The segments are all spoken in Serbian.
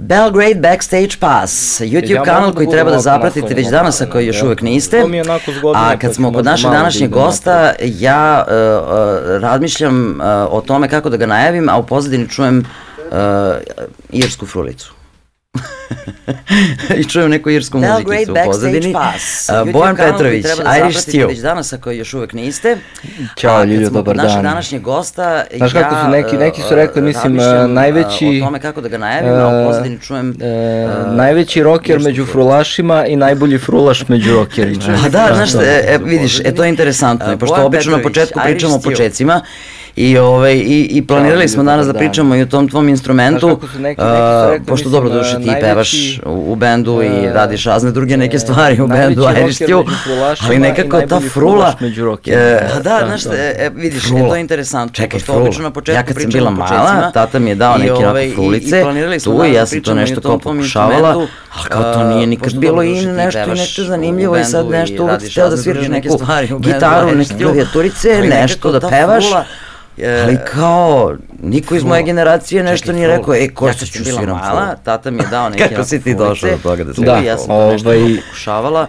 Belgrade Backstage Pass, YouTube ja kanal koji treba da zapratite već danas ako još uvek niste. A kad smo kod našeg današnjeg gosta, ja uh, uh, razmišljam uh, o tome kako da ga najavim, a u pozadini čujem uh, Irsku frulicu. I čujem neku irsku muzikicu u pozadini. Pass. Uh, Bojan Petrović, treba da Irish Steel. Već danas ako još uvek niste. Ćao Ljulju, dobar dan. Našeg današnjeg gosta, Znaš kako su neki, neki su rekli, e, mislim, e, najveći... E, o tome kako da ga najavim, a u pozadini čujem... Najveći roker među frulašima i najbolji frulaš među rokerima. Pa da, znaš, da, vidiš, e, to je interesantno, pošto obično na početku pričamo o počecima. Steel. I, ove, i, i planirali smo danas da, da pričamo i o tom tvom instrumentu, pošto dobro duše ti pevaš u, bendu i radiš razne druge neke e, stvari u bendu, Irish Stew, ali nekako ta frula, e, a da, da znaš, da. E, vidiš, to je interesantno, čekaj, frula, obično na početku ja kad sam bila mala, tata mi je dao neke onako frulice, tu i ja sam to nešto kao pokušavala, a kao to nije nikad bilo i nešto, nešto zanimljivo i sad nešto uvek da sviraš neke stvari u bendu, gitaru, neke klavijaturice, nešto da pevaš, E, Ali kao, niko iz moje generacije nešto Čekaj, nije rekao, e, ko što ja ću sviram mala, ful. tata mi je dao neke Kako si ti došla do toga da se da, ja sam ovaj, nešto pokušavala.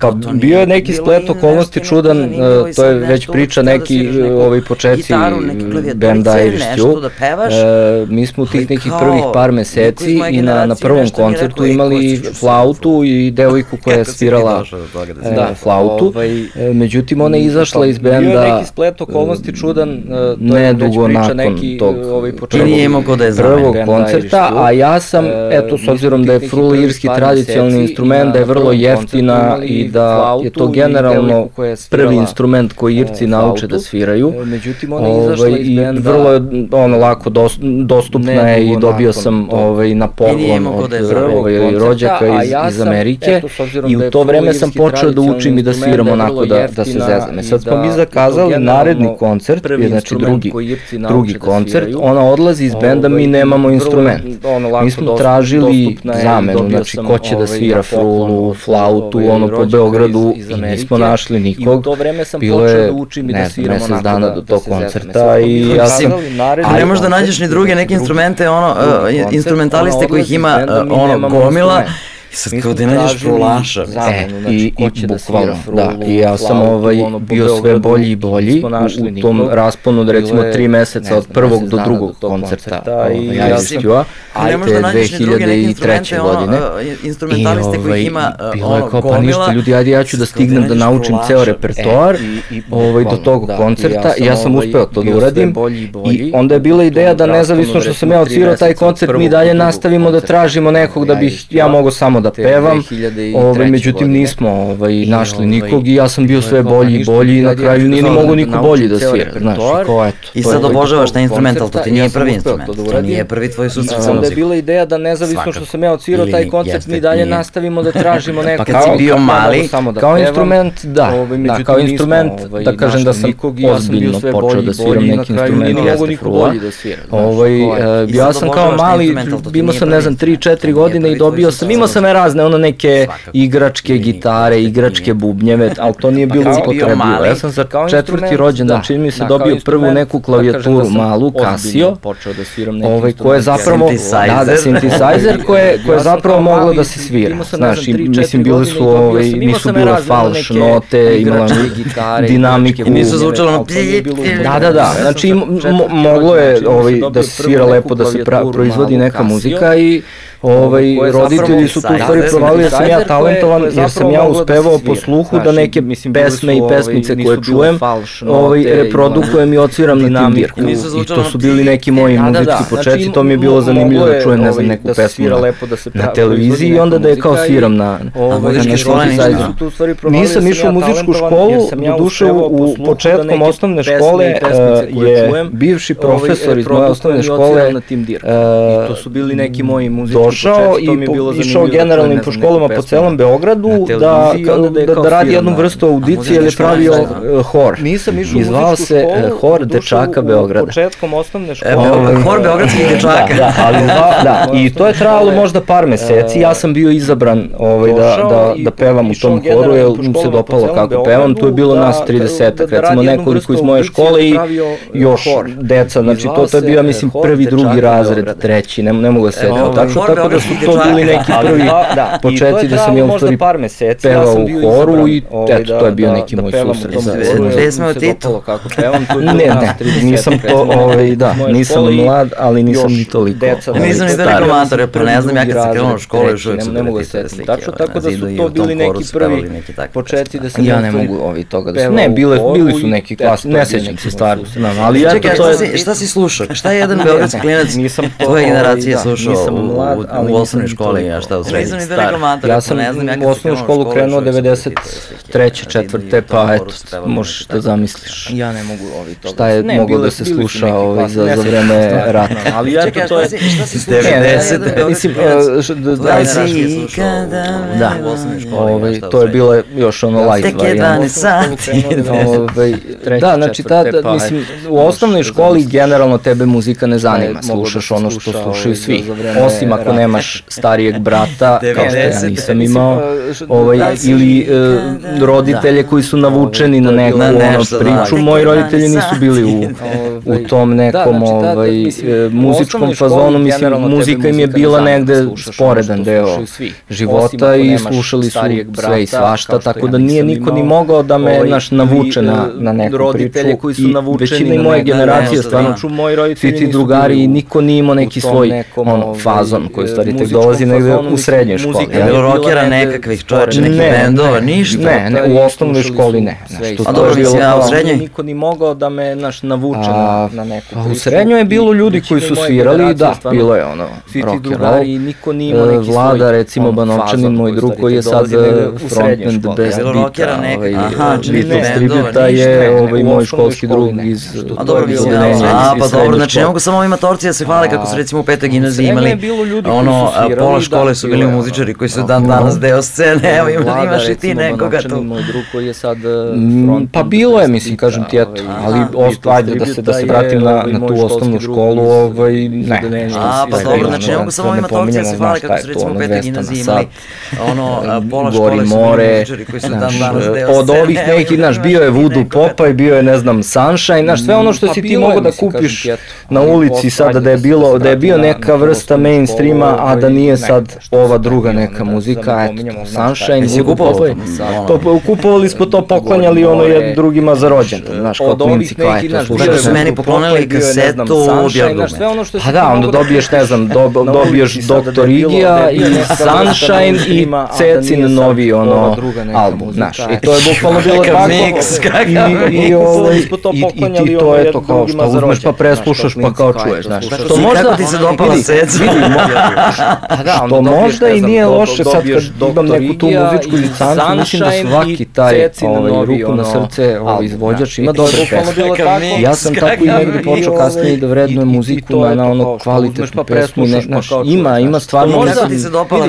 Pa, bio je neki splet okolnosti čudan, e, to je već priča neki ovaj početci benda Irish Stew. Da pevaš, e, mi smo u tih nekih prvih par meseci i na, na prvom koncertu imali flautu i devojku koja je svirala e, flautu. Ovaj, međutim, ona je pa izašla iz benda... Bio je neki splet okolnosti čudan, to ne dugo nakon tog ovaj, prvog, nije mogao da je prvog koncerta, a ja sam, eto, s obzirom da je frul irski tradicionalni instrument, da je vrlo jeftina i da je to generalno prvi instrument koji irci nauče da sviraju. Međutim, ona ovaj, izašla iz benda. Vrlo je ono lako dostupna je i dobio sam ovaj, na poklon od da ovaj, rođaka iz iz Amerike i u to vreme sam počeo da učim i da sviram onako da da se zezam. E, sad smo mi zakazali naredni koncert, znači drugi, drugi koncert, ona odlazi iz benda, mi nemamo instrument. Ono mi smo tražili zamenu, znači ko će da svira frulu, flautu, ono po Beogradu i nismo našli nikog. Bilo je, ne znam, mesec dana do tog koncerta i ja sam... Ne možeš da nađeš ni druge neke instrumente, ono, e, instrumentaliste kojih ima, e, ono, gomila, I sad Mi kao da nađeš frulaša. E, znači, i, i da bukvalno, da. da I ja sam flavu, ovaj ono, bio sve bolji i bolji u, u tom rasponu od recimo tri meseca znam, od prvog do drugog do koncerta. koncerta i, ja iz Ćua, ali te 2003. godine. Instrumentaliste koji ovaj, ima bilo je kao pa ništa ljudi, ajde ja ću da stignem da naučim ceo repertoar ovaj, do tog koncerta. Ja sam uspeo to da uradim i onda je bila ideja da nezavisno što sam ja odsvirao taj koncert mi dalje nastavimo da tražimo nekog da bih ja mogao samo samo da pevam, ovaj, međutim nismo ovaj, našli nikog i ja sam bio sve bolji i bolji i na kraju nije ni mogu niko bolji da svira, znaš, kao eto. I sad obožavaš taj instrumental, to ti nije prvi instrument, to nije prvi tvoj susret sa muzikom. Onda je bila ideja da nezavisno što sam ja ocirao taj koncept, mi dalje nastavimo da tražimo neke... Pa kad si bio mali, kao instrument, da, kao instrument, da kažem da sam ozbiljno počeo da sviram neki instrument, jeste frula. Ovaj, ja sam kao mali, imao sam, ne znam, 3-4 godine i dobio sam, imao sam one razne, ono neke Svakako. igračke nije, gitare, nije, igračke nije. bubnjeve, ali to nije pa bilo upotrebljivo. Ja sam za četvrti rođen, da, čini mi se da, dobio prvu neku klavijaturu da malu, Casio, da ovaj, koja je zapravo, da, da, synthesizer koje, koje je zapravo moglo da se svira. Znaš, i, mislim, bile su, ovaj, nisu bile falš note, imala dinamiku. I nisu zvučalo na Da, da, da, znači moglo je ovaj, da se svira lepo, da se proizvodi neka muzika i ovaj, roditelji su tu majstori da, sam ja talentovan jer sam ja uspevao da po sluhu znači, da neke mislim, pesme i pesmice koje čujem ovaj, reprodukujem i, i na tim dirku. I to su bili neki moji muzički početci, to mi je bilo zanimljivo da čujem ne znam neku pesmu na televiziji i onda da je kao sviram na Nisam išao u muzičku školu, do duše u početkom osnovne škole je bivši profesor iz moje osnovne škole na tim dirku. I to su bili neki moji muzički početci, to mi je bilo zanimljivo generalno i po školama po celom Beogradu da- da-, da, da, da radi jednu vrstu audicije ili je pravio e, hor. Nisam išao u muzičku se e, hor dečaka Beograda. Početkom osnovne škole. Hor beogradskih da, dečaka. Da, ali da, i to je trajalo možda par meseci. Ja sam bio izabran ovaj, da, da, da pevam u tom horu jer mi se dopalo kako pevam. Tu je bilo nas 30 recimo nekoliko iz moje škole i još deca. Znači to, to je bio, mislim, prvi, drugi razred, treći, ne, ne mogu se setiti tačno, tako da su to bili neki prvi da, početci da sam ja u stvari par meseci, pevao u horu i eto, to je bio neki moj susret. Gde smo od Tito? Kako pevam, je ne, ne, nisam to, ovaj, da, nisam mlad, ali nisam ni toliko. Nisam ni toliko mator, pa ne znam ja kad sam krenuo u školu, još uvijek su ne mogu se tačno, tako da su to bili neki prvi početci da sam ja ne mogu ovi toga da ne, bile, bili su neki klasni, ne sećam se stvarno, ali ja to je... Šta si slušao? Šta je jedan beogradski klinac tvoje generacije slušao u osnovnoj školi, ja šta u srednjoj? Nisam ni toliko mator, ja sam u osnovnu školu krenuo 93. četvrte, pa eto, možeš da zamisliš. Ja ne mogu ovi toga. Šta je moglo da se sluša ovaj, za, za vreme rata. Ali ja to je... Šta si slušao? Mislim, da, da, ovaj, to je bilo još ono light varijanta. Tek 11 sati. Ovaj, da, znači, ta, mislim, u osnovnoj školi generalno tebe muzika ne zanima, slušaš ono što slušaju svi, osim ako nemaš starijeg brata, kao što ja nisam imao, ovaj, ili uh, roditelje koji su navučeni na neku na ono, priču, moji roditelji nisu bili u, u tom nekom ovaj, muzičkom fazonu, mislim, muzika im je bila negde sporedan deo života i slušali su sve i svašta, tako da nije niko ni mogao da me naš navuče na, na neku priču koji su i većina i moje generacije, stvarno roditelji svi ti drugari, niko nije imao neki svoj ono, fazon koji stvari tek dolazi negde u srednjoj školi. Ja, bilo rokera nekakvih čoveče, nekih bendova, ništa. Ne, ne, u osnovnoj školi ne. A dobro, mislim, ja u srednjoj? Niko ni mogao da me, naš, navuče na, na neku priču. U srednjoj je bilo ljudi koji su svirali, da, bilo je ono, rock and roll. niko nije imao neki svoj Vlada, recimo, Banovčanin, moj drug koji je sad frontman The Best Beata, ovaj, Beatles tribute, je ovaj, moj školski drug iz A dobro, mislim, a pa dobro, znači ne mogu samo ovi matorci da se hvale kako su recimo u petoj gimnaziji imali ono, pola škole su bili muzičari koji su dan danas deo scene, evo imaš i ti nekoga tu. Moj drug koji je sad Pa bilo je, mislim, kažem ti, eto, ali ajde da se, da se vratim na, na tu osnovnu školu, ovaj, ne. A, pa dobro, znači ne mogu samo ovi matorci da se hvale kako su recimo u petoj gimnaziji imali ono, pola škole su muzičari koji su dan danas deo scene. Od ovih nekih, znaš, bio je Voodoo Popaj, bio je, ne znam, Sunshine, znaš, sve ono što pa si ti mogo da kupiš na ulici sada da je bilo, da je bio neka vrsta mainstreama, a da nije sad ova druga neka muzika, eto, Sunshine, Voodoo Popaj. To, kupovali smo to, poklanjali ono je drugima za rođendan, znaš, kao klinci, kao eto, slušaj. su meni poklonili kasetu Bjergume. Pa da, onda dobiješ, ne znam, dobiješ Dr. Igija i Sunshine i Cecin novi, ono, album, znaš, i to je bukvalno bilo tako. I, i, ovaj, i, to je to kao što uzmeš pa preslušaš pa kao čuješ, znaš. Što možda kako ti se dopala Ceca? Vidi, što možda i nije loše sad kad imam neku tu muzičku licancu, mislim da svaki taj ovaj, ruku na srce ovaj, izvođač ima dobre pesme. Ja sam tako i negde počeo kasnije da vrednujem muziku na, na ono kvalitetnu pesmu. Ne, znaš, ima, ima stvarno...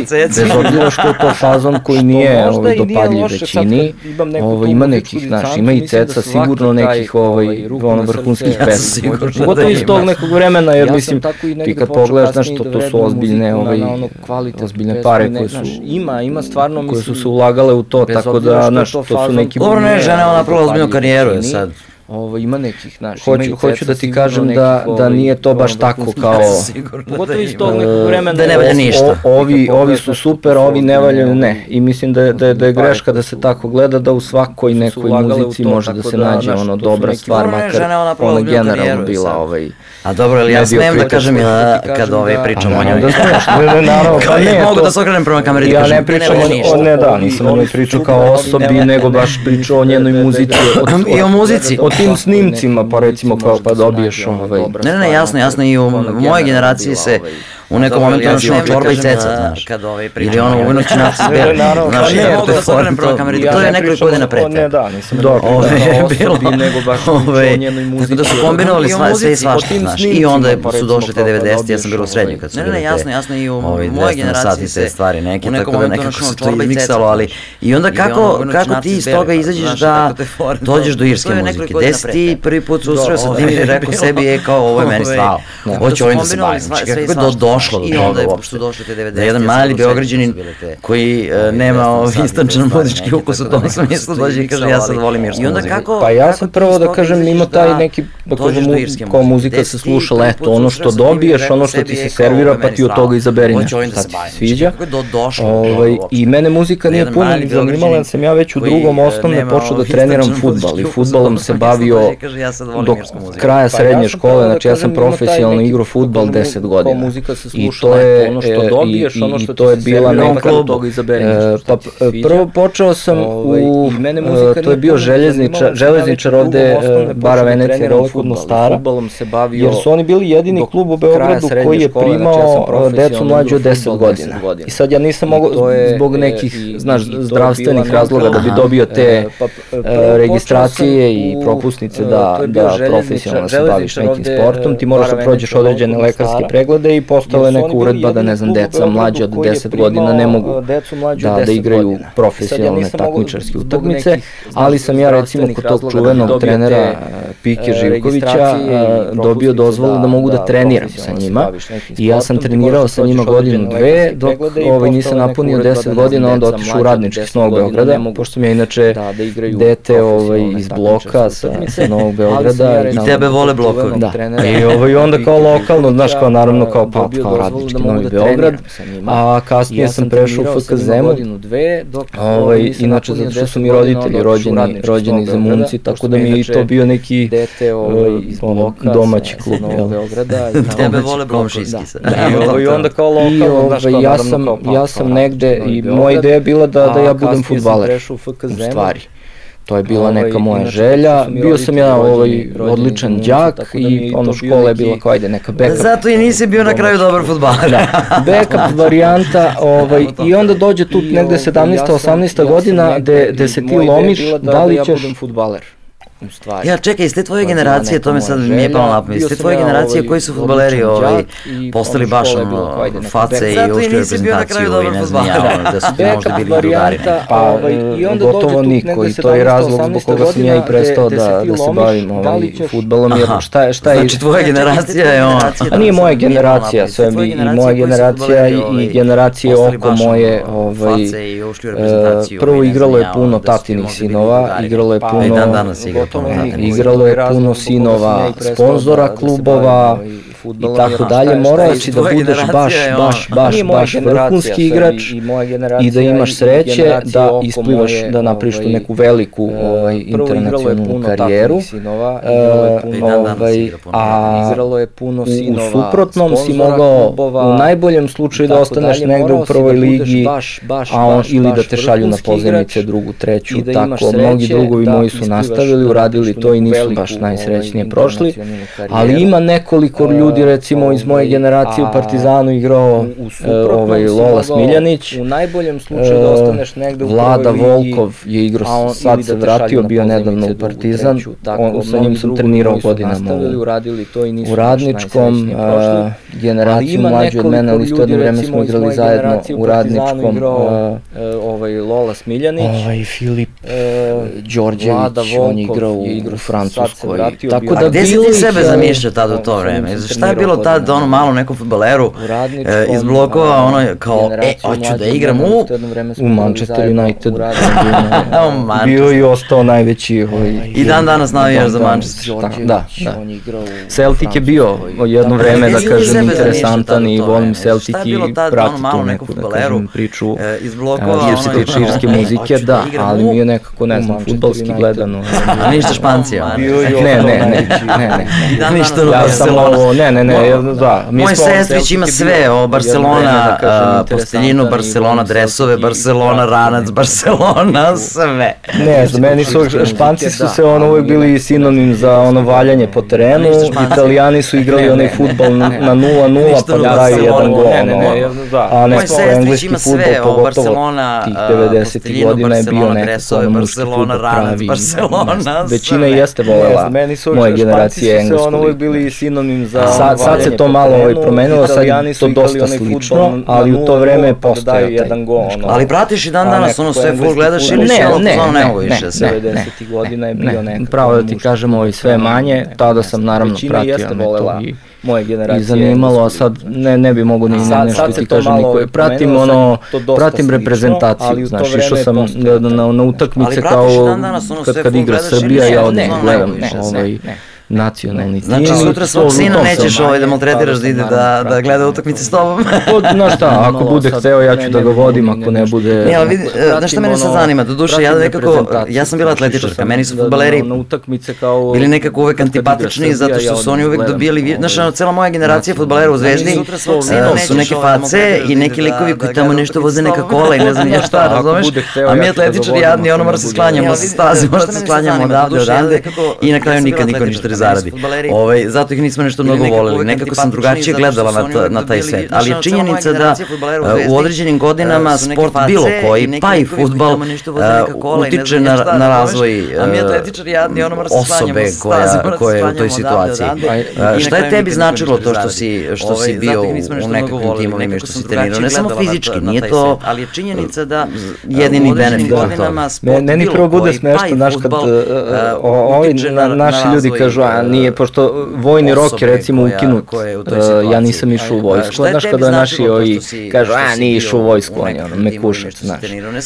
Ceca. Bez obzira što je to fazon koji nije ovaj, dopadljiv većini, ovaj, ima nekih, znaš, ima i Ceca sigurno nekih ovaj, ono vrhunskih pesma. Pogotovo iz tog nekog vremena, jer mislim, ti kad pogledaš, znaš, to, to su ozbiljne, ovaj, ozbiljne pare koje su, ima, ima stvarno, koje su se ulagale u to, tako da, znaš, to su neki... Dobro, ne, žena je napravila ozbiljnu karijeru je sad. Ovo, ima nekih, znaš, hoću, ima hoću da ti kažem da, da nije to baš tako kao... Pogotovo iz tog nekog vremena. Da ne valja ništa. ovi, ovi su super, ovi ne valjaju, ne. I mislim da, da, da je greška da se tako gleda, da u svakoj nekoj muzici može da se nađe ono dobra stvar, makar ona generalno bila ovaj A dobro, ali ja smem da kažem ja kad ovaj pričam o njoj. Da smeš, ne, naravno, pa ne. Mogu da se okrenem prema kameri ja ne pričam o, ne da, nisam o njoj pričao kao osobi, nego baš pričao o njenoj muzici. I o muzici. Tim snimcima, pa recimo kao pa dobiješ ovaj... Ne, ne, jasno, jasno, i u mojoj generaciji se u nekom momentu ono što čorba i ceca, znaš. Kad ovaj priča. Ili ono uvinoć naci zbeli. Znaš, ne mogu da se. To je nekoliko godina pre. Ne, da, nisam dobro. Ove je bilo, ove, tako da su kombinovali sve i svašta, znaš. I onda su došle te 90. Ja sam bio u srednjoj kad su bile te. Ne, ne, jasno, jasno i u mojoj generaciji se stvari neke, tako da nekako se to izmiksalo, ali i onda kako, kako ti iz toga izađeš da dođeš do irske muzike, gde gde si ti prvi put susreo sa tim i rekao sebi, je kao, ovo je meni stalo. Hoću ovim da se bavim. Znači, kako je do, došlo do toga uopšte? Da jedan mali beograđanin koji e, nema istančan muzički ukus u tom smislu dođe i kaže, ja sad volim irsku muziku. Pa ja sam prvo da kažem, ima taj neki, da kažem, kao muzika se sluša leto, ono što dobiješ, ono što ti se servira, pa ti od toga izaberi nešto šta ti se sviđa. Ovaj, I mene muzika nije puno ni zanimala, sam ja već u drugom osnovne počeo da treniram futbal i futbalom se bavio do kraja srednje škole, znači ja sam profesionalno igrao futbal 10 godina. I to je, ono što dobiješ, ono što to je bila neka toga izaberi Pa prvo počeo sam u, to je bio željezničar, železničar ovde, Bara Venecija, Real Futbol Stara, jer su oni bili jedini klub u Beogradu koji je primao decu mlađu od 10 godina. I sad ja nisam mogao, zbog nekih, znaš, zdravstvenih razloga da bi dobio te pa, registracije i propusnice da, da profesionalno se baviš nekim sportom, ti moraš da prođeš određene lekarske preglede i postala je neka uredba da, ne znam, deca mlađe od 10 godina ne mogu da, da igraju profesionalne takmičarske utakmice, ali sam ja recimo kod tog čuvenog trenera Pike Živkovića dobio dozvolu da mogu da treniram sa njima. i ja sam trenirao sa njima godinu dve, dok ovaj, nisam napunio 10 godina, onda otišao u radnički s Novog Beograda, pošto sam ja inače dete ovaj, iz bloka sa, sa Novog Beograda. I tebe vole blokovi. Da, i ovaj, onda kao lokalno, znaš, kao naravno kao pa, kao radnički Novi Beograd, a kasnije sam prešao u FK Zemun, ovaj, inače zato što su mi roditelji rođeni, rođeni Zemunci, tako da mi je i to bio neki dete ovaj, iz bloka domaći klub. Novog Beograda. Tebe vole komšijski sad. Da, i onda kao lokalno, znaš, kao ja sam, ja sam negde i moja ideja je bila da, da ja budem futbaler, u stvari. To je bila neka ovaj, moja želja. Bio sam ja ovaj odličan đak i ono škola je bila kao ajde neka backup. Zato i nisi bio na kraju dobar fudbaler. da, backup varijanta ovaj, i onda dođe tu negde 17. 18. godina gde se ti lomiš da li ćeš fudbaler u stvari. Ja, čekaj, iz te tvoje generacije, to me sad mi je palo napamet, iz te tvoje generacije koji su futbaleri ovaj, postali baš ono, face i ušli reprezentaciju i ne znam ja, da su ti možda bili drugari. Pa, ovaj, i onda gotovo niko i to je razlog zbog koga sam ja i prestao da, da se bavim ovaj, futbalom, jer šta je... Šta je znači, tvoja generacija je ono... A nije moja generacija, sve i moja generacija i generacije oko moje, ovaj, prvo igralo je puno tatinih sinova, igralo je puno... Igra Igralo je puno sinova, sponzora klubova, i tako dalje, morao si da budeš baš, baš, baš, baš vrhunski igrač i da imaš sreće da isplivaš, da napriš tu neku veliku e, ovaj, internacionalnu karijeru. E, ovaj, a u suprotnom si mogao u najboljem slučaju da ostaneš negde u prvoj ligi, a on, ili da te šalju na pozemice drugu, treću, tako, mnogi drugovi moji su nastavili, uradili to i nisu baš najsrećnije prošli, ali ima nekoliko ljudi ljudi recimo iz moje generacije u Partizanu igrao e, ovaj Lola Smiljanić. U najboljem slučaju da ostaneš negde u Vlada Volkov je igrao, sad se vratio, bio nedavno u Partizan. On, sa njim sam trenirao godinama u, uradili to i nisu u Radničkom, generaciju mlađu od mene, ali isto jedno vreme smo igrali zajedno u Radničkom. E, ovaj Lola Smiljanić, ovaj Filip e, Đorđević, on je igrao u Francuskoj. Tako da gde si ti sebe zamišljao tada u to vreme? Šta je bilo tad ono malo nekom futbaleru e, iz blokova, ono kao, e, hoću da igram u... U Manchester United. Bio i ostao najveći. Ovaj, I dan danas navijaš za Manchester. Da, da. Celtic je bio jedno vreme, da kažem, interesantan i volim Celtic i prati tu neku, da kažem, priču iz blokova, se tiče irske muzike, da, ali mi je nekako, ne znam, futbalski gledano. Ništa Špancija? Ne, ne, ne, ne, ne. Ništa ja sam ovo, ne, ne, ne, ne, da. Mi Moj sestrić ima sve, o Barcelona, da posteljinu, Barcelona dresove, Barcelona ranac, Barcelona sve. Ne, za meni su, Španci su se ono uvek bili sinonim za ono valjanje po terenu, Italijani su igrali onaj futbol na 0-0 pa da daju jedan gol, ne, ne, ne, da. a ne, engleski futbol pogotovo tih 90. godina je bio nekako muški futbol pravi. Barcelona, Većina jeste volela moje generacije englesko. Španci su ono uvek bili sinonim za sad, sad se to malo ovaj, promenilo, sad je to dosta slično, ali u to vreme je postojao taj. jedan gol. Ali pratiš i dan danas, ono sve full gledaš ili ne, ne, ne, ne, više se. 90. godina je bio nekako. Pravo da ti kažemo, ovaj, sve manje, tada sam naravno pratio me to i moje generacije. I zanimalo, a sad ne, ne bi mogu ni sad, nešto sad ti kažem niko. Pratim ono, pratim reprezentaciju, znaš, išao sam na, na, na utakmice kao kad, kad igra Srbija, ja odem gledam ovaj, nacionalni znači, tim. Znači sutra svog sina nećeš ovaj da maltretiraš da ide da, da gleda utakmice s tobom. Znaš šta, ako bude hteo ja ću da ga vodim, ako ne bude... Ne, ali vidi, znaš šta mene sad zanima, do duše ja nekako, ja sam bila atletičarka, meni su futbaleri na utakmice kao bili nekako uvek antipatični zato što su oni uvek dobijali, znaš, cela moja generacija futbalera u Zvezdi su neke face i neki likovi koji tamo nešto voze neka kola i ne znam ja šta, razumeš? A mi atletičari jadni, ono mora se sklanjamo sa staze, mora se sklanjamo odavde, odavde i na kraju nikad niko ništa zaradi. Ovaj, zato ih nismo nešto mnogo voleli. Nekako sam drugačije gledala na, ta, na taj svet. Ali je činjenica da u određenim godinama sport bilo koji, pa i futbal, utiče na, na razvoj osobe koja, koja je u toj situaciji. Šta je tebi značilo to što si, što si bio u nekakvim timovima i što si trenirao? Ne samo fizički, nije to ali je činjenica da jedini benefit od toga. Meni prvo bude smešno, znaš, kad ovi naši ljudi kažu, a nije, pošto vojni rok je recimo ukinut, uh, ja nisam išao u vojsku, znaš kada naši ovi kažu, a nije išao u vojsku, on je ono, me kušaš, znaš.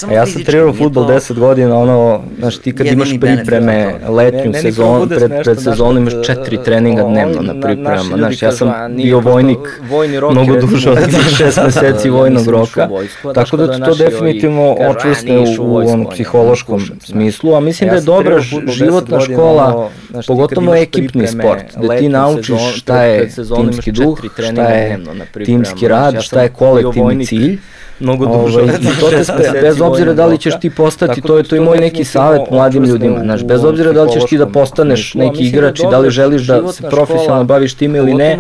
A ja sam trenirao futbol 10 godina, ono, znaš, ti kad imaš pripreme, letnju sezonu, pred, pred sezonom imaš četiri treninga dnevno na pripremama, znaš, ja sam bio vojnik mnogo duže od tih šest meseci vojnog roka, tako da to definitivno očvrsne u, u onom psihološkom smislu, a mislim da je dobra životna škola, pogotovo ekipni sport, da ti naučiš šta je timski duh, šta je timski rad, šta je kolektivni cilj mnogo duže. Ovaj, to te spe, bez obzira da li ćeš ti postati, to je to i moj neki savet mladim ljudima, znaš, bez obzira da li ćeš ti da postaneš neki igrač i da li želiš da se profesionalno baviš tim ili ne,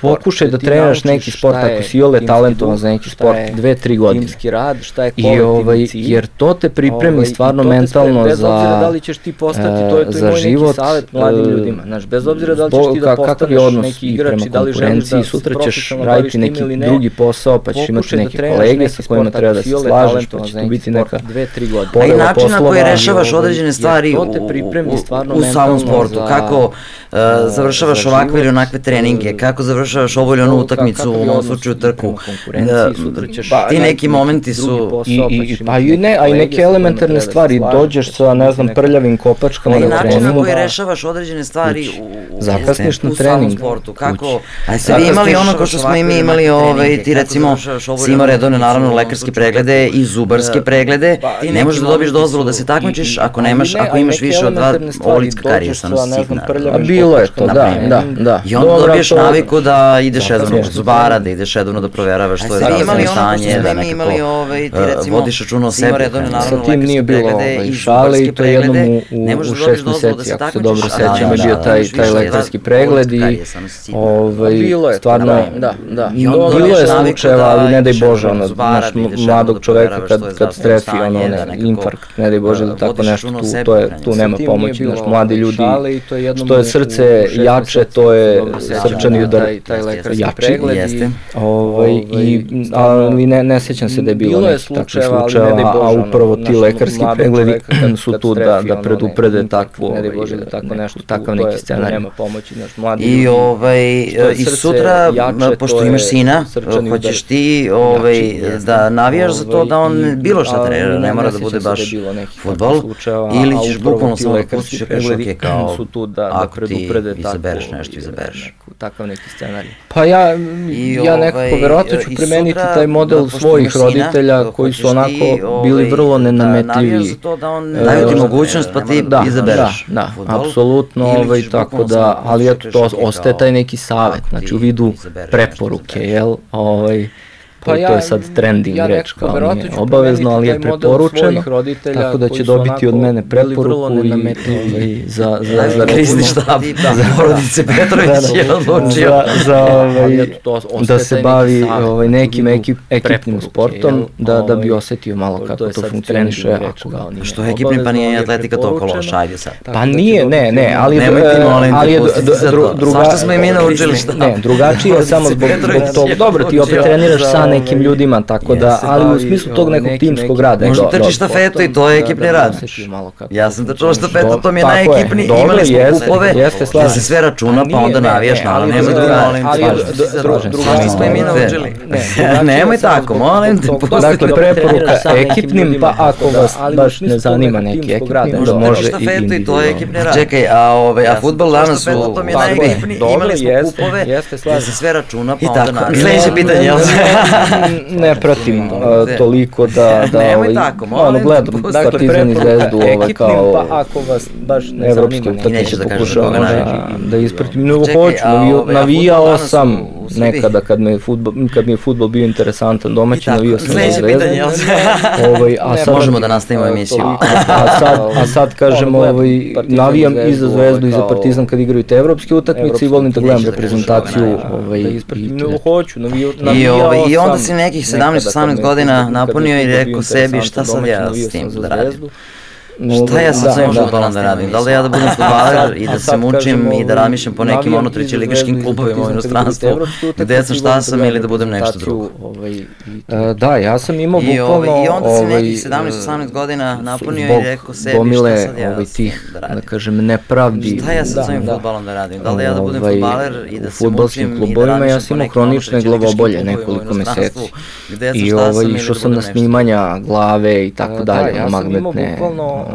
pokušaj da treniraš neki sport ako si ole talentovan za neki sport, dve, tri godine. rad, šta je I ovaj, jer to te pripremi stvarno mentalno za, da li ćeš ti postati, to je to i moj život, savet mladim ljudima, znaš, bez obzira da li ćeš ti da postaneš neki igrač i da li želiš da sutra ćeš raditi neki drugi posao, pa ćeš imati neke kolege kolege sa kojima treba da se slažeš, pa će tu biti neka dve, tri godine. A i način na koji rešavaš određene stvari u, u, u samom sportu, kako uh, završavaš ovakve ili onakve treninge, kako završavaš ovu ili onu utakmicu, u ovom slučaju trku. Ti neki momenti su... I, pa i ne, a i neke elementarne stvari, dođeš sa, ne znam, prljavim kopačkama na treningu. I način na koji rešavaš određene stvari u, zakasniš na trening. sportu, kako... A ste vi imali ono ko što smo i mi imali, ovaj, ti recimo si imao redovne naravno lekarske preglede i zubarske da. preglede. Pa, ne možeš da dobiješ dozvolu da se takmičiš ako nemaš, ako imaš više od dva olicka karijesa na signar. A bilo je to, da, da, da. I onda dobiješ naviku da ideš redovno kod zubara, da ideš redovno da provjeravaš što je zdravstveno stanje, da nekako vodiš računa o sebi. Sa tim nije bilo šale i to jednom u šest meseci, ako se dobro sećam, je bio taj, taj lekarski pregled i ovaj, stvarno, da, da. Bilo je slučajeva, ali ne daj Bože, ono, naš mladog čoveka kad, kad strefi ono, ne, infarkt, ne daj Bože da tako nešto, tu, to je, tu nema pomoći, naš mladi ljudi, što je srce jače, to je srčani udar. jači, ovaj, i, ali ne, ne sećam se da je bilo neki takvi slučajeva, a upravo ti lekarski pregledi su tu da, da preduprede takvo, ne daj Bože da tako nešto, takav neki scenarij. Nema pomoći, naš mladi I, ovaj, i sutra, pošto imaš sina, hoćeš ti ovaj, da navijaš za to da on bilo šta trenira, ne mora da bude baš futbol, ili ćeš bukvalno samo da pustiš i kažeš ok, kao su tu da, da ako ti izabereš nešto, izabereš. Takav neki scenarij. Pa ja, ja nekako ovaj, verovatno ću primeniti taj model svojih roditelja koji su onako bili ovaj, vrlo nenametljivi. Daju ti mogućnost pa ti da, izabereš. Da, da, apsolutno, ovaj, tako da, ali eto, to ostaje taj neki savet, znači u vidu preporuke, jel, ovaj, pa ja, to je sad trending ja reč, kao nije obavezno, ali je preporučeno, tako da će dobiti od mene preporuku i ovaj, za, za, za, krizni štab, za porodice Petrović je odlučio. Za, za ovaj, da se bavi ovaj, nekim ekip, ekipnim sportom, da, da bi osetio malo kako to funkcioniše. Ako ga, Što je ekipni, pa nije atletika toliko loša, ajde sad. Pa nije, ne, ne, ali, ali je druga... Svašta smo i mi naučili šta. Ne, drugačije je samo zbog, zbog tog, dobro, ti opet treniraš sa nekim ljudima, tako da, ali u smislu tog nekog timskog rada. Možda trčiš štafetu i to je ekipni rad. Ja sam trčao štafetu, to mi je najekipni, imali smo kupove, gde se sve računa, pa onda navijaš, ali nema druga, molim te. Drugačije smo i mi naučili. Nemoj tako, molim te. Dakle, preporuka ekipnim, pa ako vas baš ne zanima neki ekipni, da može i i to je ekipni rad. Čekaj, a, ove, a futbol danas u... To mi je najekipni, imali smo kupove, gde se sve računa, pa onda navijaš. Sljedeće pitanje, jel? Ne pratim toliko da... da Nemoj tako, molim te. Gledam Partizan i Zvezdu, ovaj kao... Pa ako vas baš ne evropski utakmice pokušavam da, da ispratim. Nego hoću, navijao sam nekada kad mi je fudbal, kad mi je fudbal bio interesantan domaći, navijao sam na Zvezdu. Ovaj, a sad, možemo da nastavimo emisiju. A sad, a sad kažemo, ovaj, navijam i za Zvezdu i za Partizan kad igraju te evropske utakmice i volim da gledam reprezentaciju. Ovaj, i, hoću, navijao, I, ovaj, I onda si nekih 17-18 godina napunio i rekao sebi šta sad ja s tim da radim. Šta ja sa svojim futbolom da radim? Da li ja da budem futbaler i da se mučim i da razmišljam po nekim ono treći ligaškim klubovima u inostranstvu, gde sam šta sam ili da budem nešto drugo? Da, ja sam imao bukvalno... I onda si nekih 17-18 godina napunio i rekao sebi šta sad ja da radim? Da kažem, nepravdi. Šta ja sa svojim futbolom da radim? Da li ja da budem futbaler i da se mučim i da razmišljam po nekim ono treći ligaškim klubovima nekoliko meseci. I ovaj, išao sam na snimanja glave i tako dalje, magnetne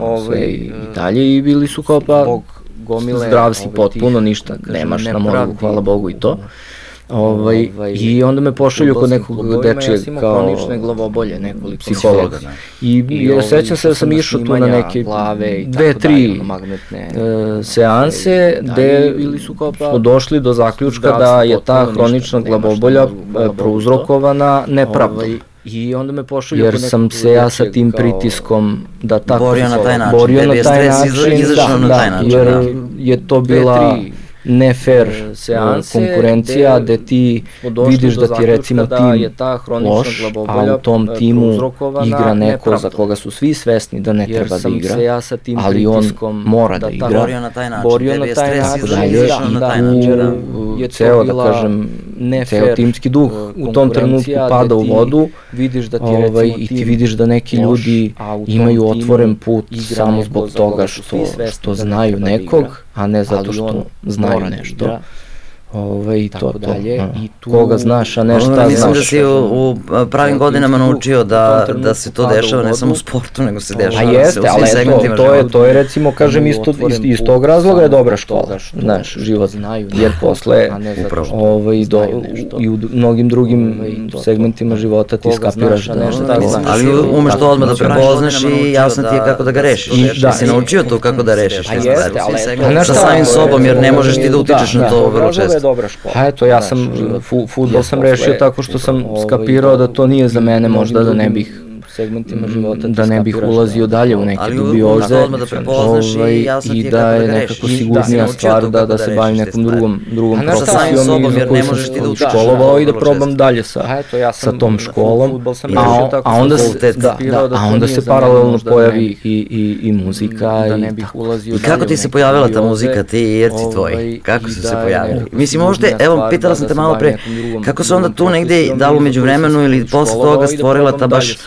ovaj, i dalje i bili su kao pa gomile, zdrav si ovaj, potpuno, ništa, nemaš na moru, hvala Bogu i to. Ovaj, ovaj, I onda me pošalju kod nekog dečije ja kao kronične glavobolje, nekoliko psihologa. I, I ja sećam se da sam išao tu na neke glave i dve, tri magnetne uh, seanse gde pa, smo došli do zaključka da je ta hronična glavobolja prouzrokovana nepravdom. Ovaj, I onda me pošalju Jer sam se ja sa tim pritiskom da tako borio na taj način, borio na taj način, da, da, na taj način, jer da. je to bila ne fair e, seanse, konkurencija gde ti vidiš da ti recimo da tim je ta loš, a u tom timu igra neko za koga su svi svesni da ne treba da igra, se ja sa tim ali on mora da, da igra. Borio na taj način, borio na taj način, dalje, i tu ceo, da kažem, ne ceo timski duh u tom trenutku pada u vodu, vidiš da ti ovaj, i ti vidiš da neki ljudi imaju otvoren put samo zbog toga što, što znaju nekog, а не затоа што знае нешто. Да. Ove, i to, dalje. To, I tu, Koga znaš, a ne šta znaš. Mislim da si u, u pravim godinama naučio da, da se to dešava ne samo u sportu, nego se dešava a jeste, ali eto, to je, to je recimo, kažem, isto, iz, iz tog razloga je dobra škola, znaš, život znaju, jer posle, ovaj, do, i u mnogim drugim segmentima života ti skapiraš da nešto tako znaš. Ali umeš to odmah da prepoznaš i jasno ti je kako da ga rešiš. Da si naučio to kako da rešiš. A jeste, ali sa samim sobom, jer ne možeš ti da utičeš na to vrlo često je dobra škola. Pa eto, ja sam, futbol sam rešio tako što sam skapirao da to nije za mene možda da ne bih segmentima mm, života da ne bih ulazio dalje u neke dubioze da ovaj, i da je nekako sigurnija stvar da, da se bavim nekom drugom, drugom profesijom i za koju sam školovao i da probam dalje sa, sa tom školom, a, a onda se, da, da, a onda se paralelno pojavi i, i, i muzika da ne bih ulazio I kako ti se pojavila ta muzika, ti i jerci tvoji? Kako su se pojavili? Mislim, možda, evo, pitala sam te malo pre, kako se onda tu negde, da li umeđu vremenu ili posle toga stvorila ta baš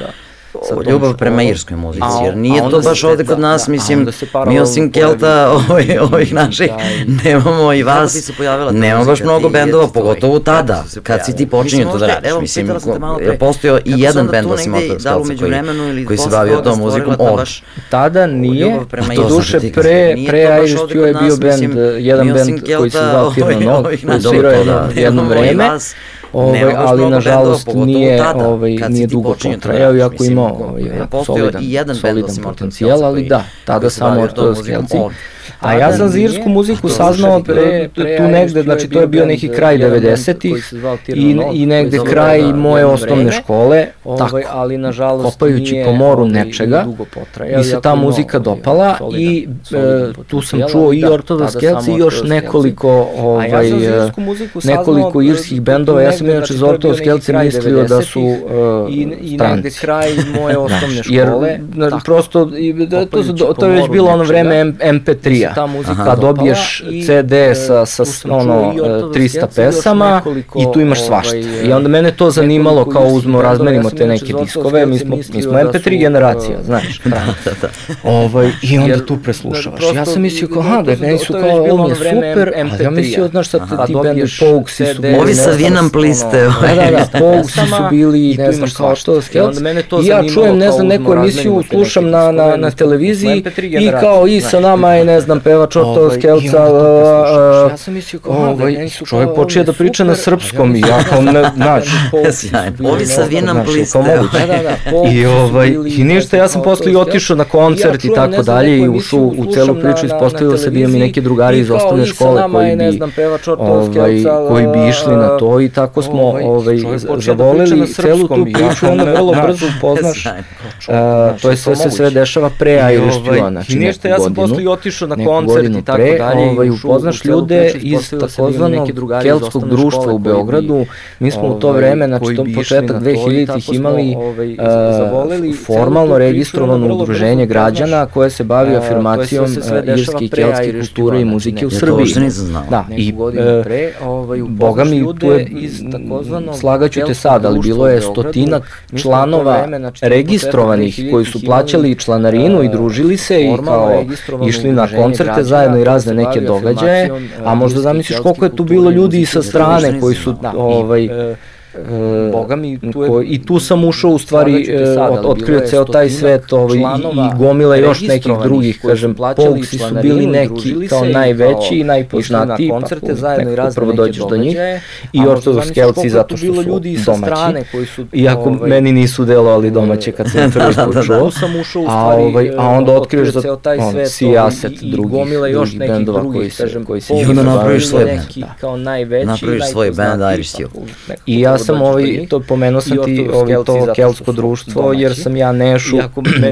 ljubav prema irskoj muzici, jer nije to baš ovde kod nas, mislim, mi osim Kelta, ovih, ovih naših, nemamo i vas, nemamo baš mnogo bendova, pogotovo tada, kad si ti počinio to da radiš, mislim, je postojao i jedan bend osim Otvar Skalca koji, koji se bavio tom muzikom? ovde. Tada nije, to duše pre, pre Irish Stew je bio bend, jedan bend koji se zvao Firma Nog, koji svirao jedno vreme, ovaj, ali nažalost nije, ovaj, nije dugo potrajao, iako imao ovaj, solidan, solidan potencijal, ali da, tada samo Ortodoks Helci. A ja sam irsku muziku saznao pre, tu negde, znači to je bio neki kraj 90-ih i, i negde kraj moje osnovne škole, tako, ali nažalost kopajući po moru nečega, mi se ta muzika dopala i e, tu sam čuo i Ortodoks Kelci i još nekoliko, ovaj, e, nekoliko irskih bendova, ja sam inače za Ortodoks Kelci mislio da su stranci. I kraj moje osnovne škole, jer prosto, to, to je već bilo ono vreme MP3-a, kad dobiješ CD sa, sa ono, 300 pesama i tu imaš svašta. I onda mene to zanimalo kao uzmo, razmenimo te neke diskove, mi smo, mi smo MP3 generacija, znaš. da, da, da. Ovaj, I onda tu preslušavaš. Ja sam mislio kao, ha, da meni su kao, ovo je super, ali ja mislio, znaš šta ti bendu Pogsi su bili. Ovi sa Vinam pliste. Da, da, da, Pogsi su bili, ne znam kao što, I ja čujem, ne znam, neku emisiju, slušam na, na, na televiziji i kao i sa nama je, ne znam, pevač Otto Skelca, ja sam mislio kao, ovaj, čovjek počeo da priča na srpskom i ja kao, ne, znaš, Ovi sa. Da, da, da. I, ovaj, I ništa, ja sam posle i otišao na koncert i tako dalje i ušao u celu priču, ispostavilo se da imam i neke drugari iz osnovne škole koji bi, ovaj, koji bi išli na to i tako smo ovaj, zavolili celu tu priču, onda vrlo brzo upoznaš, to je sve se sve dešava pre Irish Tila, znači neku godinu, ja sam posle i otišao na koncert i tako dalje, ovaj, upoznaš ljude iz takozvanog keltskog društva u Beogradu, mi smo u to vreme, znači to početak 2000-ih imali formalno registrovano udruženje građana koje se bavi afirmacijom irske i keltske kulture i muzike u Srbiji. Ja to nisam znao. Da, i pre, ovaj, boga mi tu je, slagaću te sad, ali bilo je stotinak članova registrovanih koji su plaćali članarinu i družili se i kao išli na koncerte zajedno i razne neke događaje, a možda zamisliš koliko je tu bilo ljudi i sa strane koji su ovaj E, Boga mi, tu je, ko, I tu sam ušao u stvari, e, od, otkrio ceo taj svet ovaj, i, i gomila još nekih drugih, kažem, Pogsi su bili neki kao najveći i najpoznatiji, pa koncerte zajedno i razne prvo dođeš do njih i ortodoks kelci zato što su domaći, iako ovaj, meni nisu delovali domaće kad sam prvi put čuo, a, ovaj, a onda otkriješ da on, si aset drugih, drugih bendova koji se, koji se, i onda napraviš svoj band, napraviš svoj band Irish Steel. I ja sam ovaj, to pomenuo sam ti ovaj, to keltsko društvo, jer sam ja Nešu,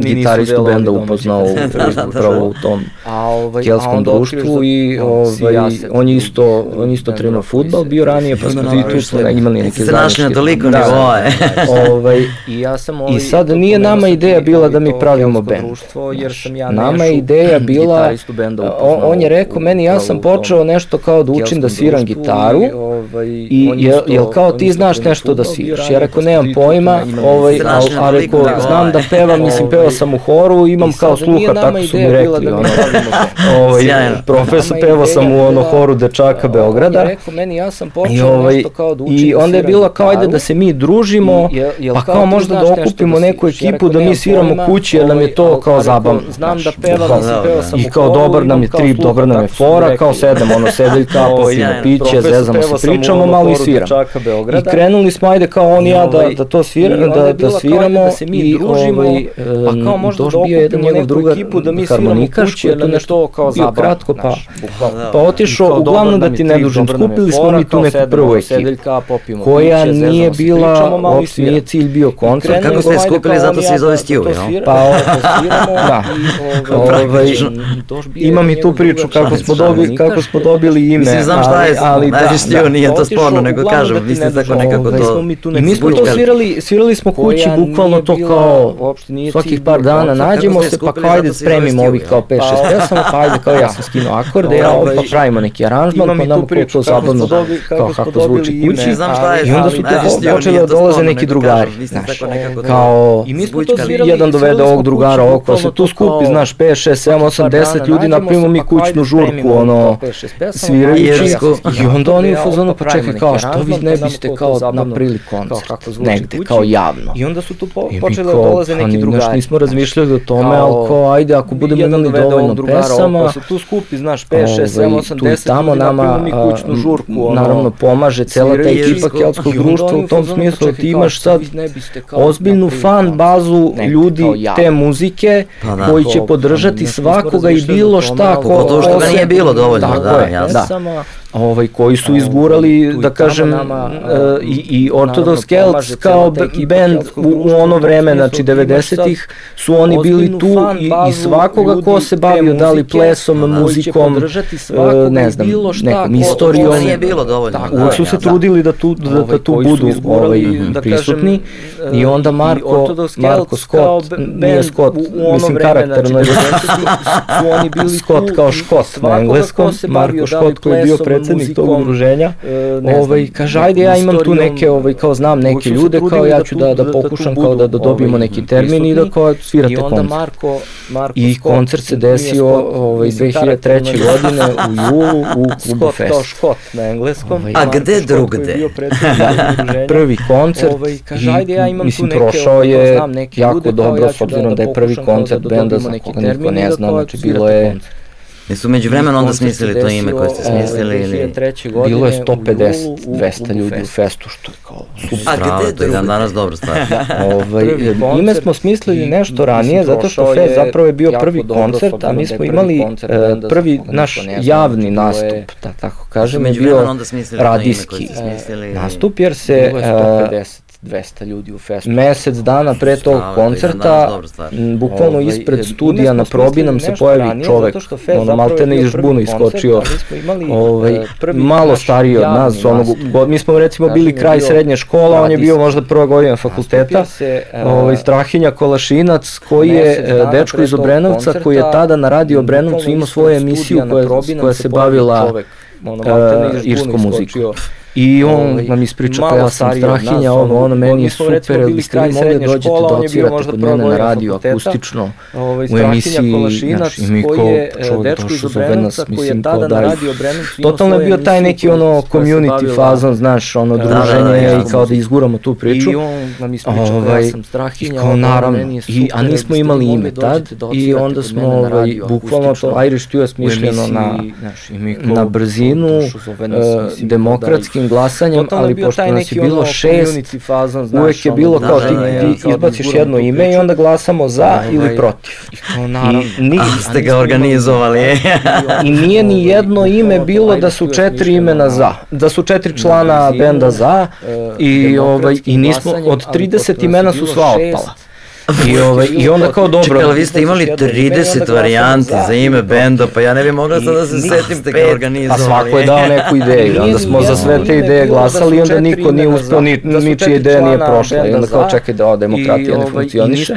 gitaristu benda upoznao upravo u tom ovaj, kelskom društvu i ovaj, on je isto, on isto trenuo futbal, bio ranije, pa smo i tu smo imali neke zajedničke. našli na toliko nivoje. ovaj, I, ja sam ovaj, I sad nije nama ideja bila da mi pravimo bend. Nama je ideja bila, on je rekao meni, ja sam počeo nešto kao da učim da sviram gitaru i jel kao ti znaš nešto da sviraš. Ja rekao, nemam pojma, ovaj, a, a rekao, znam da pevam, mislim, pevao sam u horu, imam kao sluha, tako su mi rekli. Ono, ovaj, profesor, pevao sam u ono horu dečaka Beograda. I, ovaj, I onda je bilo kao, ajde da se mi družimo, pa kao možda da okupimo neku ekipu, da mi sviramo kući, jer nam je to kao zabavno. Znam da pevam, mislim, pevao sam I kao dobar nam je trip, dobar nam je fora, kao sedam, ono, sedeljka, popijemo piće, zezamo se, pričamo, malo i sviramo. I krenuli smo, ajde kao on i ja da, ovaj, da to svira, da, da sviramo da se mi i družimo, ovaj, pa kao možda da okupimo jedan njegov drugar ekipu da mi harmonikaš, jer to nešto kao bio kratko, pa, pa otišao, uglavnom da ti ne dužim, skupili smo mi tu neku prvu ekipu, koja nije bila, uopšte nije cilj bio koncert. Kako ste skupili, zato se zove Stiju, jel? Pa, da, ovaj, imam i tu priču kako smo dobili, kako smo dobili ime. Mislim, znam šta je, ali da, Stiju nije to sporno, nego kažem, mislim tako nekako to smo mi tu I mi smo to svirali, svirali smo kući bukvalno to kao svakih par dana nađemo se pa kao ajde spremimo ovih kao 5-6 pesama, pa ajde kao ja sam skinuo akorde, ja ovaj, pa pravimo neki aranžman, pa nam kao to zabavno, kao kako zvuči kući. I onda su tu počeli da dolaze neki drugari, znaš, kao jedan dovede ovog drugara oko, se tu skupi, znaš, 5, 6, 7, 8, 10 ljudi, napravimo mi kućnu žurku, ono, svirajući, i onda oni u fazonu, pa čekaj, kao, što vi ne biste kao napravili koncert, negde, kao javno. I onda su tu po, počeli da dolaze neki pa drugari. Znaš, nismo razmišljali o tome, ali kao, ajde, ako budemo imali dovoljno pesama, pa se tu skupi, znaš, 5, 6, 7, 8, 10, tamo nama, mi kućnu žurku, naravno, pomaže cela ta ekipa keltskog društva u tom smislu, da ti imaš sad ozbiljnu fan bazu ljudi te muzike, pa da. koji će podržati svakoga i bilo šta ko... Pogotovo što ga nije bilo dovoljno, da, jasno. Da ovaj, koji su izgurali, da kažem, nama, uh, i, i Orthodox Celts kao band u, u ono vreme, znači 90-ih, su oni bili tu i, i svakoga ko se bavio, da li plesom, muzikom, uh, ne znam, nekom istorijom. Nije bilo dovoljno. Tako, da, su se trudili da tu, da, da tu budu ovaj, da prisutni. i onda Marko, Marko Scott, nije Scott, mislim karakterno, su oni bili Scott kao Škot na engleskom, Marko Scott koji je bio predsednik tog udruženja, e, ovaj, kaže, ajde ja imam tu neke, ovaj, kao znam neke ljude, kao ja ću da, da, da pokušam kao da, da dobijemo ovaj, neki termin i da kao svirate koncert. Marko, Marko I koncert se desio ovaj, 2003. godine u julu u Klubu Fest. Scott, Škot na engleskom. Ovaj, A gde drugde? prvi koncert ovaj, kaže, ajde, ja imam mislim, tu neke, prošao je jako dobro, s obzirom da je prvi koncert benda za koga niko ne zna, znači bilo je Jesu među vremena onda smislili to ime koje ste smislili ili... Bilo je 150, 200 ljudi u festu, što je kao super. A gde to je dan danas dobro stvar. ovaj, ime smo smislili nešto ranije, zato što Fest zapravo je bio prvi koncert, a mi smo imali prvi naš javni nastup, da tako kažem, je bio radijski nastup, jer se 200 ljudi u festu. Mesec dana pre tog koncerta, bukvalno ovaj, ispred studija na probi nam se pojavi čovek, ono maltene iz žbunu iskočio, ovaj, e, malo stariji od nas, onog, mi smo recimo bili kraj srednje škola, on je bio možda prva godina fakulteta, e, ovaj, Strahinja Kolašinac, koji je e, dečko iz Obrenovca, koji je tada na radio Obrenovcu imao svoju emisiju koja, koja se bavila irskom muzikom. I on ovaj, nam ispriča pa ja sam strahinja, ovo, ono, meni je super, jel biste vi mogli dođete da odsvirate kod mene na radio akustično ovaj, u emisiji, znači, i mi kao e, čovjek došao zove nas, mislim, kao da totalno je bio taj neki ono community fazon, znaš, ono da, druženje da, da, i kao da izguramo tu priču. I on nam ispriča ovaj, ja sam strahinja, kao naravno, i, a nismo imali ime tad i onda smo ovaj, bukvalno to Irish Stew je smišljeno na, na brzinu, demokratski elektronskim glasanjem, ali pošto nas je bilo šest, fazon, znaš, uvek je bilo kao ti, ti izbaciš jedno ime i onda glasamo za ili protiv. I, ni, ste ga organizovali. I nije ni jedno ime bilo da su četiri imena za, da su četiri člana benda za i, ovaj, i nismo, od 30 imena su sva otpala. I, ovaj, I onda kao dobro. Čekaj, vi ste imali 30 varijanti za ime benda, pa ja ne bih mogla sad da se setim ste ga organizovali. A svako je dao neku ideju, onda smo za sve te ideje glasali i onda niko nije uspio, ni, ničija ideja nije prošla. I onda kao čekaj da ova demokratija ne funkcioniše.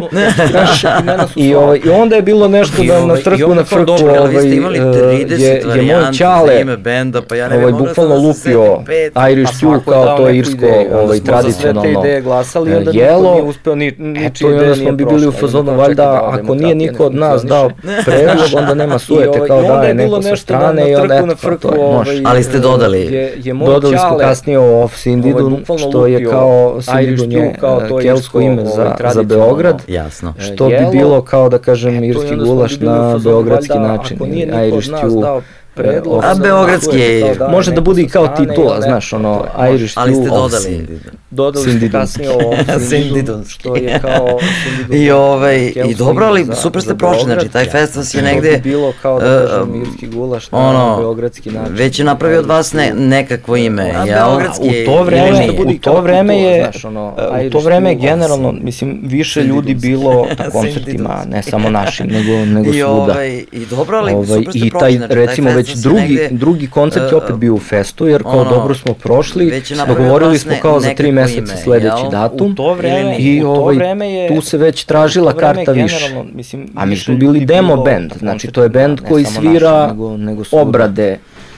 I, ovaj, I onda je bilo nešto da na trku na frku ovaj, je, je moj čale ovaj, bukvalno lupio Irish Stew kao to irsko ovaj, tradicionalno jelo. Eto, i onda smo bi bili u fazonu, valjda ako nije niko od nas dao predlog, onda nema sujete kao daje neko sa strane i onda eto, to je, može. Ali ste dodali? Dodali smo kasnije o Sindidun, što je kao Sindidun je kelsko ime za, za Beograd. Jasno. Što bi bilo kao da kažem irski gulaš na beogradski način, Irish stew predlog. A beogradski je, da može da bude i kao titula, znaš, ono, Irish Ali ste dodali. Dodali ste kasnije o Sindidon, što je kao I, ovaj, i dobro, ali super ste prošli, znači, taj fest vas je negde... bilo kao da kažem irski gulaš na beogradski način. Već je napravio od vas ne, nekakvo ime, ja, u to vreme, u to vreme je, u to vreme je generalno, mislim, više ljudi bilo na koncertima, ne samo našim, nego, nego svuda. Ovaj, I dobro, ali super ste prošli, znači, taj recimo, već drugi, negde, drugi koncert je opet bio u festu, jer kao ono, dobro smo prošli, dogovorili smo kao za tri meseca sledeći datum u to vreme, i ovaj, vreme je, tu se već tražila karta više. Mislim, A mi smo bili demo band, znači to je band koji svira nego, nego obrade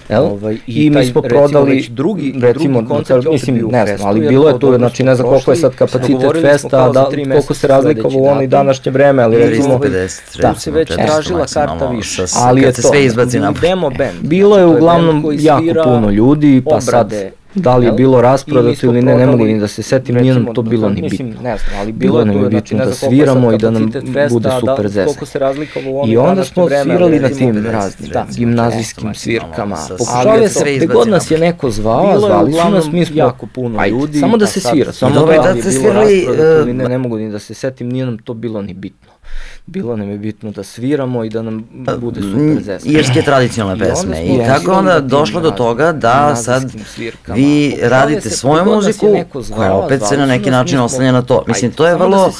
Jel? Ovaj, I, I mi smo prodali već drugi, recimo, drugi koncert, mislim, ne znam, ali bilo je tu, znači ne znam koliko je sad kapacitet festa, da, koliko se razlikovalo u ono i današnje vreme, ali recimo, da, se već tražila karta više. Ali je to, sve izbaci na demo band. Bilo je uglavnom jako puno ljudi, pa sad da li je bilo rasprodato ili ne, ne mogu ni da se setim, nije nam to bilo ni bitno. Ne znam, ali bilo nam je bitno da sviramo i da nam bude super zesa. I onda smo svirali na tim raznim gimnazijskim svirkama. Pokušavaju se, gde god nas je neko zvao, zvali su nas, mi smo jako puno ljudi. Samo da se svira, samo da, da se svirali, ne, ne mogu ni da se setim, nije nam to bilo ni bitno bilo nam je bitno da sviramo i da nam pa, bude super zesa. Irske tradicionalne pesme. I, I kako onda došlo do toga da sad vi radite svoju muziku koja opet se na neki način oslanja na to. Mislim, to je da vrlo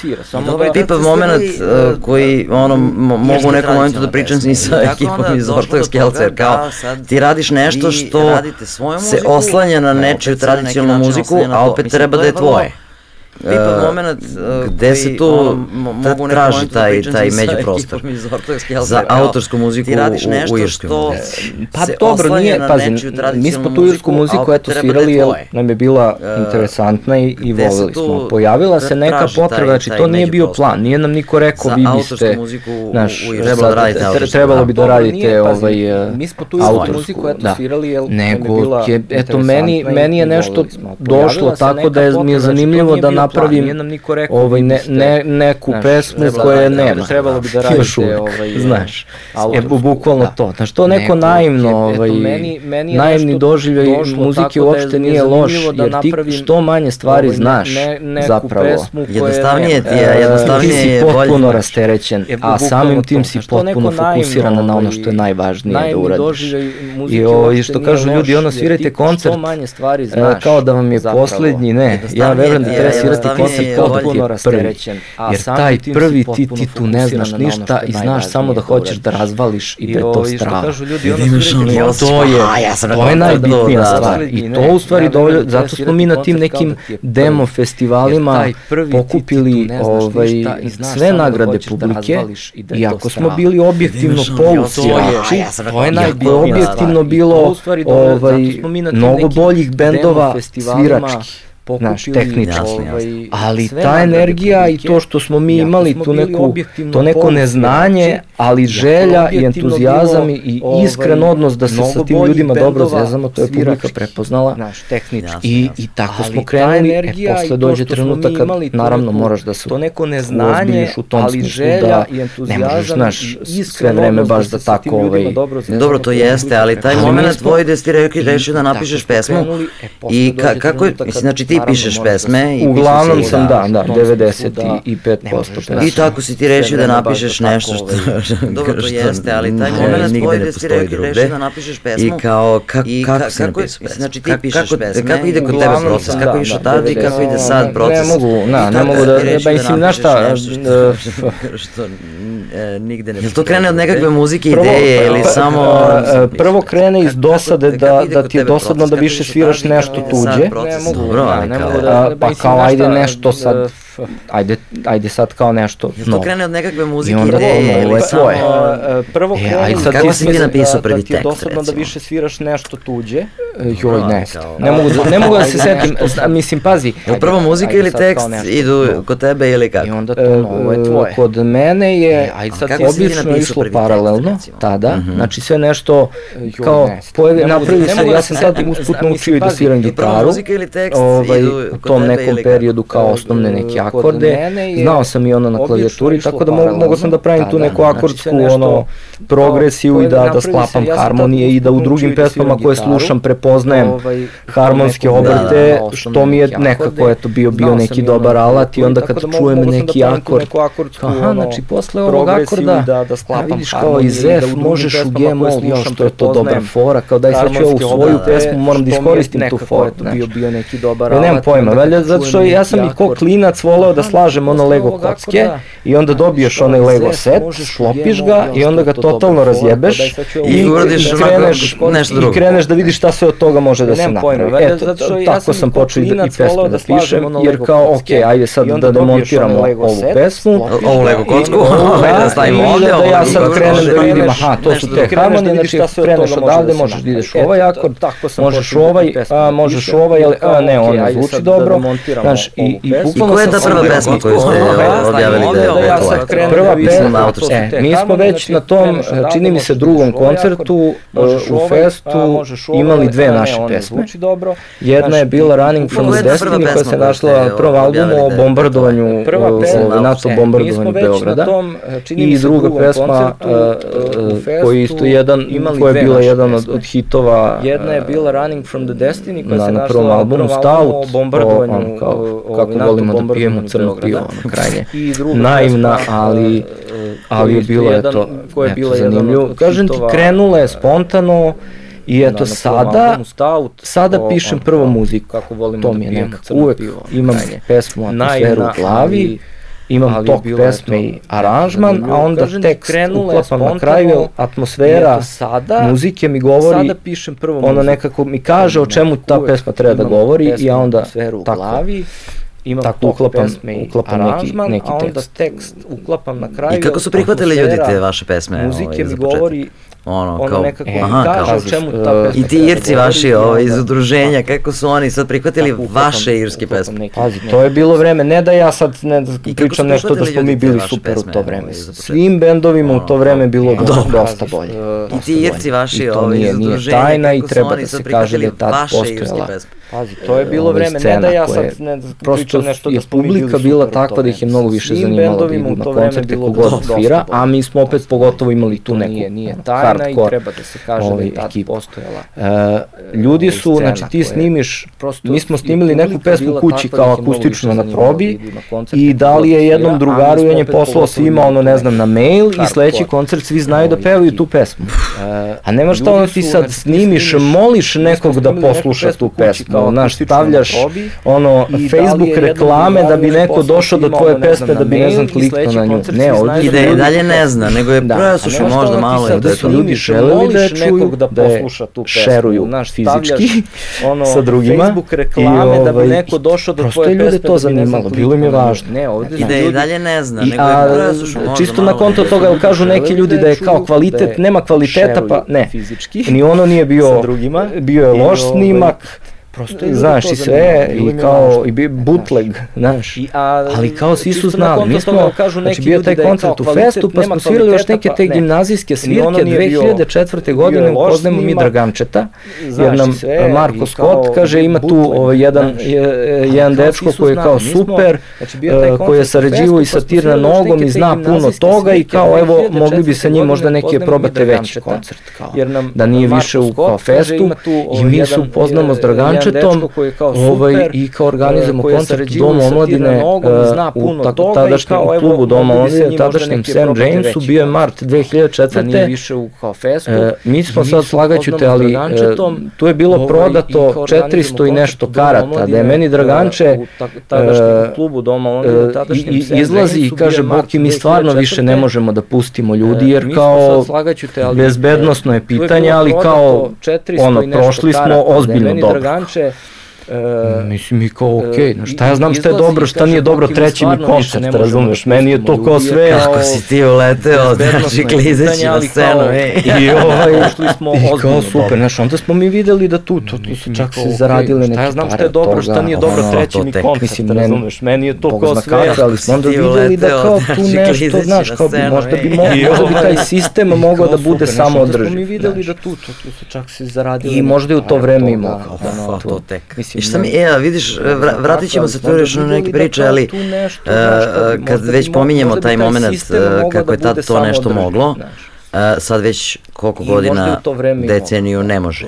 tipav moment uh, koji ono, mogu u nekom momentu da pričam i sa ekipom iz Ortog Skelca, jer kao ti radiš nešto što se oslanja na nečiju tradicionalnu muziku, a opet treba da je tvoje tipa moment uh, gde se tu mogu traži taj, taj međuprostor? za autorsku muziku ti radiš nešto u, u Irskoj. Što pa dobro, nije, pazi, mi smo tu irsku muziku eto svirali, jer nam je bila interesantna i, i volili smo. Pojavila se neka potreba, znači to nije bio plan, nije nam niko rekao vi biste, znaš, trebalo bi da radite ovaj, mi smo tu irsku muziku eto svirali, jer nego je, eto, meni, meni je nešto došlo tako da je mi je zanimljivo da napravim nam niko rekao, ovaj, ne, ne, neku znaš, pesmu koje da, nema. Trebalo bi da radite, Još uvijek, ovaj, znaš, je bukvalno da. to. Znaš, to neko, neko naivno, je, ovaj, eto, meni, meni je naivni doživljaj muzike da uopšte nije loš, da jer ti što manje stvari ovaj, znaš, zapravo. Pesmu jednostavnije ti je, jednostavnije je bolje. Ti si potpuno rasterećen, a samim tim si potpuno fokusiran na ono što je ovaj, najvažnije da uradiš. I ovo, što kažu ljudi, ono svirajte koncert, kao da vam je poslednji, ne, ja verujem da treba svirati koncept potpuno rasterećen. Jer taj prvi ti, ti tu ne znaš ništa i znaš samo da hoćeš da razvališ i da je to strava. Vidiš li, to je, to je najbitnija stvar. I to u stvari dovoljno, zato smo mi na tim nekim demo festivalima pokupili ovaj, sve nagrade publike i ako smo bili objektivno polusirači, to je najbitnija objektivno bilo ovaj, mnogo boljih bendova sviračkih pokupili, naš, tehnički, ovaj, ali ta energija i to što smo mi imali tu neku, to neko neznanje, ali želja i entuzijazam i ovaj, iskren odnos da se sa tim ljudima dobro zezamo, to je publika prepoznala. Naš, tehnički. I, i tako smo krenuli, e posle dođe trenutak kad naravno moraš da se to neko neznanje, u tom ali želja da i entuzijazam ne možeš, znaš, sve vreme baš da tako ovaj... Dobro, to jeste, ali taj moment tvoj gde si rešio da napišeš pesmu i kako, znači ti ti pišeš pesme i Uglavnom sam, da, da, 95% pesme. I tako si ti rešio da napišeš nešto što... Dobro, to jeste, ali taj moment tvoj da si rešio da napišeš pesmu. I kao, kako napisao pesmu? Znači ti pišeš pesme. Kako ide kod tebe proces? Kako išao tada i kako ide sad proces? Ne mogu, na, ne mogu da, ba mislim, znaš šta, što nigde ne... Jel to krene od nekakve muzike, ideje ili samo... Prvo krene iz dosade da, da ti je dosadno da više sviraš nešto tuđe. Ne mogu, Dobro, ne mogu da, pa kao ajde nešto sad ajde, ajde sad kao nešto Jel to krene od nekakve muzike ideje ili samo... E, prvo krene, e, ajde sad kako si ti napisao prvi tekst, recimo? Da ti je dosadno da više sviraš nešto tuđe. E, joj, ne, ne mogu, da, ne mogu da se setim, mislim, pazi. Jel prvo muzika ili tekst idu kod tebe ili kako? I onda to novo je tvoje. Kod mene je, e, ajde sad obično išlo paralelno, tada, mhm. znači sve nešto, kao, napravili se, ja sam sad usput naučio i da sviram gitaru, ovaj, u tom nekom periodu kao osnovne neke akorde, znao sam i ono na klavijaturi, tako da mogu, mogu sam da pravim da, tu neku znači akordsku ono, progresiju i da, da sklapam harmonije i da u drugim pesmama koje slušam prepoznajem ovaj, harmonske obrte, što mi je nekako eto bio bio neki dobar alat i onda kad da čujem neki akord, aha, znači posle ovog akorda, da, da vidiš kao iz F možeš u G mol, jo što je to dobra fora, kao daj sad ću ovu svoju pesmu, moram da iskoristim tu foru, bio bio neki dobar alat. Nemam pojma, valjda zato što ja sam i ko klinac volao da slažem ono Lego kocke da, i onda dobiješ onaj Lego set, sklopiš ga i onda ga totalno razjebeš i uradiš kreneš, nešto drugo. I kreneš da vidiš šta sve od toga može da se napravi. Eto, tako sam počeo i pesme da pišem, jer kao, ok, ajde sad da demontiramo ovu pesmu. Ovu Lego kocku, ajde da stavimo ovde. Da ja sad krenem da vidim, aha, to su te harmonije, znači kreneš odavde, možeš da ideš u ovaj akord, možeš u ovaj, možeš u ovaj, a ne, on zvuči dobro. Znaš, i bukvalno sam prva pesma koju ste objavili da je Kolektor? Prva pesma, e, mi smo već na tom, čini mi se, drugom koncertu u festu imali dve naše pesme. Jedna je bila Running from the Destiny koja se našla na prvom albumu o bombardovanju, NATO bombardovanju Beograda. I druga pesma koji isto jedan, koja je bila jedan od, od hitova. Jedna je bila Running from the Destiny koja se našla na prvom albumu Stout, o bombardovanju kao, kako volimo da pijemo crno pivo, ono krajnje. Naivna, ali, ali je bilo je to, koja je bila zanimljivo. Kažem ti, krenula je spontano, I eto da, sada, stout, sada pišem prvo muziku, kako volim to mi je nekako, uvek imam pesmu, atmosferu u glavi, imam ali tok pesme i aranžman, a onda tekst uklapam na kraju, atmosfera sada, muzike mi govori, sada pišem prvo ono nekako mi kaže o čemu ta pesma treba da govori i ja onda tako, glavi, imam tako uklapam, uklapam neki, neki tekst. A onda tekst uklapam na kraju. I kako su prihvatili ljudi te vaše pesme? Muzike ovaj, mi govori ono, ono kao, nekako e, aha, kaže kao, o čemu ta pesma. I ti Irci vaši ovaj, iz udruženja, kako su oni sad prihvatili tako, vaše irske pesme? Pazi, to je bilo vreme, ne da ja sad ne da pričam nešto da smo mi bili super u to vreme. Svim bendovima u to vreme bilo dosta bolje. I ti Irci vaši ovaj, iz udruženja, tajna i treba da se kaže da je tad postojala. Pazi, to je bilo vreme, ne da ja sad ne da pričam nešto da smo publika bila takva da ih je mnogo više zanimalo da idu na koncerte kogod svira, a mi smo opet pogotovo imali tu neku nije, nije tajna i treba da se kaže da je tad postojala. Uh, ljudi su, znači ti snimiš, prosto, mi smo snimili neku pesmu kući kao akustično na probi i da li je jednom drugaru i on je poslao svima ono ne znam na mail i sledeći koncert svi znaju da pevaju tu pesmu. A nema šta ono ti sad snimiš, moliš nekog da posluša tu pesmu naš stavljaš ono Facebook reklame da bi neko došao do tvoje pesme da bi ne znam kliknuo na nju. Ne, ovdje i da je dalje ne zna, nego je da. preslušao možda malo i da su ljudi želeli da čuju da, da posluša tu pesmu, šeruju naš fizički ono, sa drugima Facebook reklame da bi ovaj, neko došao do tvoje pesme. ljude to da zanimalo, bilo im je važno. Ne, ovdje i da je dalje ne zna, nego je možda Čisto na konto toga kažu neki ljudi da je kao kvalitet, nema kvaliteta pa ne. Ni ono nije bio, bio je loš ovaj, snimak, Prosto je znaš i sve i kao i bi bootleg, znaš. A, ali kao svi su znali, mi smo, kažu neki znači bio taj da koncert u Festu, pa smo svirali još neke te gimnazijske svirke 2004. godine, upoznajemo mi Dragančeta, jer nam Marko Scott kaže ima tu jedan, jedan dečko koji je kao super, znači koji je sarađivao i sa Tirna nogom i zna puno toga i kao evo mogli bi sa njim možda neki probate veći koncert, kao, da nije više u kao Festu i mi se upoznamo s Dragančetom budžetom koji je kao super, ovaj, i kao organizujemo koncert Doma omladine zna puno u tako, tadašnjem kao, klubu Doma omladine, tadašnjem Sam Jamesu, bio je mart 2004. Da nije više u kao festu. E, mi smo sad slagaćute, ali e, tu je bilo ovaj, prodato 400 i nešto karata, da je meni Draganče tadašnjem klubu Doma omladine, tadašnjem izlazi i kaže, Boki, mi stvarno više ne možemo da pustimo ljudi, jer kao bezbednostno je pitanje, ali kao ono, prošli smo ozbiljno dobro inače E, Mislim i kao okej, okay, znaš, šta ja znam šta je dobro, šta nije dobro, treći mi koncert, razumeš, meni je to kao sve. Kako si ti uleteo, znači klizeći na scenu, ej. I ovaj, ušli smo I kao super, znaš, onda smo mi videli da tu, to, tu su čak se zaradile neke pare. Šta ja znam šta je dobro, šta nije dobro, treći mi koncert, razumeš, meni je to kao sve. Ali smo onda videli da kao tu znači, nešto, znaš, kao bi možda bi možda bi taj sistem mogao da bude samo održiv. Smo mi videli da tu, to, tu su čak se zaradile. I možda je u to vreme imao. To tek. Mislim, I šta mi, e, vidiš, vratit ćemo se tu još na neke priče, ali uh, kad već pominjemo taj moment uh, kako je tad to nešto moglo, uh, sad već koliko godina, deceniju ne može.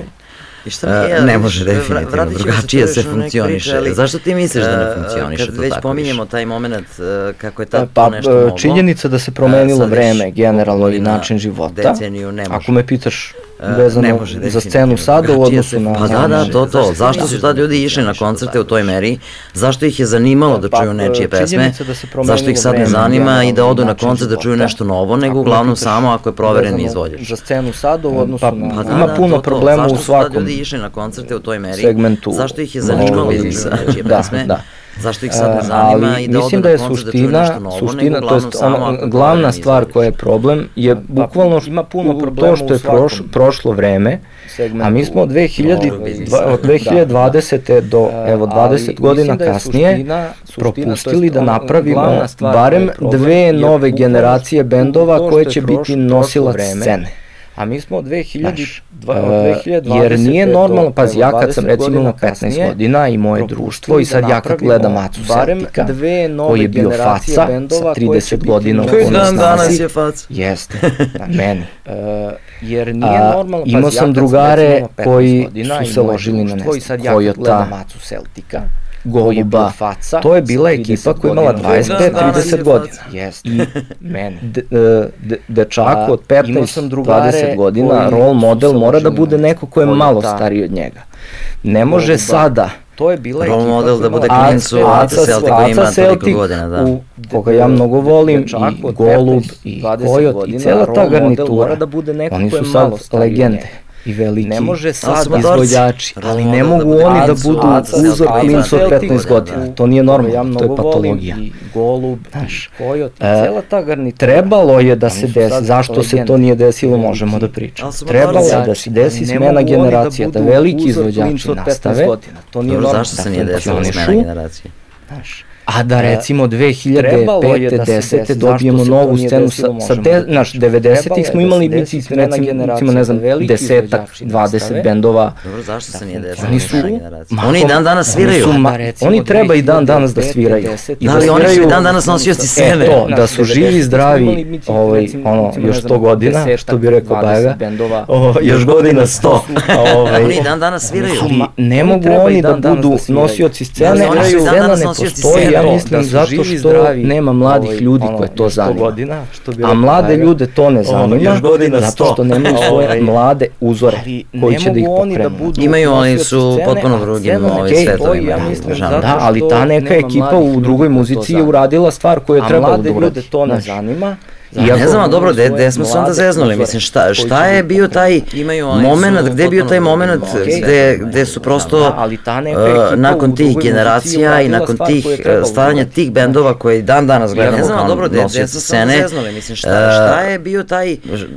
I šta mi je, ne može definitivno, drugačije se funkcioniše. Ali, Zašto ti misliš da ne funkcioniše to tako? Kad već pominjemo taj moment kako je tad pa, to nešto moglo. Činjenica da se promenilo vreme, generalno i način života. Deceniju ne može. Ako me pitaš vezano ne može, za scenu sada u odnosu na... Pa da, da, to, to. Zašto su tad ljudi išli na koncerte u toj meri? Zašto ih je zanimalo da čuju nečije pesme? Zašto ih sad ne zanima i da odu na koncert da čuju nešto novo, nego uglavnom samo ako je proveren izvođač? Za scenu sada u odnosu na... Pa ima puno problema u svakom ljudi išli na koncerte u toj meri? Segmentu. Zašto ih je zanimalo da čuju nečije pesme? Da, da Zašto ih sad ne zanima ali, i da mislim da je suština, da novo, suština, to jest ona, glavna stvar koja je problem je bukvalno ima puno to što je proš, prošlo vreme, a mi smo od 2000, od 2020. do evo 20 godina kasnije propustili da napravimo barem dve nove generacije bendova koje će biti nosilac scene. A mi smo od 2000, Znaš, dva, od 2020. Jer nije normalno, pazi, ja kad sam recimo imao 15 godina i moje društvo i sad ja kad gledam dve nove koji je bio faca sa 30 godina u punoj dan danas je faca. Jeste, meni. Uh, jer nije normalno, pazi, imao sam drugare koji su se ložili na nešto, Kojota, Macu Celtika, Goluba, faca, to je bila ekipa koja je imala 25-30 godina. Jeste. I mene. De, de, dečak od 15-20 godina, role model mora da bude neko ko je malo stariji od njega. Ne može sada to je bila Role ekipa model da bude klincu Aca Celtic koji ima toliko godina, da. U, koga ja mnogo volim, i Golub, i Kojot, i cela ta garnitura, da bude neko oni su sad legende i veliki ne može sad izvođači, ali ne mogu oni da budu uzor klincu od 15 godina. To nije normalno, to je patologija. I golub, Znaš, kojot, cela ta garnitura. Trebalo je da se desi, zašto se to nije desilo, možemo da pričamo. Trebalo je da se desi smena generacija, da veliki izvođači nastave. To nije normalno. Zašto se nije desilo smena generacija? Znaš, A da recimo 2005. Da 10. dobijemo novu scenu sa, sa te, naš, 90-ih smo imali mi recimo, ne znam, desetak, 20 bendova. Dobro, zašto se nije desilo oni su, Oni dan danas sviraju. Su, ma, oni treba i dan danas da sviraju. I da li oni su i dan danas nosioci scene? E, to, da su živi, zdravi, ovaj, ono, još 100 godina, što bi rekao Bajaga, još godina 100. Ovaj, oni dan danas sviraju. Ne mogu oni da budu nosioci scene, scena ne postoji, ja mislim da zato što zdravi, nema mladih ovaj, ljudi koje to zanima. Godina, što bi A mlade ljude to ne zanima, zato što nemaju svoje ovaj, mlade uzore koji će da ih pokrenu. Da Imaju, oni su potpuno drugim ovaj svetovima. Da, ali ta neka ekipa u drugoj muzici je uradila stvar koju je trebalo da uradi. to ne zanima, Ja ne znam, dobro, gde, gde smo se onda zeznuli, mislim, šta, šta je bio taj moment, gde je bio taj moment gde, gde su prosto uh, nakon tih generacija i nakon tih stvaranja tih bendova koje dan danas gledamo ne znam, dobro, gde, gde smo scene, zeznuli, mislim, šta, šta je bio taj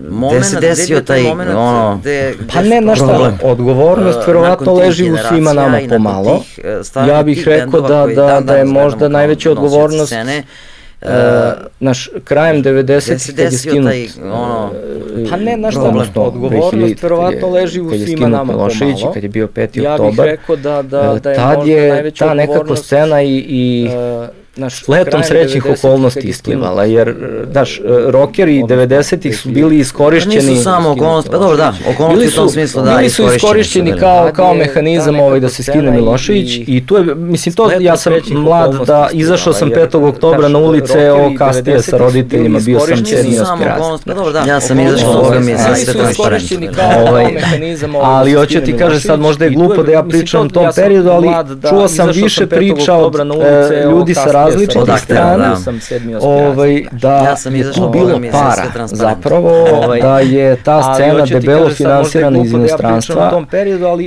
moment, gde se desio taj, ono, pa ne, znaš šta, odgovornost verovatno leži u svima nama pomalo, ja bih rekao da, da, da je možda najveća odgovornost Uh, naš krajem 90 kad je skinut taj, ono, pa ne naš problem, odgovornost verovatno leži u svima nama Milošević, pomalo. kad je bio 5. Ja oktobar, bih rekao da, da, da je tad je ta nekako scena i, i uh, naš letom srećnih okolnosti isplivala, jer, daš, rokeri 90-ih su bili iskorišćeni... Pa nisu samo okolnosti, pa dobro, da, okolnosti u tom smislu, da, bili su iskorišćeni kao, kao mehanizam ovaj da se skine Milošević i tu je, mislim, to, ja sam mlad da, izašao sam 5. oktobra na ulice, o kasnije sa roditeljima, bio sam. Pa dobro, da, ja sam izašao, boga mi, sa sve to ovaj, Ali hoću ti kaže sad možda je glupo da ja pričam o tom periodu, ali čuo sam više priča od e, ljudi sa različitih strana, ovaj, da. ja sam tu bilo para, zapravo ovaj, da je ta scena debelo finansirana iz inostranstva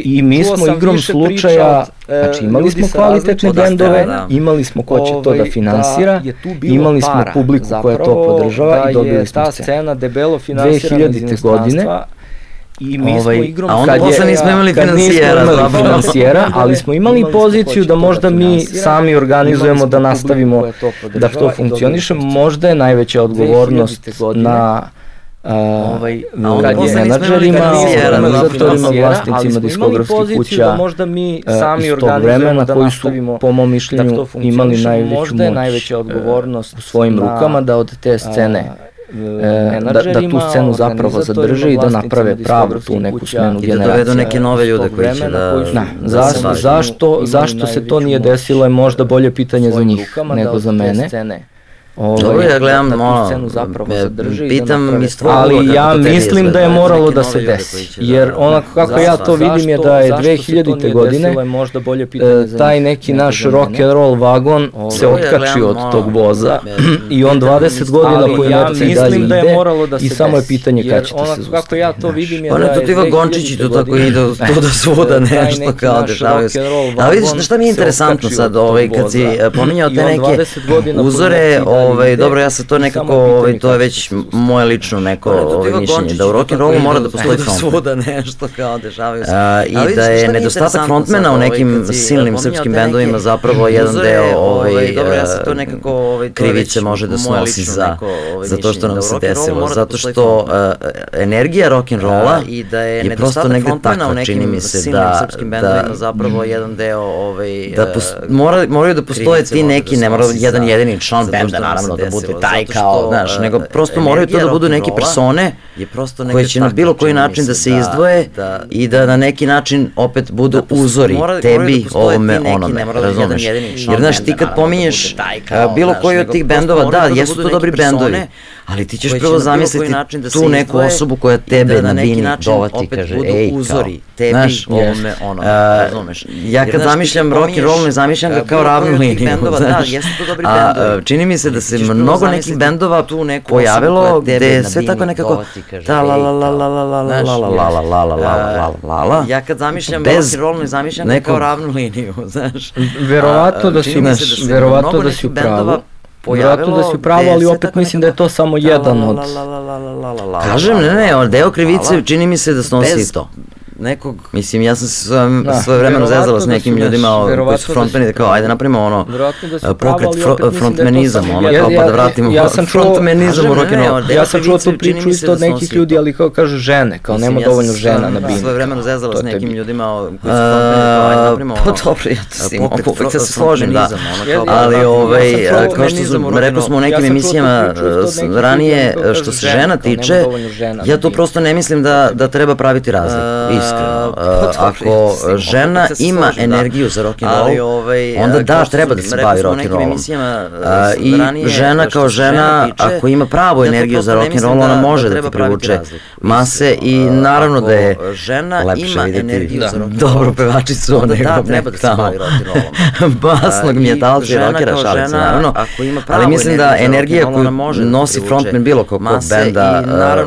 i mi smo igrom slučaja e, Znači imali smo kvalitetne bendove, imali smo ko će to da ovaj, finansira, imali smo publiku koja to podržava i dobili smo scena debelo finansirana iz inostranstva I mi ovaj, smo igrom... A onda posle nismo imali financijera. Nismo imali financijera, ali smo imali poziciju da možda mi sami organizujemo da nastavimo da to funkcioniše. Možda je najveća odgovornost na ovaj, kad je menadžerima, organizatorima, vlasnicima diskografskih kuća da možda mi sami iz tog vremena da koji su, po mom mišljenju, imali najveću najveća odgovornost u svojim rukama da od te scene e, da, da tu scenu zapravo zadrže i da naprave pravu tu neku smenu generacija. I da dovedu neke nove ljude koji će da... Da, da zašto, zašto, zašto se to nije desilo je možda bolje pitanje za njih nego za mene. Ovaj, Dobro, ja gledam, da ono, scenu zapravo zadrži da pitam da iz tvojeg Ali ja mislim da je moralo da se desi, jer onako kako ja to vidim je da je 2000. godine možda bolje pitanje taj neki naš rock and roll vagon se otkačio od tog voza i on 20 godina po inerciji dalje ide i samo je pitanje kada će se zaustaviti. Kako ja to vidim je da je... To ti Gončići to tako ide to da svuda nešto kao dešavaju se. A vidiš, šta mi je interesantno sad, ovaj, kad si pominjao te neke uzore, ovaj, dobro, ja sam to nekako, ovaj, to je već moje lično neko ovaj, mišljenje, da u rock and rollu mora da postoji frontman. Svuda nešto kao dešavaju se. I da je nedostatak frontmana u nekim silnim srpskim bendovima zapravo jedan deo ovaj, dobro, ja sam to nekako, ovaj, krivice može da snosi za, za to što nam se desilo, zato što energija rock and rolla i da je, je prosto negde takva, čini mi se da, bendovima zapravo jedan deo ovaj, da mora, moraju da postoje ti neki, ne mora jedan jedini član benda, naravno, da bude taj kao, znaš, nego prosto moraju to da budu neke persone je prosto koje će na bilo koji način da se da, izdvoje da, i da na neki način opet budu da uzori mora, tebi, da ovome, onome, razumeš? Jer znaš, ti kad pominješ bilo koji od tih bendova, da, jesu to dobri bendovi, ali ti ćeš prvo zamisliti da tu neku osobu koja tebe na bini dovati, kaže, ej, uzori, tebi, ovome, onome, razumeš? Ja kad zamišljam rock and roll, ne zamišljam ga kao ravnu liniju, znaš, a čini mi se da se mnogo nekih bendova tu neku pojavilo gde je sve tako nekako ta la la la la la la la la la la la la la la la la Ja kad zamišljam rock and roll, ne zamišljam ga kao ravnu liniju, znaš. Verovatno da si, verovatno da si u pravu. Verovatno da si u pravu, ali opet mislim da je to samo jedan od... Kažem, ne, ne, deo krivice čini mi se da snosi to nekog, mislim, ja sam se svoje, da, svoje vremeno zezala s da nekim ljudima koji su da frontmeni, da kao, ajde napravimo ono, da pokret fro, frontmenizam, ono, kao pa da vratimo ja, sam frontmenizam u rock'n'roll. Ja sam čuo tu priču isto od nekih ljudi, ali kao kažu žene, kao nema dovoljno žena na bini. Svoje vremeno zezala s nekim ljudima koji su frontmeni, kao, ajde napravimo ono, dobro, ja to si opet se složim, da, ali ovaj, kao što su, rekao smo u nekim emisijama ranije, što se žena tiče, ja to prosto ne mislim da, da treba praviti razliku, iskreno. Uh, ako žena ima energiju za rock and roll, ovaj, onda da, treba da se bavi rock and rollom. Uh, I žena kao žena, ako ima pravu energiju za rock and roll, ona može da ti privuče mase i naravno da je žena lepše vidjeti dobro pevačicu nego treba da se bavi rock and rollom. Basnog metalca i rockera, šalica, naravno. Ali mislim da energija koju nosi frontman bilo kog benda,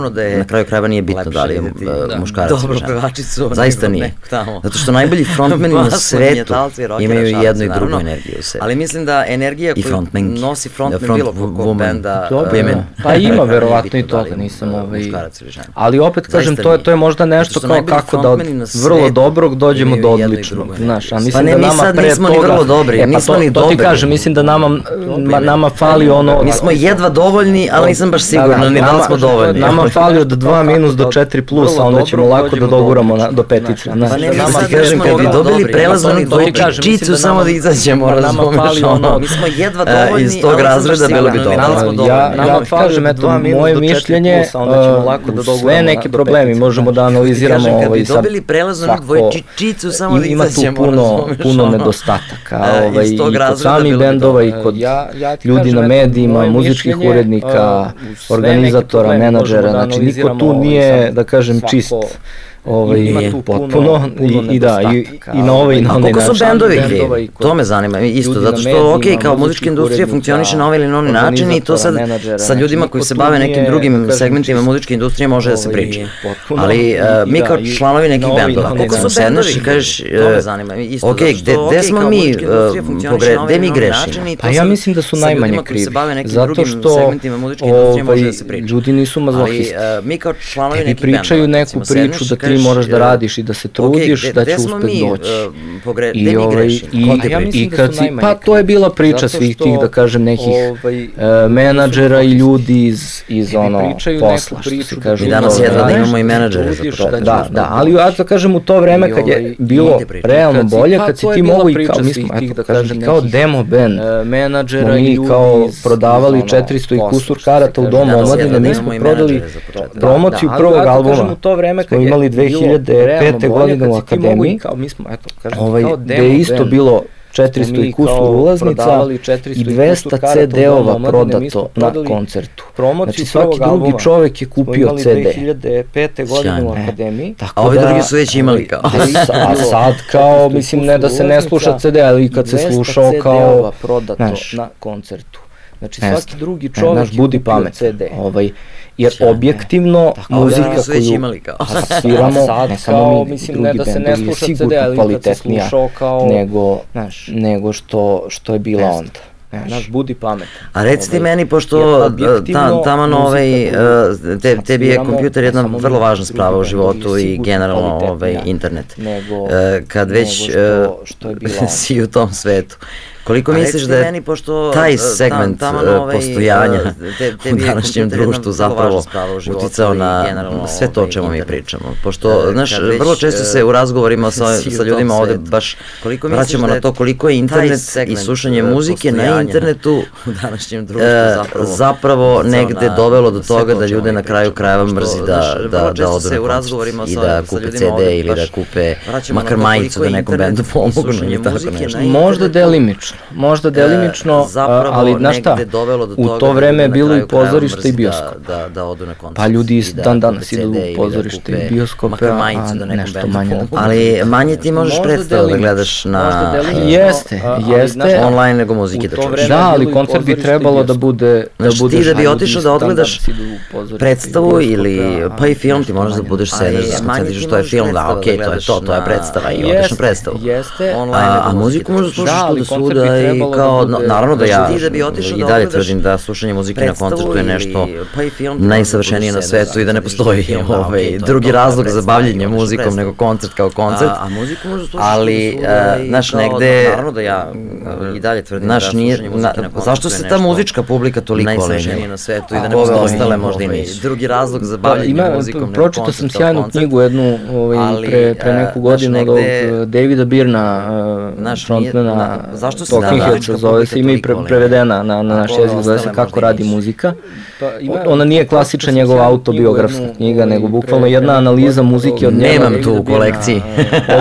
da je na kraju krajeva nije bitno da li je muškarac ili žena. Dobro pevačicu su Zaista nije. Tamo. Zato što najbolji frontmeni na svetu imaju i jednu i drugu energiju u sebi. Ali mislim da energija koju nosi frontman front bilo kog benda women. Pa ima verovatno i toga, nisam ovaj... Ali opet kažem, to je, to je možda nešto kao kako da od vrlo dobrog dođemo do odličnog. Znaš, a mislim pa ne, da nama pre nismo ni vrlo dobri, e, pa nismo ni dobri. To ti kažem, mislim da nama, nama fali ono... Mi smo jedva dovoljni, ali nisam baš siguran ni da li smo dovoljni. Nama fali od 2 minus do 4 plus, a onda ćemo lako da doguramo do petice. Na, pa ne, nama kažem, kad bi dobili prelaznu dvojčicu, da samo da izađemo, razumeš, ono, mi smo jedva e, dovoljni, iz tog razreda bilo bi dobro. Ja, ja kažem, eto, moje mišljenje, sve neke problemi možemo da analiziramo ovaj sad. dobili prelaznu dvojčicu, samo da ima tu puno, puno nedostataka, e, ovaj, i kod samih bendova, i kod ljudi na medijima, muzičkih urednika, organizatora, menadžera, znači niko tu nije, da kažem, čist ovaj, ima tu potpuno puno, puno i, i da, i, i na ovaj i na onaj način. Su bendovi krivi? To me zanima isto, zato što, ok, kao muzička industrija funkcioniše na ovaj ili na onaj način i to sad sa ljudima koji se bave nekim drugim segmentima muzičke industrije može da se ovaj, priča. Ali e, mi kao članovi nekih bendova, koliko su bendovi i kažeš, to me zanima isto, ok, gde smo mi, gde mi grešimo? Pa ja mislim da su najmanje krivi, zato što ovaj, ljudi nisu mazohisti. Mi kao članovi nekih bendova, pričaju neku priču da ti moraš da radiš i da se trudiš, okay, da će uspet doći. Uh, pogre, I, ovaj, i, ja i kad si, pa to je bila priča svih tih, da kažem, nekih ovaj, uh, menadžera i ljudi iz, iz ono, posla, što se kaže. I danas jedva da imamo i menadžere za to. Da, da, ali ja da kažem u to vreme kad je ovaj, bilo realno bolje, kad si ti mogu i kao, mi smo, eto, da kažem, kao demo band, menadžera mi kao prodavali 400 i kusur karata u domu omladine, mi smo prodali promociju prvog albuma, u to vreme kad je imali 2005. godine u akademiji, kao mi smo, eto, kažem, ovaj, kao demo gde je isto bilo 400 i kusur ulaznica i 200 CD-ova prodato na koncertu. Znači svaki drugi čovek je kupio CD. 2005. godine u akademiji. Tako a ovi drugi su već imali kao. a sad kao, mislim, ne da se ne sluša CD, ali kad se slušao kao, znaš, na koncertu. Znači svaki drugi čovek naš budi pamet. CD. Ovaj, jer Sjajne. objektivno Tako, muzika da, koju imali kao. sviramo, sad, ne samo mi, mislim, drugi ne da se ne sluša CD, ali kad se slušao kao, nego, znaš, nego što, što je bila onda. Znaš, naš budi pamet. A recite ovaj, meni, pošto ta, taman ovaj, e, te, tebi je kompjuter jedna vrlo važna sprava u životu i generalno ovaj, internet. Nego, e, kad već nego što, što je bila si u tom svetu, Koliko misliš da je meni, pošto, taj e, segment tam, tam, ovaj, postojanja te, te u današnjem društvu zapravo uticao na sve to o čemu mi pričamo? Pošto, znaš, vrlo često se u razgovorima sa, sa ljudima ovde baš koliko vraćamo na to koliko je internet i slušanje muzike na internetu u današnjem društvu zapravo, zapravo negde dovelo do toga da ljude na kraju krajeva mrzi da, da, da odu na koncert i da kupe CD ili da kupe makar majicu da nekom bendu pomognu ili tako nešto. Možda delimično možda delimično, e, ali znaš šta, u to vreme je bilo i pozorište i bioskop. Da, da, da odu na koncert. Pa ljudi da dan danas idu u da pozorište i bioskope, a da nešto manje na koncert. Ali manje ti možeš predstavu da gledaš na... Jeste, jeste. Online nego muzike da čuješ. Da, ali koncert bi trebalo da bude... Da budeš ti da bi otišao da odgledaš predstavu ili pa i film ti možeš da budeš sedeš da skoncentriš što je film, da okej, to je to, to je predstava i odeš na predstavu. Jeste, a muziku možeš slušati da svuda i kao, no, naravno da ja da bi i dalje tvrdim da slušanje muzike na koncertu je nešto pa i film, najsavršenije na svetu i da ne postoji da, ovaj, drugi razlog za bavljanje muzikom nego koncert kao koncert. A, a muziku možeš slušati ali, znaš, negde, naravno da ja i dalje tvrdim da slušanje muzike na Zašto se ta muzička publika toliko najsavršenije na svetu i da ne postoji? ostale možda i nisu. Drugi razlog za pa, bavljanje muzikom nego koncert Pročitao sam sjajnu knjigu jednu ovaj, pre, pre neku godinu od Davida Birna, frontmana. zašto Talking zove se, ima i pre, prevedena na, na naš jezik, zove se Kako radi muzika. Pa, Ona nije klasična njegova autobiografska knjiga, nego bukvalno jedna analiza muzike od njega. Nemam tu u kolekciji.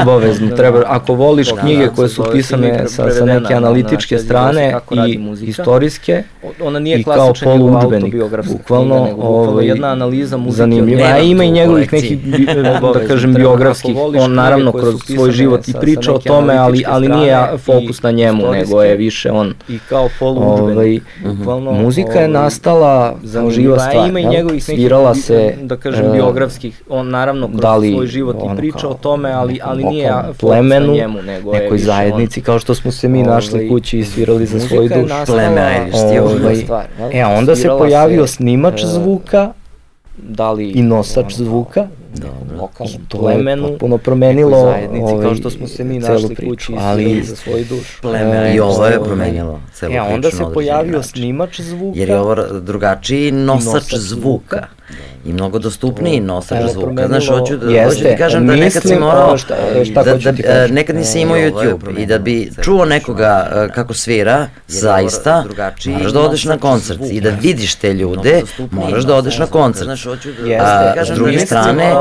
Obavezno, treba, ako voliš knjige koje su pisane sa, sa neke analitičke strane i istorijske, ona nije i kao poluudžbenik, bukvalno, ovaj, jedna analiza muzike zanimljiva. A ima i njegovih nekih, da kažem, biografskih, on naravno kroz svoj život i priča o tome, ali, ali nije fokus na njemu, nego je više on. I kao poluudžbenik. Ovaj, bukvalno, muzika je ovaj, nastala kao živa stvar. Ima i njegovih svirala se da kažem biografskih, on naravno kroz da li, svoj život i priča o tome, ali ali nije plemenu, njemu, nego nekoj zajednici kao što smo se mi našli ovaj, kući i svirali za svoj duš. Pleme, ajde, ovaj, E, onda se pojavio snimač e, zvuka da li i nosač zvuka da, da. lokalnom plemenu potpuno promenilo zajednici ovaj, kao što smo se mi našli priču, kući ali za svoj duš pleme i ovo je promenilo celu e, onda se pojavio snimač zvuka. Jer je ovo drugačiji nosač, nosač zvuka. zvuka i mnogo dostupniji nosač zvuka. Znaš, hoću da, hoću ti kažem da nekad si morao, šta, šta da, da, da nekad nisi imao YouTube i da bi čuo nekoga uh, kako svira, zaista, moraš da odeš na koncert i da vidiš te ljude, moraš da odeš na koncert. Da, a, s druge strane,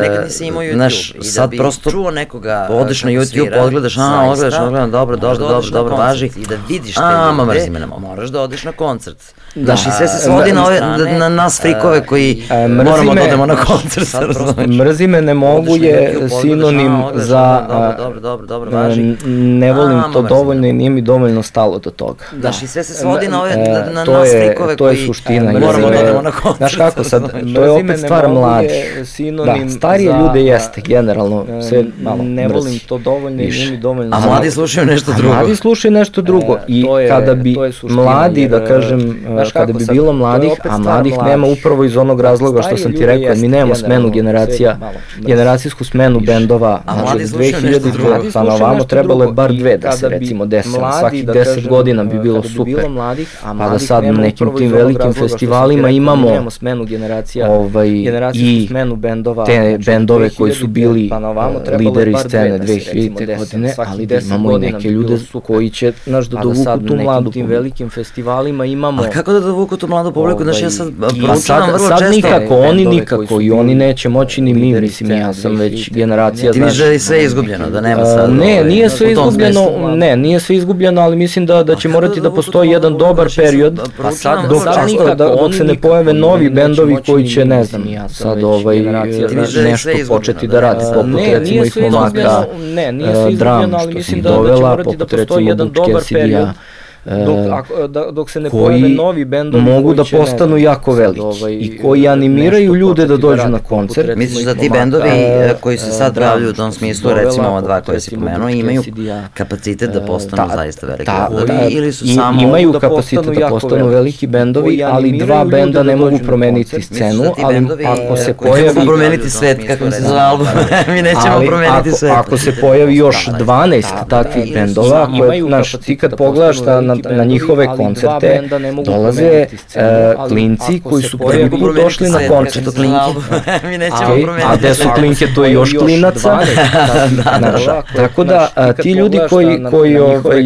nekad nisi imao YouTube znaš, sad prosto nekoga odeš na YouTube, odgledaš, a, odgledaš, odgledaš, dobro, dobro, dobro, dobro, važi, i da vidiš te ljude, moraš da odeš na koncert. Znaš, i sve se svodi na, ove, na nas frikove koji e, moramo da odemo na koncert. Mrzi me ne mogu je sinonim za dobro, dobro, dobro, važi. ne volim to dovoljno i nije mi dovoljno stalo do toga. Znaš, i sve se svodi na, ove, na, nas frikove koji to je suština. moramo da odemo na koncert. Znaš kako sad, to je opet stvar mladi. Da, starije ljude jeste, generalno, sve malo Ne volim to dovoljno i nije mi dovoljno. A mladi slušaju nešto drugo. A mladi slušaju nešto drugo i kada bi mladi, da kažem, kada bi bilo mladih, a mladih nema upravo iz onog razloga što sam ti rekao, mi nemamo smenu generacija, generacijsku smenu bendova, znači od 2000 pa na ovamo trebalo je bar dve da se recimo desi, svakih 10 godina bi bilo super, pa da sad na nekim tim velikim festivalima imamo smenu generacija, ovaj, i te bendove koji su bili lideri scene 2000. godine, ali da imamo i neke ljude koji će, znaš, da dovuku tu mladu tim velikim festivalima imamo... A kako da dovuku tu mladu publiku? Znaš, ja sad proučavam vrlo često. Sad nikako, oni nikako i oni neće moći ni mi, mislim, ja sam već generacija. Ti misliš da je sve izgubljeno, da nema sad... Ne, ovaj, nije sve izgubljeno, ne, nije sve izgubljeno, ali mislim da, da će morati da postoji jedan dobar period, pa sad, dok, nikako, da, dok se ne pojave novi bendovi koji će, ne znam, ja sad ovaj, nešto početi da radi, poput recimo ih momaka, Dram, što si dovela, poput recimo Bučke Sidija, dok, e, ako, da, dok se ne pojave novi bendovi mogu da postanu jako veliki ovaj, i koji animiraju ljude da dođu na koncert. Misliš da ti bendovi e, koji se sad pravljaju u tom smislu, recimo ova dva koje si pomenuo, imaju kapacitet da postanu zaista veliki bendovi ili su samo... Imaju kapacitet da postanu veliki bendovi, ali dva benda ne mogu promeniti scenu, ali ako se pojavi... Kako promeniti svet, kako se zove album, mi nećemo promeniti svet. Ako se pojavi još 12 takvih bendova, koje, znaš, ti kad pogledaš na na njihove koncerte dolaze uh, klinci koji su prvi put došli na koncert. Mi nećemo promeniti. A gde su klinke, to je još klinaca. da, da, Tako da ti ljudi koji, koji, ovaj,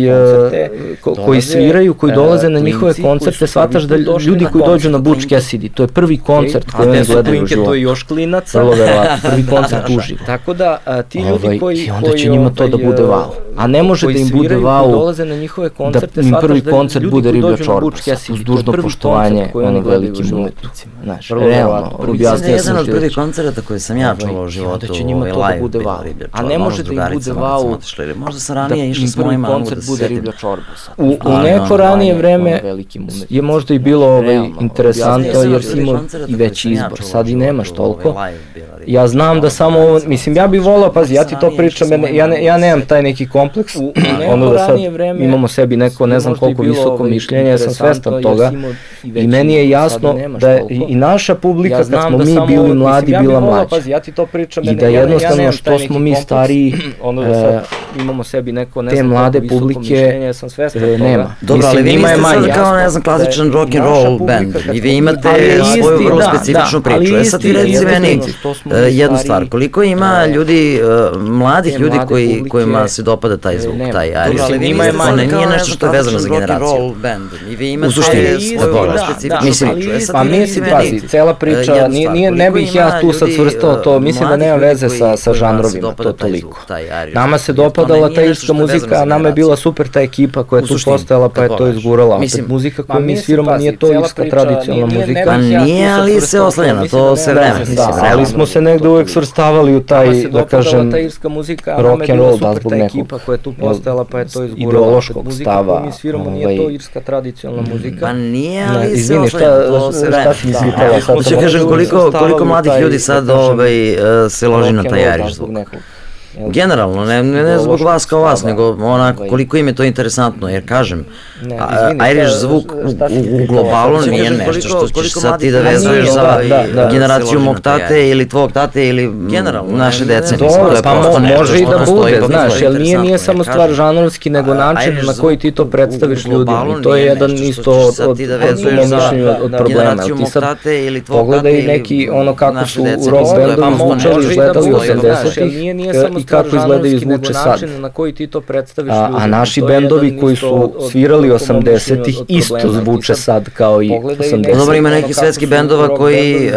koji sviraju, koji dolaze na njihove koncerte, shvataš da ljudi koji dođu na Butch Cassidy, to je prvi koncert koji oni gledaju uživo. To je još klinaca. Vrlo verovatno, prvi koncert uživo. Tako da ti ljudi ovaj, koji... I onda će njima to da bude wow. A ne može da im bude wow dolaze na njihove koncerte, da prvi koncert bude Riblja Čorbas, uz dužno poštovanje onim velikim umetnicima. Znaš, realno, objasnio sam. Jedan od prvih koncerta koje sam ja čuo u životu, da će njima to da bude wow. A ne može da im bude wow, možda sam ranije išao s mojima, koncert bude Riblja Čorbasa. U, u neko ranije vreme je možda i bilo ovaj, interesantno jer si imao i veći izbor, sad i nemaš toliko. Ja znam da samo, mislim, ja bih volao, pazi, ja ti to pričam, ja, ne, ja nemam taj neki kompleks, ono da sad imamo sebi neko, ne znam koliko visoko ovaj, mišljenje, ja sam svestan toga. i meni je jasno da je i naša publika kad smo mi bili mladi bila mlađa. Ja ti to pričam, I da jednostavno što smo mi stariji, ono da sad imamo sebi neko, ne znam, te mlade publike e, nema. Dobro, ali vi niste sad kao, ne znam, klasičan rock and roll band. i vi imate svoju vrlo da, specifičnu priču. E sad ti reci meni jednu stvar, koliko ima ljudi, mladih ljudi koji, kojima se dopada taj zvuk, taj Irish? Dobro, ali njima je manje. Nije nešto što je vezano za generaciju band. I vi imate u suštini, da, da, da, mislim, pa mislim, pazi, cela priča, nije, ne bih ja tu sad svrstao to, mislim da nema veze sa, sa žanrovima, to toliko. Nama se dopadala ta irska muzika, a nama je bila super ta ekipa koja je tu postojala, pa je to izgurala. Opet muzika koju mi sviramo nije to irska tradicionalna muzika. Pa nije, ali se oslanja na to se vreme. Da, ali smo se negde uvek svrstavali u taj, da kažem, rock and roll, da zbog nekog koja je tu postojala, pa je to izgurala. Ideološkog stava. Mi sviramo, nije to irska tradicionalna muzika. Pa nije, ali se izvini, šta, šta ti izvitala sad? Hoće kažem, koliko, koliko mladih ljudi sad ovaj, se loži na taj Irish zvuk? Generalno, ne, ne, ne zbog vas kao vas, nego onako koliko im je to interesantno, jer kažem, Irish zvuk u, u, u globalu nije nešto što ćeš sad ti da vezuješ za da, da, generaciju mog tate ili tvog tate ili generalno naše dece. To je pa može i da bude, znaš, jer nije, nije samo stvar žanrovski, nego način na koji ti to predstaviš ljudima i to je jedan isto od, od, od, od problema. Ti sad pogledaj neki ono kako su rock bendovi zvučali, izgledali 80-ih i kako izgledaju zvuče sad. na koji ti to predstaviš a, a naši bendovi koji su svirali 80-ih isto zvuče sad kao i 80-ih. Dobro, ima neki svetski bendova koji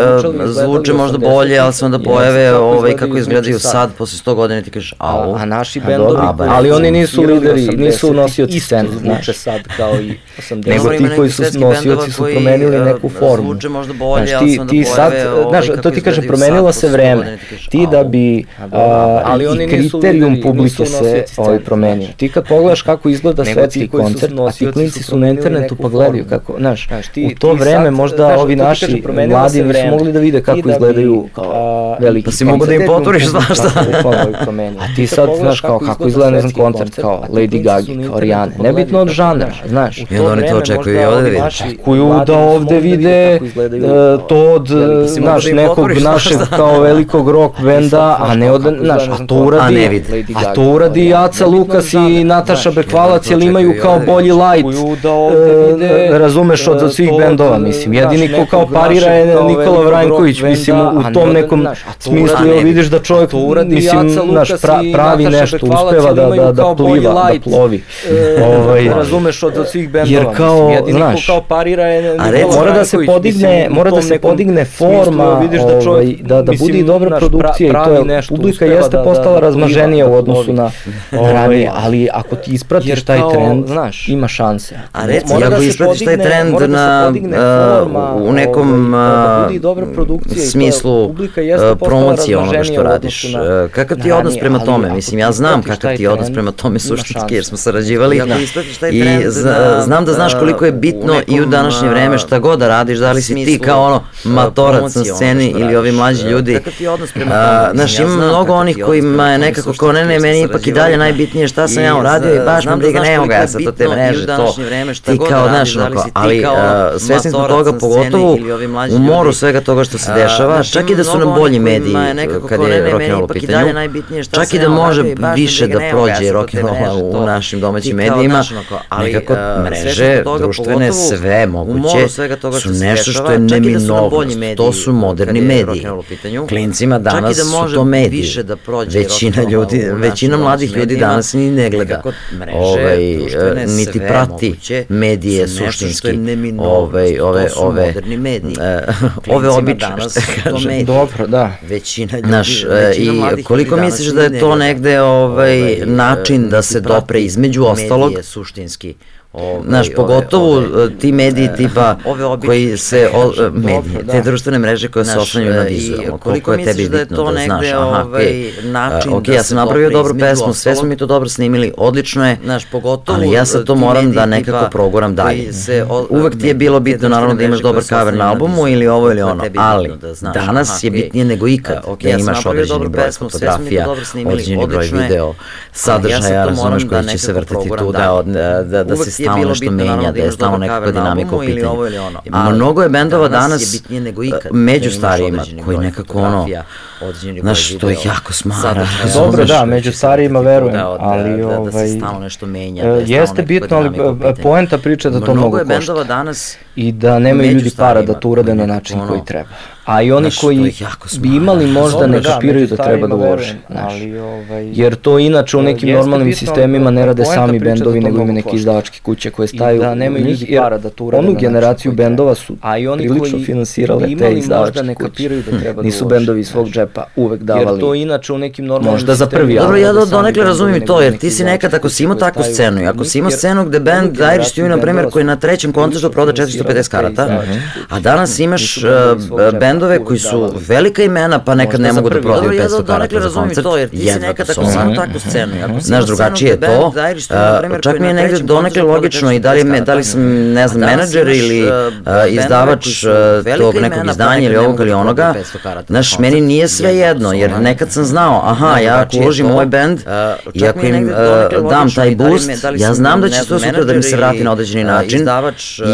zvuče možda bolje, ali se onda pojave ovaj, kako izgledaju sad, posle 100 godina ti kažeš, au. A naši bendovi, ali oni nisu lideri, nisu nosioci scene, zvuče sad kao i 80-ih. Nego ti koji su nosioci su promenili neku formu. Zvuče možda bolje, ali se onda pojave, ovaj, to ti kažem, promenilo se vreme. Ti da bi, ali oni i kriterijum publike se ovaj promenio. Ti kad pogledaš kako izgleda svetski koncert, a ti klinci su na internetu pa gledaju kako, znaš, u to vreme možda ovi naši mladi nisu mogli da vide kako izgledaju kao veliki Pa si mogu da im potvoriš, znaš šta. A ti sad, znaš, kao kako izgleda, ne znam, koncert kao Lady Gaga, kao Rihanna, nebitno od žanra, znaš. I onda oni to očekuju i ovde vide. Očekuju da ovde vide to od, znaš, nekog našeg kao velikog rock benda, a ne od, znaš, a to uradi, a, ne vidi. a to uradi Aca Lukas i Nataša Bekvalac, jer imaju kao bolji light, e, razumeš, od svih bendova, mislim. Jedini ko kao parira je Nikola Vranković, mislim, u tom nekom smislu, jel vidiš da čovjek, mislim, naš pravi nešto, uspeva da, da, da pliva, da plovi. ovaj, razumeš, od svih bendova, jer kao, jedini znaš, kao parira je mora da se podigne, mora da se podigne forma, vidiš da, ovaj, da, da bude dobra produkcija i to je, publika jeste postala razmaženija u odnosu na ranije, ali ako ti ispratiš taj trend, znaš, ima šanse. A reci, ako ispratiš taj trend na, u nekom smislu promocije onoga što radiš, kakav ti je odnos prema tome? Mislim, ja znam kakav ti je odnos prema tome suštinski, jer smo sarađivali i znam da znaš koliko je bitno i u današnje vreme šta god da radiš, da li si ti kao ono matorac na sceni ili ovi mlađi ljudi. Kakav ti je odnos prema tome? Znaš, ima mnogo onih kojima je nekako kao ne, ne, meni ipak i dalje najbitnije šta sam ja uradio i baš me briga, nema ga ja sad to te mreže, to ti kao, znaš, onako, ali svesni smo toga pogotovo u moru svega toga što se dešava, čak i da su nam bolji mediji kad je rock'n'roll u pitanju, čak i da može više da prođe rock'n'rolla u našim domaćim medijima, nekako mreže, društvene, sve moguće, su nešto što je neminovnost, to su moderni mediji. Klincima danas su to mediji, većina ljudi, većina mladih ljudi danas ni ne gleda, ovaj, niti prati medije suštinski, ovaj, ove, ove, ove obične, što kaže. Dobro, da. Većina ljudi, Naš, i koliko misliš da je to negde ovaj, način da se dopre između ostalog, suštinski, Ove, Znaš, pogotovo ove, ti mediji tipa ove obične, koji se, o, medije, te društvene mreže koje se oslanjaju na vizualno, koliko je tebi da je bitno da, da znaš, aha, okay, način okay, da ja sam napravio dobru pesmu, sve smo mi to dobro snimili, odlično je, znaš, pogotovo, ali ja sad to moram da nekako proguram dalje. Se, o, Uvek ti je bilo bitno, naravno, da imaš dobar cover na albumu ili ovo ili ono, ali danas je bitnije nego ikad da imaš određeni broj fotografija, određeni broj video, sadržaja, razumeš, koji će se vrtiti tu, da, da se stalno nešto menja, da je stalno nekakva dinamika u pitanju. Mnogo je bendova danas među starijima koji nekako ono, znaš, to je jako smara. Dobro, da, među starijima verujem, ali ovaj... Da se stalno nešto menja. Jeste bitno, ali poenta priča da to mnogo košta. I da nemaju ljudi para da to urade na način koji treba. A i oni koji bi imali možda ne kapiraju da treba da ulože. Ovaj, jer to inače u nekim normalnim sistemima ne rade sami bendovi, nego ima neke izdavačke kuće koje staju. Da nemaju ljudi para da to urade. Onu generaciju bendova su prilično finansirale te izdavačke kuće. Da Nisu bendovi iz svog džepa uvek davali. Jer to inače u nekim normalnim Možda za prvi Dobro, ja do, donekle razumijem to, jer ti si nekad, ako si imao takvu scenu, i ako si imao scenu gde band Irish Stew, na primjer, koji na trećem koncertu proda 450 karata, a danas imaš band bendove koji su velika imena, pa nekad ne mogu da prodaju 500 karata za koncert. To, jer ti si nekad ako sam takvu scenu. Znaš, drugačije je to. Čak mi je negde donekle logično i da li, me, da li sam, ne znam, menadžer ili izdavač tog nekog izdanja ili ovog ili onoga. Znaš, meni nije sve jedno, jer nekad sam znao, aha, ja ako uložim ovaj band i ako im dam taj boost, ja znam da će to sutra da mi se vrati na određeni način.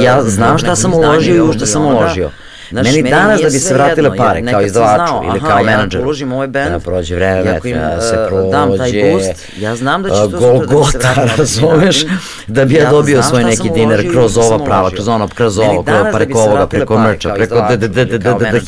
Ja znam šta sam uložio i u šta sam uložio. Znaš, meni, meni danas da bi se vratile pare kao izdavaču ili kao menadžer. Ja uložim ovaj band, da prođe vreme, ja da se prođe, dam taj boost, ja znam da će to Golgota, da se razumeš, da bi ja dobio svoj neki dinar kroz ova prava, kroz ono, kroz ovo, preko ovoga, preko mrča, preko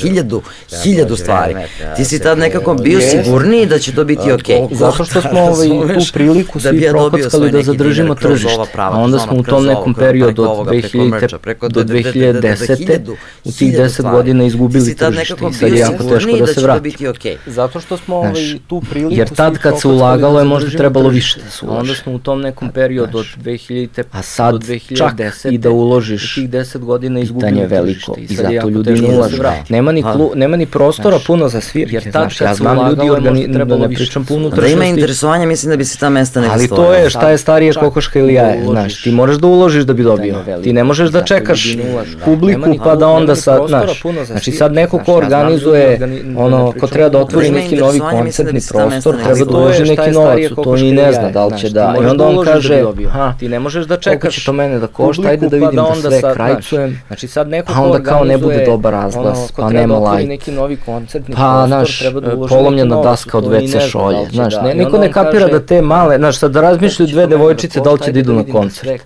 hiljadu, hiljadu stvari. Ti si tad nekako bio sigurniji da će to biti okej. Zato što smo ovaj, tu priliku svi prokockali da zadržimo tržište, a onda smo u tom nekom periodu od 2000 do 2010. u tih 10 godina izgubili tržište i sad je jako teško da, da se vrati. Okay. Zato što smo ovaj, tu priliku... Jer tad kad se ulagalo je možda trebalo više da se. Onda smo u tom nekom periodu od 2000 a sad do 2010 čak i da uložiš tih 10 godina izgubili veliko i jako ljudi ne ulažu. Nema ni, klu, nema ni prostora puno za svirke, jer tad ja znam ljudi organi, da ne pričam puno Da ima interesovanja, mislim da bi se ta mesta ne Ali to je šta je starije kokoška ili jaje, znaš, ti moraš da uložiš da bi dobio. Ti ne možeš da čekaš publiku pa da onda sad, znaš, znaš. Znači sad neko ko organizuje, ono, ko treba da otvori neki novi koncertni prostor, treba da uloži neki novac to i ne zna da li će da, i onda on kaže, ha, ti ne možeš da čekaš će to mene da košta, ajde da vidim da sve krajcujem, znači sad neko pa onda kao ne bude dobar razglas, pa nema light, neki novi koncertni pa, znaš, polomljena daska od WC šolje, znaš, ne, niko ne kapira da te male, znaš, sad da razmišljaju dve devojčice da li će da idu na koncert.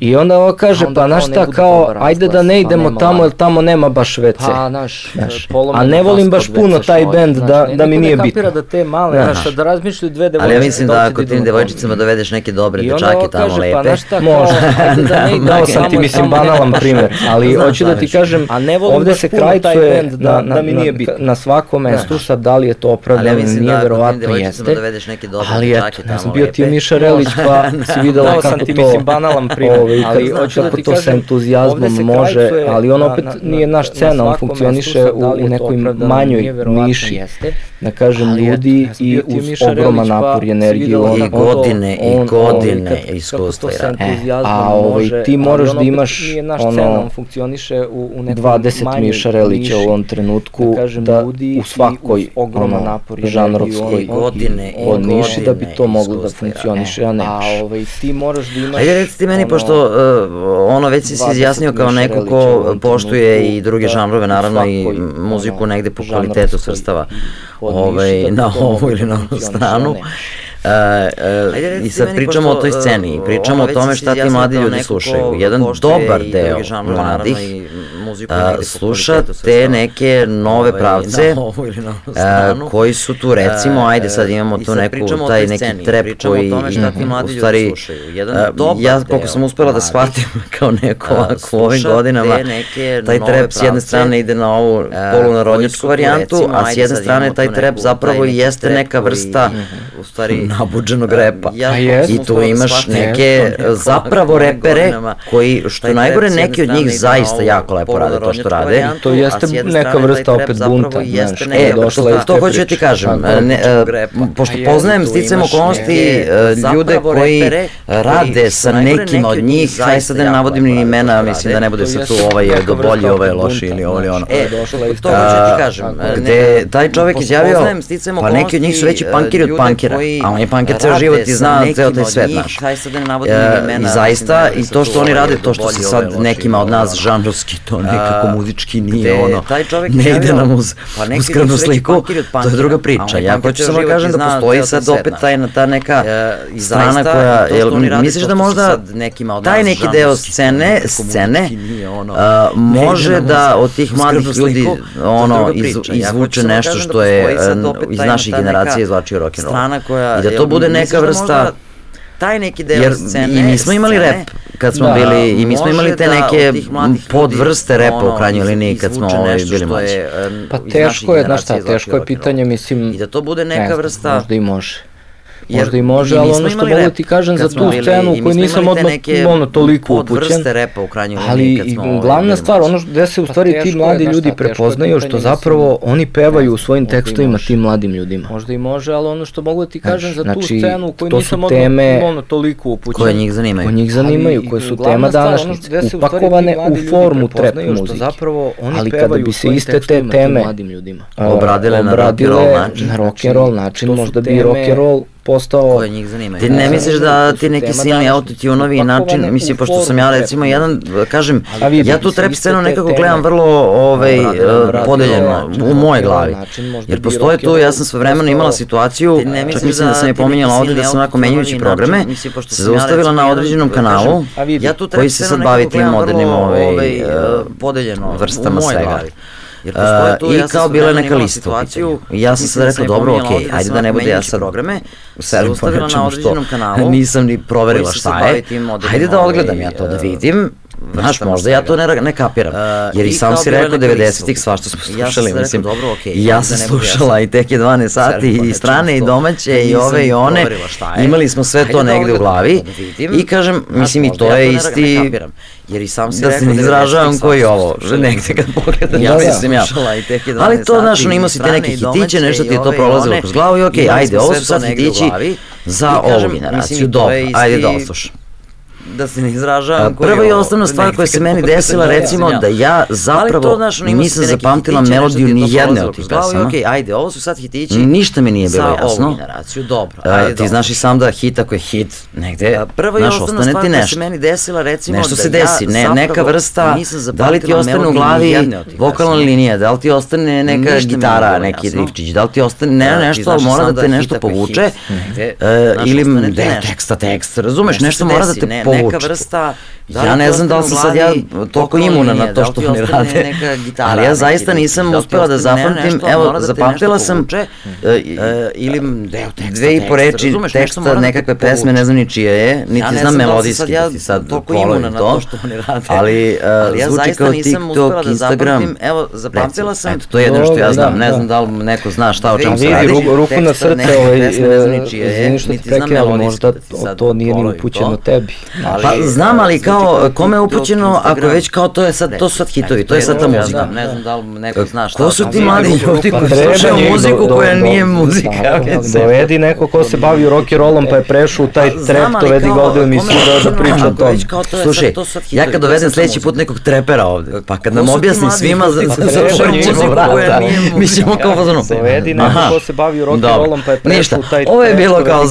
I onda ovo kaže, pa znaš šta, kao, ajde da ne idemo tamo, jer tamo nema baš WC. Pa, znaš, a ne volim baš puno taj bend da, da mi nije bitno. da te male, znaš, da razmišljaju dve devojčice. Ali ja mislim da ako tim devojčicama dovedeš neke dobre dečake tamo pa lepe, može. Dao sam ti, mislim, banalan primer, ali hoću da ti kažem, ovde se krajcuje da, da mi nije bitno. Na svakom mestu, sad da li je to opravdano, nije verovatno jeste, ali eto, ja sam bio ti Miša Relić, pa si videla kako to, mislim, banalan primer, ali hoću da ti to sa entuzijazmom može, ali on opet nije naš cena, on funkcioniše u, u nekoj manjoj niši, da kažem, ljudi i uz ogroman napor i energiju. I godine, i godine iskustva. A ovaj, ti moraš da imaš ono, funkcioniše u, u 20 Miša Relića u ovom trenutku, da, u svakoj ono, žanrovskoj godine, od niši da bi to moglo da funkcioniše, a ne. A ovaj, ti moraš da imaš... Ajde recite meni, pošto uh, ono već si se izjasnio kao neko ko poštuje i druge žanrove, naravno i muziku negde po kvalitetu svrstava ovaj, na ovu ili na ovu stranu. Uh, uh, I sad pričamo o toj sceni, pričamo o tome šta ti mladi ljudi slušaju. Jedan dobar deo mladih uh, sluša te neke nove pravce uh, koji su tu recimo, ajde sad imamo tu neku, taj neki trep koji u stvari, uh, ja koliko sam uspela da shvatim kao neko ovako u ovim godinama, taj trep s jedne strane ide na ovu polunarodnjačku varijantu, a s jedne strane taj trep zapravo jeste neka vrsta u stvari nabuđenog repa. I tu imaš neke zapravo repere koji, što najgore, neki od njih zaista jako lepo rade to što rade. To jeste neka vrsta opet bunta, znaš, e, došla iz To hoću ti kažem, ne, pošto poznajem sticam okolnosti ljude koji rade sa nekim od njih, hajde sad da ne navodim ni imena, mislim da ne bude sad tu ovaj je do bolji, ovaj je loši ili ovo ili ono. E, to hoću ti kažem. Gde taj čovek izjavio, pa neki od njih su veći pankiri od pankira, a on je pankir ceo život i zna ceo taj svet naš. I zaista, i to što oni rade, to što se sad nekima od nas žanrovski to nekako muzički nije ono, taj čovek ne ide nam uz, pa uz krvnu sliku, to je druga priča. Ja hoću samo da kažem da postoji sad opet taj, ta neka strana koja, jel, misliš da možda taj neki deo scene, scene, može da od tih mladih ljudi ono, izvuče nešto što je iz naših generacija izvlačio rock'n'roll. I da to bude neka vrsta taj neki deo Jer scene. I mi smo imali scene, rep kad smo da, bili, i mi smo imali te da neke podvrste repa u krajnjoj liniji kad smo ovaj, bili mlađi. Pa teško je, znaš šta, teško je pitanje, mislim, I da to bude neka vrsta... Možda i može. Jer, Možda i može, ali ono što mogu da ti kažem za tu scenu koju nisam odmah ono, toliko upućen, repa u ali i glavna stvar, ono gde se u pa stvari ti mladi ljudi prepoznaju, što zapravo oni pevaju u svojim tekstovima tim mladim ljudima. Možda i može, ali ono što mogu da ti kažem za tu znači, scenu koju nisam odmah ono, toliko upućen. Koje njih zanimaju. Koje njih zanimaju, koje su tema današnjice, upakovane u formu trap muzike. Ali kada bi se iste te teme obradile na rock and roll način, možda bi rock and roll postao... Koje njih zanima. Ti ne misliš da ti neki silni autotunovi način, mislim, pošto sam ja recimo jedan, kažem, ja tu trap scenu nekako gledam vrlo ovaj, podeljeno u moje glavi. Jer postoje tu, ja sam sve vremeno imala situaciju, čak mislim da sam je pominjala ovde da sam onako menjujući programe, se zaustavila na određenom kanalu, koji se sad bavi tim modernim ovaj, ovaj podeljeno vrstama svega. Jer postoje tu, uh, I ja kao bila neka lista ja sam sad rekao, dobro, ok, ajde da ne bude ja sad programe, selim po nečemu što kanalu, nisam ni proverila šta je, ajde da odgledam ja to, da vidim, Znaš, možda ja to ne, ne kapiram. Jer i sam si rekao 90-ih svašta smo slušali, mislim. Dobro, okay, ja sam slušala i tek je 12 sati i strane i domaće i ove i one. Imali smo sve to negde u glavi i kažem, mislim i to je isti Jer i sam si da se ne izražavam koji je ovo, negde kad pogledam, ja mislim ja. Ali to, znaš, ono, imao si te neke hitiće, nešto ti je to prolazilo kroz glavu i okej, ajde, ovo su sad hitići za ovu generaciju, dobro, ajde da oslušam. Da se ne izražavam. Prva i osnovna stvar koja se meni desila, recimo, da ja zapravo nisam zapamtila melodiju ni jedne od tih pesama. Ok, ajde, ovo su sad hitići. Ništa mi nije bilo jasno. Za ovu generaciju, dobro. Ajde, ti znaš i sam da hit ako je hit, negde, prva i osnovna stvar koja se meni desila, recimo, nešto se desi, ne, neka vrsta, da li ti ostane u glavi vokalna linija, da li ti ostane neka gitara, neki rifčić, da li ti ostane ne, nešto, ali mora da te nešto povuče, ili deo teksta, tekst, razumeš, nešto mora da te povuče. Neka vrsta Da ja ne znam da li sam sad ja toliko imuna na to što oni rade, ali ja zaista nisam uspela da zapamtim, evo, da zapamtila sam e, e, ili dve i po reči teksta da nekakve pesme, ne znam ni čije je, niti znam da melodijski, da ti sad polovim to, ali e, zvuči kao TikTok, Instagram, evo, zapamtila sam, eto, to je jedno što ja znam, ne znam da li neko zna šta o čemu se radi. Vidi, ruku na srce, ovaj, izvini što ti prekajala, možda to nije ni upućeno tebi. Pa znam, ali kao kome je upućeno, ako već kao to je sad, to su sad hitovi, to je sad ta muzika. Ne znam da li neko zna šta. Ko su ti mladi ljudi koji slušaju muziku koja nije muzika? Dovedi neko ko se bavi rock and rollom pa je prešao u taj trep, dovedi ga ovde u emisiju da, da priča o tom. Slušaj, ja kad dovedem sledeći put nekog trepera ovde, pa kad nam objasnim svima za slušaju muziku koja nije muzika. Mi ćemo kao fazonu. Dovedi neko ko se bavi rock and rollom pa je prešao u taj trep. Ovo je bilo kao,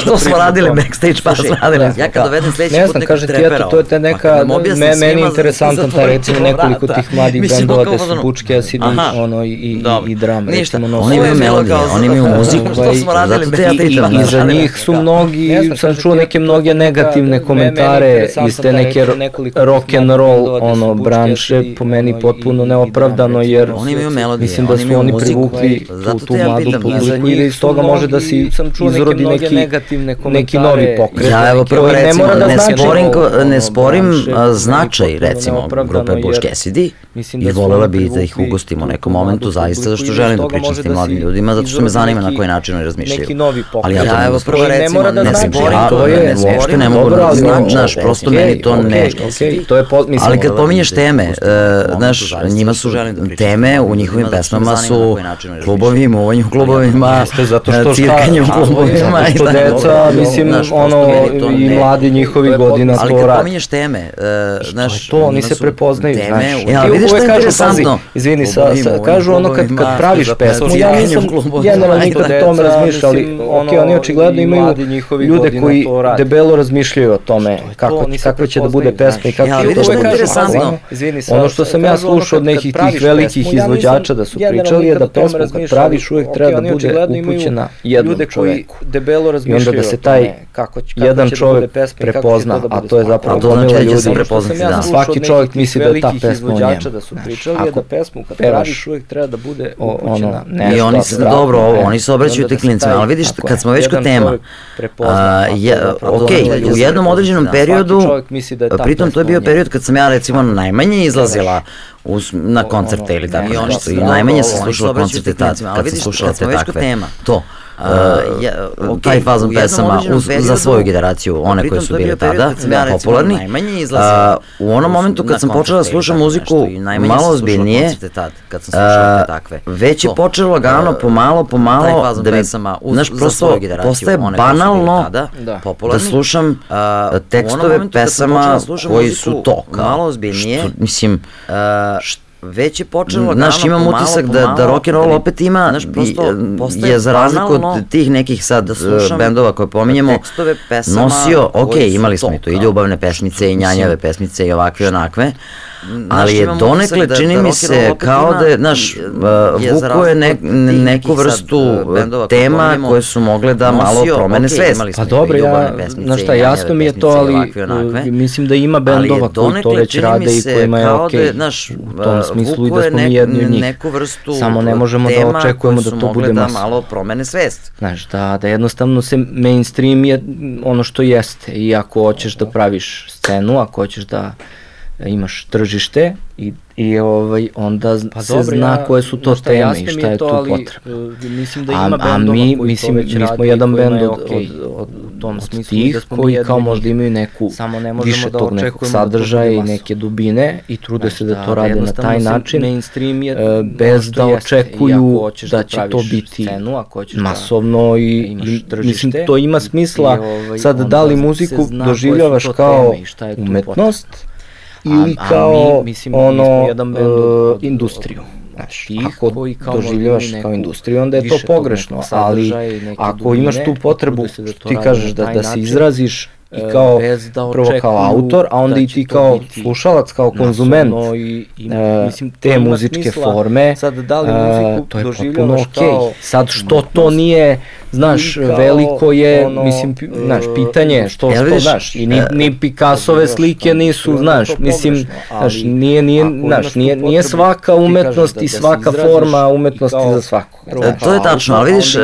što smo radili backstage pa smo radili. Ja kad dovedem sledeći put nekog trepera to je ta neka, pa me, meni je interesantan ta recimo nekoliko tih mladih bendova gde su Bučke Acid ono i, i, i drama. Ništa, oni imaju melodije, oni imaju muziku, što smo radili, I, I za njih su mnogi, sam čuo neke mnoge negativne komentare iz te neke rock and roll ono branše, po meni potpuno neopravdano, jer mislim da su oni privukli tu, tu mladu publiku i da iz toga može da si izrodi neki, neki novi pokret. Ja evo prvo recimo, ne sporim, ne sporim značaj, recimo, grupe Bush Cassidy i volela bih da ih ugostimo u nekom momentu, zaista, zašto želim da pričam s tim mladim ljudima, zato što me zanima na koji način oni razmišljaju. Ali ja to ne prvo recimo, ne sporim, to je, uopšte ne mogu da znaš, prosto meni to ne... Ali kad pominješ teme, znaš, njima su teme u njihovim pesmama su klubovi, muvanje u klubovima, cirkanje u klubovima. Zato što deca, mislim, ono, i mladi njihovi godina to rade pominješ teme, znaš, to, oni se prepoznaju, znaš. Vidiš što je interesantno? Izvini, sa, sa, kažu ono kad, kad praviš pesmu, ja nisam generalno nikad o tome razmišljali, ok, oni očigledno imaju ljude koji debelo razmišljaju o tome, kako, kakva će da bude pesma i kako će to bude interesantno. Ono što sam ja slušao od nekih tih velikih izvođača da su pričali je da pesmu kad praviš uvek treba da bude upućena jednom čoveku. I onda da se taj jedan čovek prepozna, a to je zapravo znači da prepoznati, da. Svaki čovjek misli da je ta pesma o njemu. Da su pričali je da pesmu kad praviš uvek treba da bude upućena. I oni se, dobro, ovo, oni se obraćaju ti klincima, ali vidiš, kad smo već kod tema, ok, u jednom određenom periodu, pritom to je bio period kad sam ja recimo najmanje izlazila uz, na koncerte ili tako nešto. I najmanje sam slušala koncerte tad, kad sam slušala te takve. To. Uh, ja, okay, taj fazon pesama periodu, za svoju generaciju, one koje su bile tada ja, popularni. Uh, u onom momentu kad sam počela da slušam muziku malo ozbiljnije, tad, kad sam takve. već je počelo lagano, pomalo, pomalo, da mi, znaš, prosto postaje banalno tada, da. da slušam tekstove pesama koji su to, kao, malo ozbiljnije, što, mislim, uh, što već je počelo Znaš, imam utisak da, da rock and roll opet ima, znaš, prosto je za razliku od tih nekih sad da slušam, bendova koje pominjemo, nosio, ok, imali smo i to i ljubavne pesmice i njanjave pesmice i ovakve i onakve, ali je donekle, da, čini da mi se, kao da je, znaš, vuko je ne, neku vrstu tema koje su mogle da malo promene svest. Pa dobro, ja, znaš šta, jasno mi je to, ali mislim da ima bendova koji to već rade i kojima je okej, da u tom smislu i da smo mi jedni od njih. Samo ne možemo da očekujemo da to bude masa. da malo promene svest. Znaš, da, da jednostavno se mainstream je ono što jeste i ako hoćeš da praviš scenu, ako hoćeš da imaš tržište i i ovaj, onda pa se dobro, zna ja, koje su to šta, teme i šta je to, tu potrebno. Uh, mislim da ima a, a mi, mislim, mi smo jedan bend od, okay, od, od, u tom od smislu tih da koji kao možda imaju neku samo ne više da tog nekog sadržaja i neke dubine i trude se da to rade na taj način mainstream je, uh, bez da očekuju da, da će to biti scenu, da masovno i, i mislim to ima smisla ovaj, sad da li muziku doživljavaš kao umetnost ili a, kao a mi, mislim, ono, jedan band od, od, industriju. Znaš, tih ako koji kao doživljavaš kao industriju, onda je to pogrešno, ali ako imaš tu potrebu, da ti kažeš da, da se izraziš i e, kao da prvo kao autor, a onda da i ti kao slušalac, kao konzument i, i, uh, mislim, te muzičke smisla. forme, sad da li muziku uh, to je potpuno okej. Okay. Sad što to nije, znaš, kao, veliko je, ono, mislim, znaš, pitanje što, što, što znaš, i ni, ni Picassove slike nisu, znaš, mislim, znaš, nije, nije, znaš, nije, nije svaka umetnost i svaka forma umetnosti za svako. To je tačno, ali vidiš,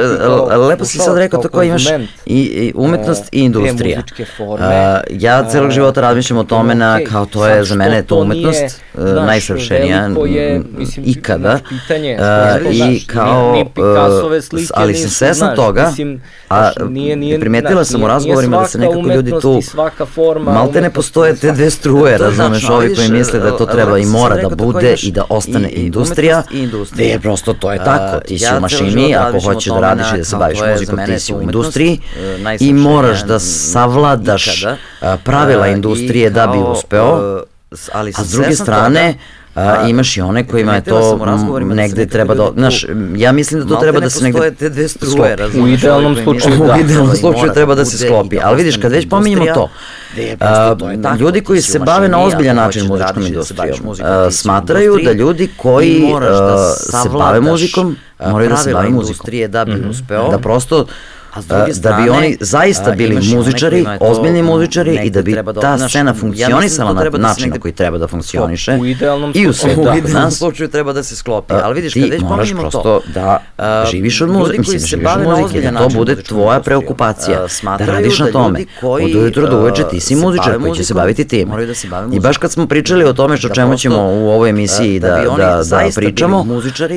lepo si sad rekao tako imaš i umetnost i industrija. ja celog života razmišljam o tome na, kao to je za mene to umetnost, najsavršenija ikada. Pitanje, I kao, ali sam svesna toga, mislim, a nije, nije, primetila sam u razgovorima da se nekako ljudi tu, malte ne postoje te dve struje, razumeš, ovi koji misle da to treba i mora da bude i da ostane industrija, da je prosto to je tako, ti si u mašini, ako hoćeš da radiš i da se baviš muzikom, ti si u industriji i moraš da savladaš pravila industrije da bi uspeo, ali a s druge strane, A, imaš i one kojima je to negde treba da, znaš, ja mislim da to treba da se negde te dve struje, u idealnom slučaju da, u idealnom slučaju treba da se sklopi, ali vidiš kad već pominjemo to, ljudi koji se bave na ozbiljan način muzičkom industrijom. smatraju da ljudi koji se bave muzikom moraju da se bave muzikom, da bi mhm. uspeo, da prosto A s druge strane, da bi oni zaista bili muzičari, ozbiljni muzičari i da bi ta scena funkcionisala na način na koji treba da funkcioniše. U idealnom i u svetu. U idealnom slučaju treba da se sklopi. Ali vidiš, kad već pominjemo to, da živiš od muzike, mislim, da živiš od muzike, da to bude tvoja preokupacija, da radiš na tome. Od ujutro do uveče ti si muzičar koji će se baviti tim. I baš kad smo pričali o tome što čemu ćemo u ovoj emisiji da, da, da pričamo,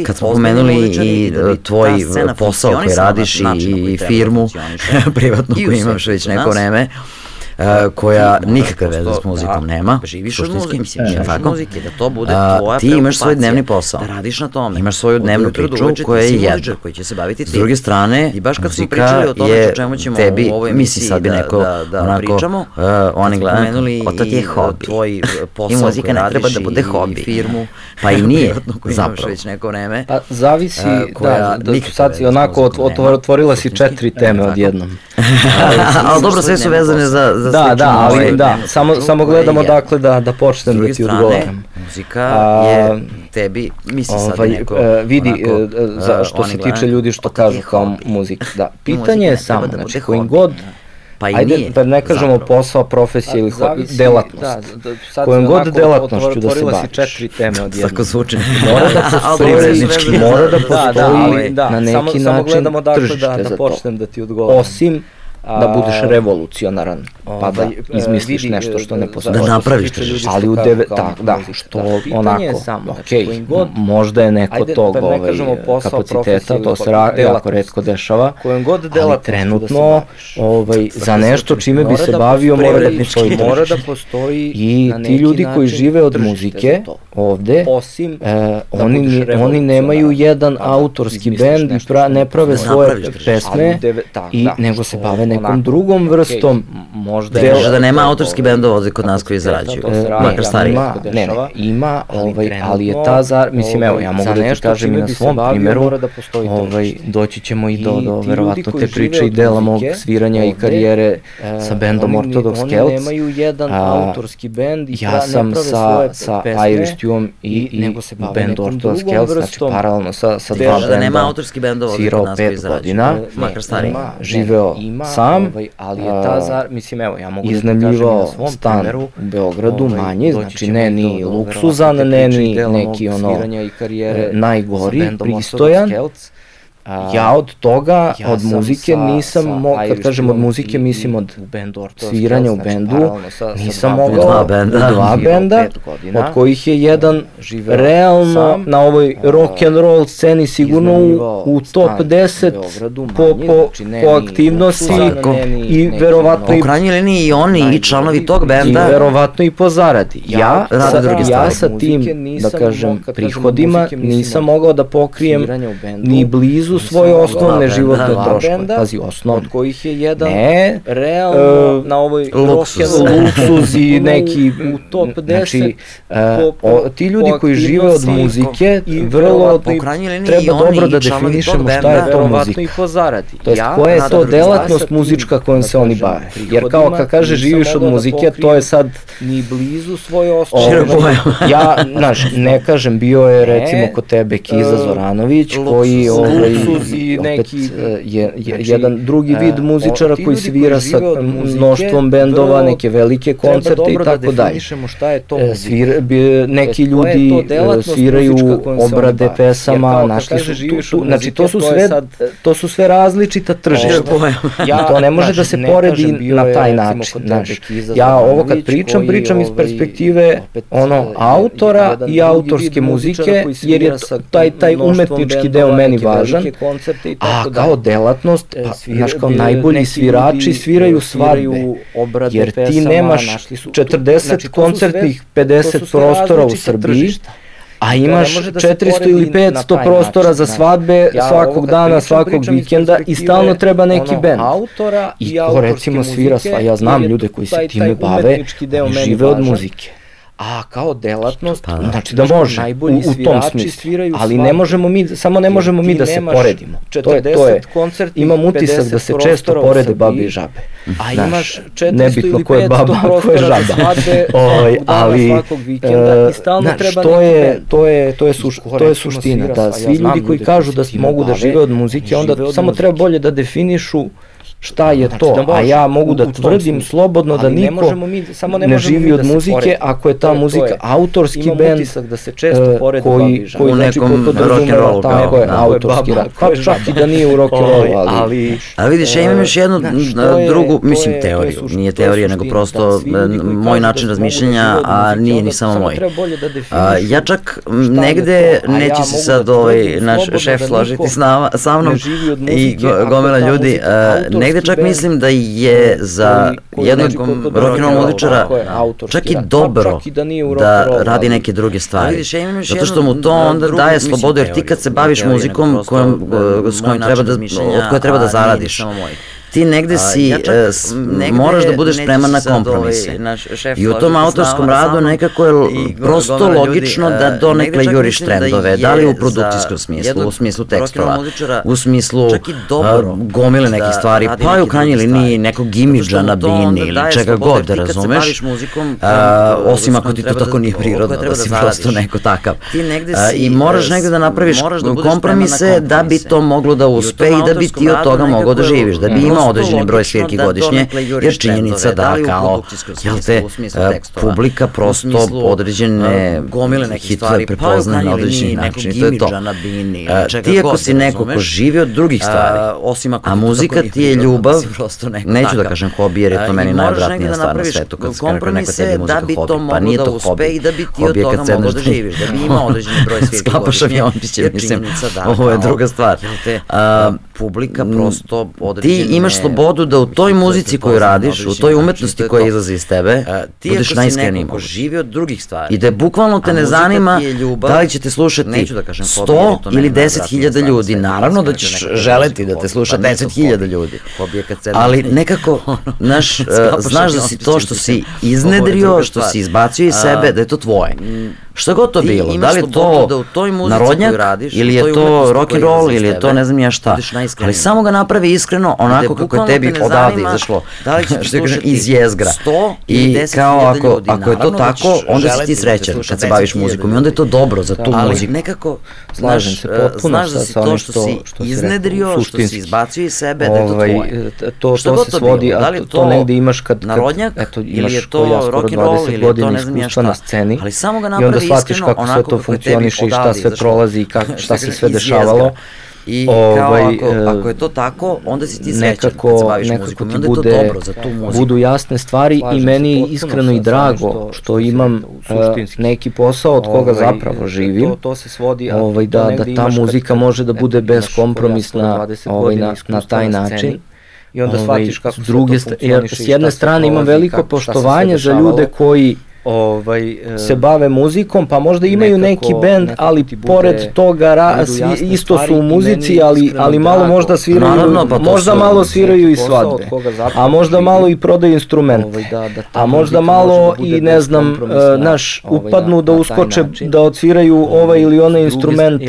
kad smo pomenuli i tvoj posao koji radiš i firmu firmu privatnu koju imaš već neko vreme uh, koja nikakve veze s muzikom da, nema. Živiš od muzike, mislim, živiš od muzike, da to bude tvoja Ti imaš svoj dnevni posao. Da radiš na tome. Imaš svoju dnevnu priču koja je jedna. Koji će se baviti S druge strane, I baš kad smo pričali o tome o čemu ćemo tebi, u ovoj misli sad bi da- neko da, da, onako, pričamo, uh, oni gledaju, o to ti je hobi. Tvoj posao I muzika ne treba da bude hobi. firmu, pa i nije, zapravo. već neko vreme. Pa zavisi, da, da sad si onako otvorila si četiri teme odjednom. Ali dobro, sve su vezane za, za da, da, ali ovaj, da, samo, samo gledamo je. dakle da, da počnem da ti odgovaram. Muzika A, je tebi, misli ovaj, sad neko... Uh, vidi, onako, uh, za, što se tiče ljudi što kažu kao muzika, da, pitanje je samo, znači kojim god Pa i Ajde, nije. da ne kažemo Zapravo. posao, profesija ili zavisi, delatnost. Da, da, sad Kojom god delatnošću da se baviš. si četiri teme od jednog. Tako zvuči. Mora da postoji, mora da postoji da, da, na neki samo, način samo gledamo dakle da, da počnem da ti odgovorim. Osim da budeš revolucionaran, pa da ovaj, izmisliš vidi, nešto što ne postoji. Da napraviš tržište. Ali u deve, tak, da, što da, onako, samo, ok, god, možda je neko ajde, tog ovaj, kapaciteta, to se ra, jako redko dešava, god ali trenutno ovaj, za nešto čime bi se da bavio mora da postoji mora da postoji i ti ljudi koji žive od muzike ovde, osim e, oni, oni nemaju jedan autorski bend i ne prave svoje pesme, i nego se bave nekom drugom vrstom. Možda. Možda da nema autorski bendova ovde kod nas koji zarađuju, makar stariji. Ima, ne, ne, ima, ovaj, ali je ta zar, mislim, evo, ja mogu da ti kažem i na svom primjeru, ovaj, doći ćemo i do, do verovatno te priče i dela mog sviranja i karijere e, sa bendom Orthodox Celts. Oni nemaju jedan autorski bend i ja sam sa, sa Irish Stewom i, i bend Orthodox Celts, znači paralelno sa, sa dva benda. Da nema autorski bendova ovde kod nas koji zarađuju, makar stariji. Živeo sam, ovaj, ali je ta zar, mislim evo ja mogu da kažem na svom stan primeru, u Beogradu ovaj, manji, znači ne ni do, luksuzan, ne ni neki ono i karijere najgori, pristojan, ja od toga, ja od muzike sa, nisam, mo, kad kažem od muzike, mislim od bendu, sviranja u znači, bendu, sa, nisam sa mogao, dva benda, dva benda od kojih je jedan realno sam, na ovoj rock and roll sceni sigurno u, u top 10 po, po, znači, po aktivnosti i verovatno i... U krajnjoj liniji i oni i članovi tog benda. I verovatno i po zaradi. Ja, sa, ja sa tim, da kažem, prihodima nisam mogao da pokrijem ni blizu blizu svoje osnovne životne troškove. Pazi, osnovne. Od kojih je jedan ne, realno uh, na ovoj luksuz, luksuz i neki u top 10. Znači, uh, o, ti ljudi koji žive od muzike vrlo treba dobro da definišemo šta je to muzika. i po zaradi. To jest, koja je to delatnost muzička kojom se oni bave. Jer kao kad kaže živiš od muzike, to je sad ni blizu svoje osnovne. Ja, znaš, ne kažem, bio je recimo kod tebe Kiza Zoranović, koji ovaj, luksuz i neki... E, je, je, znači, jedan drugi vid e, muzičara koji svira sa mnoštvom bendova, neke velike koncerte i tako da dalje. šta je to e, Svira, neki ljudi sviraju obrade pesama, našli su tu, tu, znači to su sve, to su sve različita tržišta. Ja, to ne može da se poredi na taj način. Znaš, ja ovo kad pričam, pričam iz ovaj, perspektive ono autora i autorske muzike, jer je taj, taj umetnički deo meni važan koncerte i tako da. A kao delatnost, e, pa, svira, znaš, kao najbolji svirači sviraju svadbe, obrade jer ti nemaš 40 znači, koncertnih, 50 prostora u Srbiji, a imaš da 400 ili 500 prostora način, za svadbe ja svakog dana, svakog vikenda i stalno treba neki bend. Autora I ko recimo svira sva, ja znam ljude koji se time bave, žive od muzike a kao delatnost, pa, znači da može u, u tom smislu, ali ne možemo mi, samo ne možemo mi da se poredimo. To je, to je, imam utisak da se često porede babe i žabe. A imaš 400 nebitno ko je baba, ko je žaba. Oj, ali, svakog vikenda i stalno znaš, treba to je, to je, to je, suš, to je suština, da svi ljudi koji kažu da mogu da žive od muzike, onda samo treba bolje da definišu šta je znači, to, da a ja mogu da tvrdim slobodno da niko ne, mi, samo ne, ne živi od da muzike ako je ta to muzika je, autorski bend da se često e, poredi koji, koji znači ko podrazumeva tako je autorski rad, pa čak i da nije u rock and roll, ali, ali a vidiš, ja imam još jednu drugu, mislim teoriju, nije teorija nego prosto moj način razmišljanja, a nije ni samo moj. Da ja čak negde neće se sad ovaj naš šef složiti sa mnom. i gomela ljudi, negde negde čak mislim da je za jednog rock'n'roll muzičara čak i dobro da, da radi neke druge stvari. Zato što mu to onda daje slobodu, jer ti kad se baviš muzikom kojom, s kojom treba da, od koje treba da zaradiš, ti negde si, ja čak, uh, negde moraš da budeš spreman na kompromise. Ovaj, I u tom autorskom radu nekako je prosto logično ljudi, da e, donekle juriš trendove, da li u produkcijskom smislu, u smislu tekstova, u smislu dobro, gomile nekih stvari, pa i u krajnjoj liniji nekog imidža na bini ili čega god da razumeš, osim ako ti to tako nije prirodno, da si prosto neko takav. I moraš negde da napraviš kompromise da bi to moglo da uspe i da bi ti od toga mogao da živiš, da bi imao određeni broj svirki da godišnje, jer činjenica da kao, jel te, publika prosto određene gomile hitove prepoznaje na određeni način i to je to. Ti ako si neko ko živi od drugih stvari, a muzika ti je ljubav, neću da kažem hobi jer je to meni najvratnija stvar na svetu kad se kaže neko tebi muzika hobi, pa nije to hobi. Hobi je kad sedneš da živiš, da bi imao određeni broj svirki Sklapaš aviončiće, mislim, ovo je druga stvar. Publika prosto određene... Ti imaš slobodu da u toj muzici koju radiš, u toj umetnosti koja izlazi iz tebe, ti budeš najiskreniji moguće. živi od drugih stvari. I da bukvalno te ne zanima da li ćete slušati 100 ili 10.000 ljudi. Naravno da ćeš želeti da te sluša 10.000 ljudi. Ali nekako, znaš, znaš da si to što si iznedrio, što si izbacio iz sebe, da je to tvoje. Šta god to bilo, da li to da u toj narodnjak, radiš, ili je to rock and roll, ili je to ne znam ja šta, ali samo ga napravi iskreno, onako kako je tebi odavde izašlo, da li što kažem, iz jezgra. I kao ako, ako je to tako, onda si ti srećan kad se baviš muzikom i onda je to dobro za tu muziku. nekako, slažem se potpuno znaš da si to što si iznedrio, što si izbacio iz sebe, da je to ovaj, tvoje. To, to se svodi, a to negde imaš kad, narodnjak, ili je to rock and roll, ili je to ne znam ja šta, ali samo ga napravi shvatiš kako sve to funkcioniše i šta sve prolazi i kak, šta se sve dešavalo. I ovaj, kao ako, ako je to tako, onda si ti srećan nekako, kad se baviš muzikom i onda bude, je to dobro za tu muziku. Budu jasne stvari Slažem i meni je iskreno i drago što, što imam uh, neki posao od koga ovaj, zapravo živim. To, to se svodi, ovaj, da, da ta muzika može da bude beskompromisna ovaj, na, na taj način i onda ovaj, shvatiš kako druge, to funkcioniše. Jer s jedne strane imam veliko poštovanje za ljude koji ovaj, e, se bave muzikom, pa možda imaju nekako, neki bend, ali pored toga ra, svi, isto su u muzici, ali, ali malo možda sviraju, Naravno, pa možda malo sviraju i svadbe, a možda malo i prodaju instrumente, ovaj, da, da a možda malo i ne znam, uh, naš, ovaj, upadnu da, da uskoče, da odsviraju ovaj ili onaj instrument,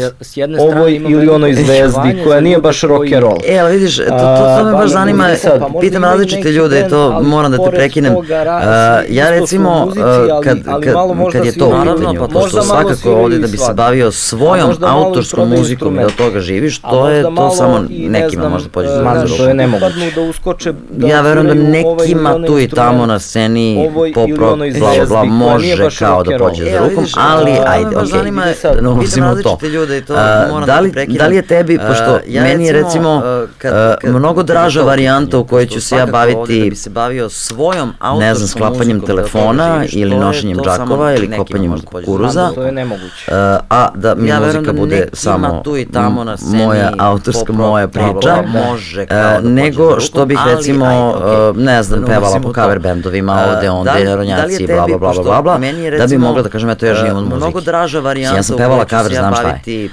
ovoj ili onoj zvezdi, koja nije baš rock and roll. E, ali vidiš, to, to, me baš zanima, pa pitam različite ljude i to moram da te prekinem. Ja recimo, ali, kad, ali kad, malo možda kad je to u pitanju, pa pošto svakako ovde da bi se bavio svojom autorskom muzikom i da od toga živiš, to je to samo nekima možda pođe za ruku. To je nemoguće. Da uskoče, da ja verujem da nekima tu i tamo na sceni pop rock, bla bla bla, može kao da pođe za rukom, ali ajde, okej, da ne ulazimo to. Da li, da li je tebi, pošto meni je recimo mnogo draža varijanta u kojoj ću se ja baviti, ne znam, sklapanjem telefona ili nošenjem džakova ili kopanjem kukuruza. To je nemoguće. Uh, a da mi ja muzika da bude samo tu i tamo na sceni, moja autorska, moja priča, može da nego što bih recimo, ne znam, pevala po cover bendovima, ovde, onde, da ronjaci, bla, bla, bla, bla, bla, da bi mogla da kažem, eto, ja živim od muzike. Mnogo draža varijanta. Ja sam pevala cover, znam šta je.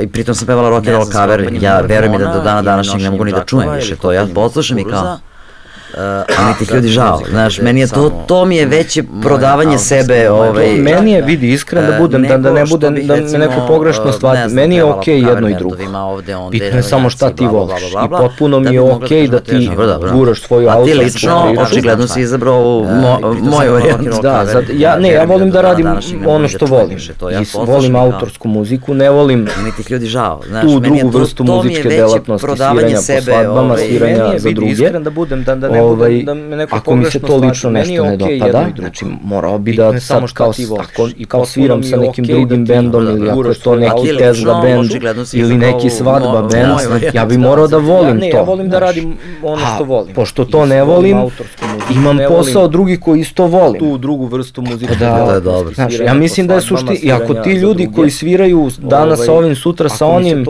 I pritom sam pevala rock and roll cover, ja verujem da do dana današnjeg ne mogu ni da čujem više to, ja poslušam i kao, Uh, ali ti ljudi žao, znaš, meni je to, to mi je veće prodavanje sebe, ovaj... Meni je, vidi, iskren da budem, da, da ne bude, da me neko pogrešno shvati, meni je okej okay jedno i drugo. Bitno je samo šta ti voliš i potpuno mi je okej da ti guraš svoju priču. A ti lično, očigledno si izabrao ovu moju varijantu. Da, ja, ne, ja volim da radim ono što volim. I volim autorsku muziku, ne volim ti ljudi žao, znaš, tu drugu vrstu muzičke delatnosti, sviranja po svadbama, sviranja za druge. Iskren da budem, da ne ovaj, da me neko ako mi se to lično nešto ne dopada, znači morao bi da sad kao, ako, kao sviram sa nekim drugim bendom ili ako je to neki tezga bend ili neki svadba bend, ja bi morao da volim to. Ne, ja volim da radim ono što volim. Pošto to ne volim, imam posao drugi koji isto volim. Tu drugu vrstu muzike. Da, da, dobro. Znaš, ja mislim da je sušti, i ako ti ljudi koji sviraju danas sa ovim, sutra sa onim,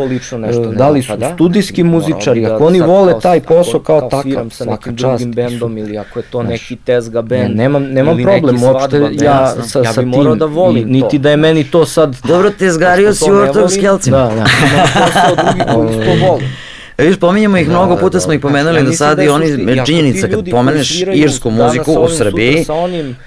da li su studijski muzičari, ako oni vole taj posao kao takav, svaka čast drugim bendom ili ako je to Znaš, neki tezga bend. Ne, nemam, nemam problem uopšte ja sa, ja sa tim, da volim niti da je meni to sad... Dobro, tezgario si u ortom skelcima. Da, da. Imam posao drugi koji to volim. E, viš, pominjemo ih da, mnogo puta smo ih pomenuli ja do sada i oni, činjenica kad pomeneš irsku muziku u Srbiji,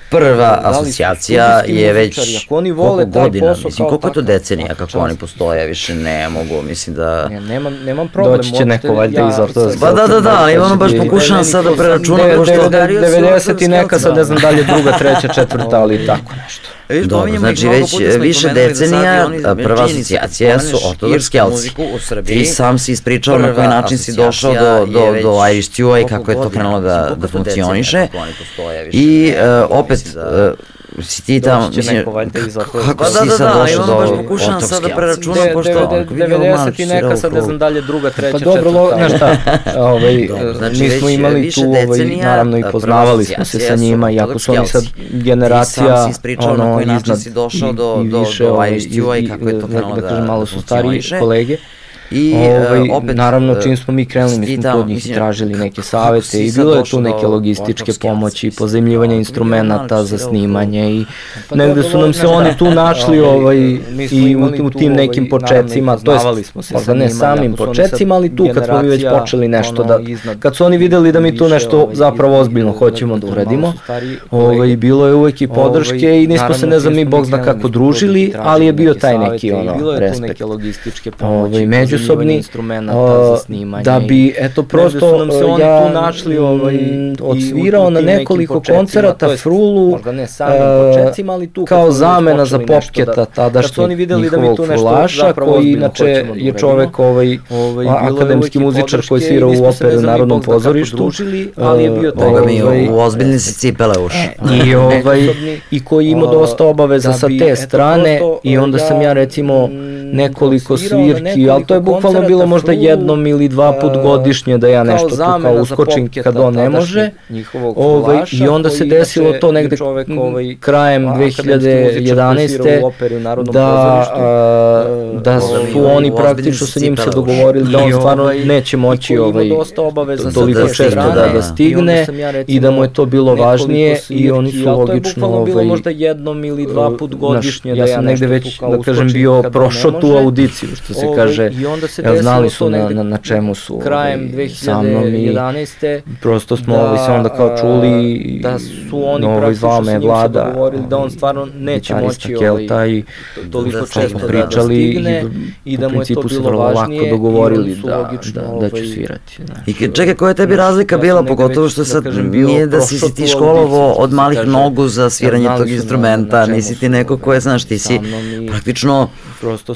prva asocijacija je već koliko godina, mislim, koliko je to decenija kako oni postoje, više ne mogu, mislim da... Ne, nemam, nemam problem. Doći će neko valjda iz ortodoks. Pa da, da, da, ali ono baš pokušavam sad da preračunam, pošto... 90 i neka, sad ne znam da li je druga, treća, četvrta, ali tako nešto. Viš, Dobro, znači već više decenija prva asocijacija su ortodoks kelci. Ti sam si ispričao na koji način si došao do, do, do Irish Stewa i kako je to krenulo da, da funkcioniše. I uh, opet, uh, si ti tamo, mislim, kako pa, si da, sad došao do baš pokušavam sad da preračunam, pošto 90 i neka, sad ne znam dalje, druga, treća, pa dobro, četvrta. znaš šta, ovaj, znači, mi smo imali tu, ovaj, naravno i poznavali smo se sa njima, iako su oni sad generacija, ono, iznad i više, ovaj, i kako je to krenulo da, malo su stariji kolege. I ovaj, uh, opet, naravno čim smo mi krenuli, mi smo kod njih tražili neke savete i bilo je tu neke logističke pomoći, pozemljivanje instrumenta za snimanje i pa negde su nam se oni tu našli ovaj, i u, tim nekim početcima, to jest, se sa ne samim početcima, ali tu kad smo mi već počeli nešto da, kad su oni videli da mi tu nešto zapravo ozbiljno hoćemo da uradimo, ovaj, bilo je uvek i podrške i nismo se ne znam mi bog zna kako družili, ali je bio taj neki ono respekt. Ovaj, među međusobni instrumenta za snimanje. Da bi, eto, prosto nam se oni ja tu našli ovaj, odsvirao na nekoliko koncerata frulu, možda ne samim početcima, ali tu kao zamena za popketa tadašnjeg njihovog fulaša, koji inače je čovek ovaj, ovaj akademski muzičar koji svira u operu Narodnom pozorištu. ali je bio taj... Mi, u ozbiljni se cipele uši. I, ovaj, I koji ima dosta obaveza sa te strane i onda sam ja recimo nekoliko svirki, ali to je bukvalno bilo možda jednom ili dva put godišnje da ja nešto tu kao uskočim kad on ne može. Ovaj, I onda se desilo to negde ovaj, krajem 2011. da, da su oni praktično sa njim se dogovorili da on stvarno neće moći ovaj, toliko često da, da stigne i da mu je to bilo važnije i oni su logično ovaj, možda jednom ili dva put godišnje da ja sam negde već da kažem bio prošao tu audiciju što se kaže i onda se znali su na, na, na čemu su krajem 2011. prosto smo ovaj, se onda kao čuli da su oni ovaj, zvao me vlada da on stvarno neće moći Kelta i toliko često pričali i da mu je to bilo važnije lako dogovorili da, da, da će svirati. I čekaj, koja je tebi razlika bila, pogotovo što sad nije da si ti školovo od malih nogu za sviranje tog instrumenta, nisi ti neko ko je, znaš, ti si praktično,